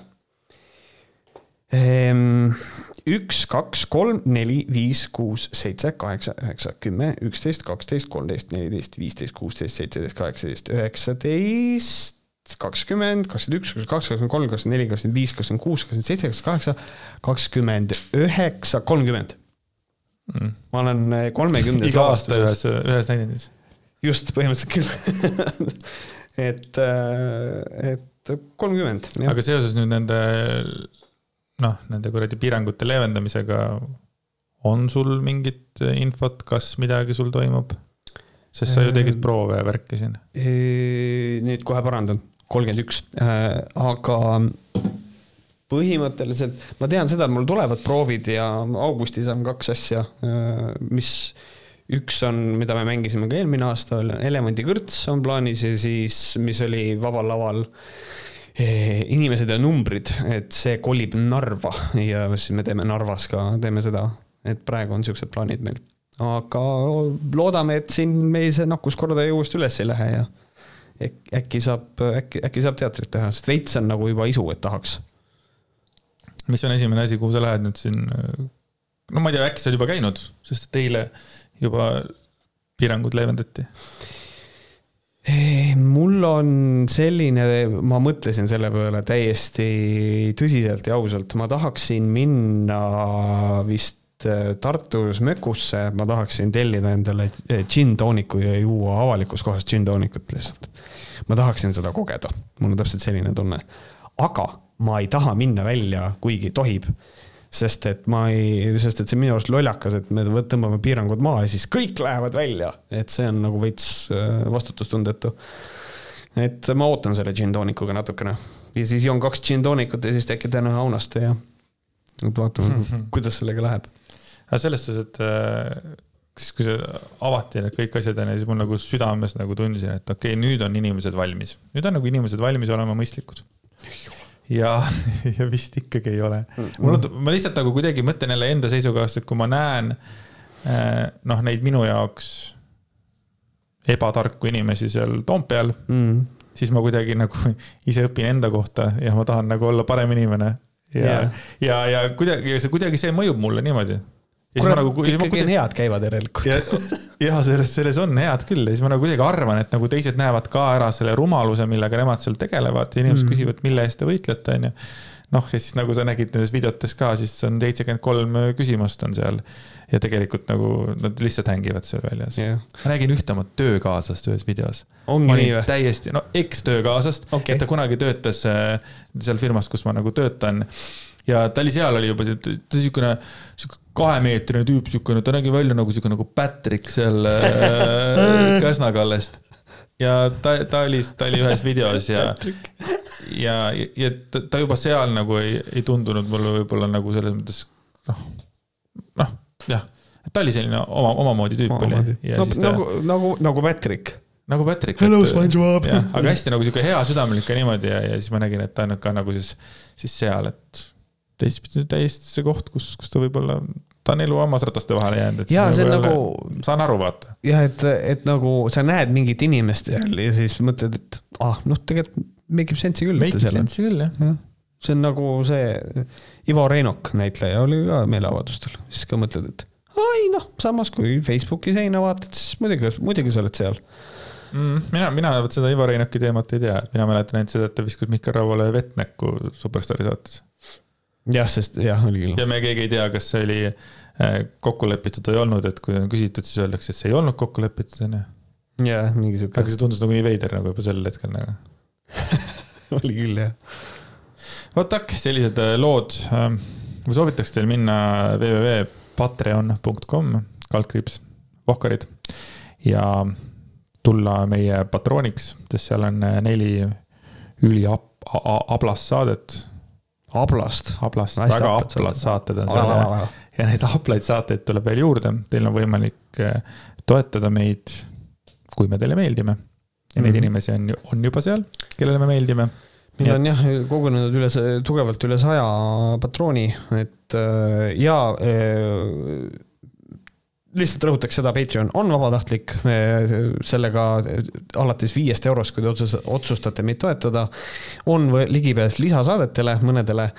Ehm, üks, kaks, kolm, neli, viis, kuus, seitse, kaheksa, üheksa, kümme, üksteist, kaksteist, kolmteist, neliteist, viisteist, kuusteist, seitseteist, kaheksateist, üheksateist, kakskümmend, kakskümmend üks, kakskümmend kaks, kakskümmend kolm, kakskümmend neli, kakskümmend viis, kakskümmend kuus, kakskümmend seitse, kakskümmend kaheksa, kakskümmend üheksa, kolmkümmend mm.. ma olen eh, kolmekümnes. iga aasta ühes, ühes näidendis. just, põhimõtteliselt küll *laughs* et, eh, et kolmkümmend. aga seoses nüüd nende noh, nende kuradi piirangute leevendamisega on sul mingit infot, kas midagi sul toimub? sest sa ju tegid proove ja värki siin. nüüd kohe parandan, kolmkümmend üks, äh, aga põhimõtteliselt ma tean seda, et mul tulevad proovid ja augustis on kaks asja, äh, mis üks on, mida me mängisime ka eelmine aasta, Elevanti kõrts on plaanis ja siis, mis oli Vabal Laval Eh, inimesed ja numbrid, et see kolib Narva ja siis me teeme Narvas ka, teeme seda, et praegu on siuksed plaanid meil. aga loodame, et siin meil see nakkuskordaja uuesti üles ei lähe ja äkki saab, äkki, äkki saab teatrit teha, sest veits on nagu juba isu, et tahaks. mis on esimene asi, kuhu sa lähed nüüd siin? no ma ei tea, äkki sa oled juba käinud, sest et eile juba piirangud leevendati mul on selline, ma mõtlesin selle peale täiesti tõsiselt ja ausalt, ma tahaksin minna vist äh, Tartus Mökusse, ma tahaksin tellida endale džinn-tooniku ja juua avalikus kohas džinn-toonikut lihtsalt. Ma tahaksin seda kogeda, mul on täpselt selline tunne. aga ma ei taha minna välja, kuigi tohib sest et ma ei, sest et see on minu arust lollakas, et me tõmbame piirangud maha ja siis kõik lähevad välja, et see on nagu veits äh, vastutustundetu. et ma ootan selle džinn-toonikuga natukene ja siis joon kaks džinn-toonikut ja siis äkki teen ühe aunaste ja et vaatame *laughs* kuidas sellega läheb. aga selles suhtes, et äh, siis kui see avati need kõik asjad onju, siis mul nagu südames nagu tundsin, et okei okay,, nüüd on inimesed valmis, nüüd on nagu inimesed valmis olema mõistlikud ja, *laughs* ja vist ikkagi ei ole. mul on, ma lihtsalt nagu kuidagi mõtlen jälle enda seisukohast, et kui ma näen eh, noh, neid minu jaoks ebatarku inimesi seal Toompeal mm., siis ma kuidagi nagu *laughs* ise õpin enda kohta ja ma tahan nagu olla parem inimene. ja yeah., ja, ja kuidagi, see kuidagi see mõjub mulle niimoodi kurat nagu,, ikkagi on head käivad järelikult. ja, ja selles, selles on head küll ja siis ma nagu kuidagi arvan, et nagu teised näevad ka ära selle rumaluse, millega nemad seal tegelevad ja inimesed mm. küsivad, mille eest te võitlete, onju. noh, ja siis nagu sa nägid nendes videotes ka, siis on seitsekümmend kolm küsimust on seal. ja tegelikult nagu nad lihtsalt hängivad seal väljas yeah.. ma nägin ühte oma töökaaslast ühes videos. ongi nii või? täiesti, no eks-töökaaslast okay., et ta kunagi töötas äh, seal firmas, kus ma nagu töötan ja ta oli seal, oli juba siukene, siuke kahemeetrine tüüp, siukene, ta nägi välja nagu siuke nagu Patrick seal äh, *laughs* Käsna-Kallest. ja ta, ta oli, ta oli ühes videos ja, ja, ja ta, ta juba seal nagu ei, ei tundunud mulle võib-olla nagu selles mõttes noh, noh, jah, ta oli selline oma, omamoodi tüüp oma oli. No, ta... nagu, nagu, nagu Patrick nagu Patrick. Hello, SpongeBob. aga hästi nagu sihuke hea südamlik ja niimoodi ja, ja siis ma nägin, et ta on ka nagu siis, siis seal, et teistpidi täiesti see koht, kus, kus ta võib-olla, ta on elu hammasrataste vahele jäänud, et. ja see on nagu, saan aru, vaata. jah, et, et nagu sa näed mingit inimest seal ja siis mõtled, et ah, noh, tegelikult make ib sense'i küll. Make ib sense'i küll, jah ja.. see on nagu see, Ivo Reinok, näitleja, oli ka meeleavaldustel, siis ka mõtled, et ai noh, samas kui Facebooki seina vaatad, siis muidugi, muidugi sa oled seal mm,. mina, mina vot seda Ivo Reinoki teemat ei tea, mina mäletan ainult seda, et ta viskas Mihkel Rauale vett näkku Superstaari saates jah, sest jah, oli küll. ja me keegi ei tea, kas see oli äh, kokku lepitud või ei olnud, et kui on küsitud, siis öeldakse, et see ei olnud kokku lepitud, onju. jah, mingi sihuke. aga see tundus nagu nii veider nagu juba sel hetkel nagu *laughs* oli küll, jah. vot ak, sellised äh, lood. Ähm, ma soovitaks teil minna www.patreon.com, kaldkriips, Vohkarid ja tulla meie patrooniks, sest seal on äh, neli üliappi ablast saadet. Ablast? ablast, väga ablad. saated on seal ja, neid ablaid saateid tuleb veel juurde, teil on võimalik toetada meid, kui me teile meeldime. ja neid mm -hmm. inimesi on, on juba seal, kellele me meeldime. Meil on jah kogunenud üle, tugevalt üle saja patrooni, et ja lihtsalt rõhutaks seda, Patreon on vabatahtlik, sellega alates viiest eurost, kui te otsus, otsustate meid toetada, on ligipääs lisasaadetele, mõnedele,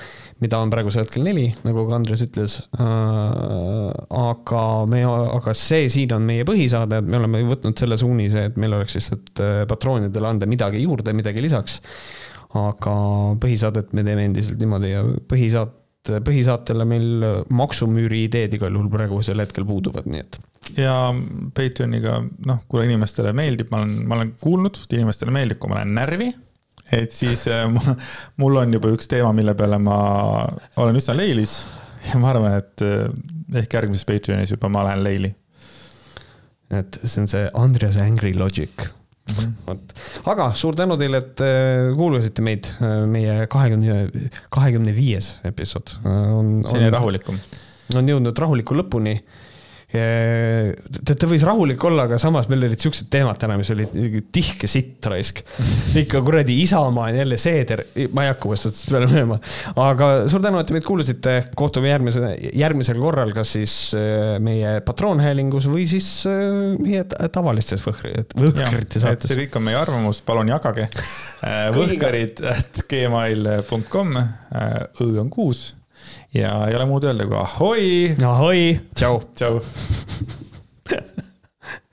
mida on praegusel hetkel neli, nagu ka Andres ütles. aga me, aga see siin on meie põhisaade, et me oleme võtnud selle suunise, et meil oleks lihtsalt äh, patroonidele anda midagi juurde, midagi lisaks. aga põhisaadet me teeme endiselt niimoodi ja põhisaat põhisaatele meil maksumüüri ideed igal juhul praegusel hetkel puuduvad, nii et. ja Patreoniga, noh, kui inimestele meeldib, ma olen, ma olen kuulnud, et inimestele meeldib, kui ma lähen närvi. et siis äh, *laughs* mul on juba üks teema, mille peale ma olen üsna leilis ja ma arvan, et äh, ehk järgmises Patreonis juba ma lähen leili. et see on see Andreas Angry Logic. Vot, aga suur tänu teile, et äh, kuulasite meid, äh, meie kahekümne, kahekümne viies episood äh, on. selline rahulikum. on jõudnud rahuliku lõpuni ta võis rahulik olla, aga samas meil olid siuksed teemad täna, mis olid tihke sitt raisk. ikka kuradi Isamaa on jälle Seeder, ma ei hakka uuesti otsast peale minema. aga suur tänu, et te meid kuulasite, kohtume järgmise, järgmisel korral, kas siis äh, meie patroonhäälingus või siis äh, meie tavalistes võhkri, võhkrite saates. see kõik on meie arvamus, palun jagage. Äh, võhkarid at gmail.com, õ on kuus ja ei ole muud öelda kui ahoi. ahoi. tšau. tšau *laughs*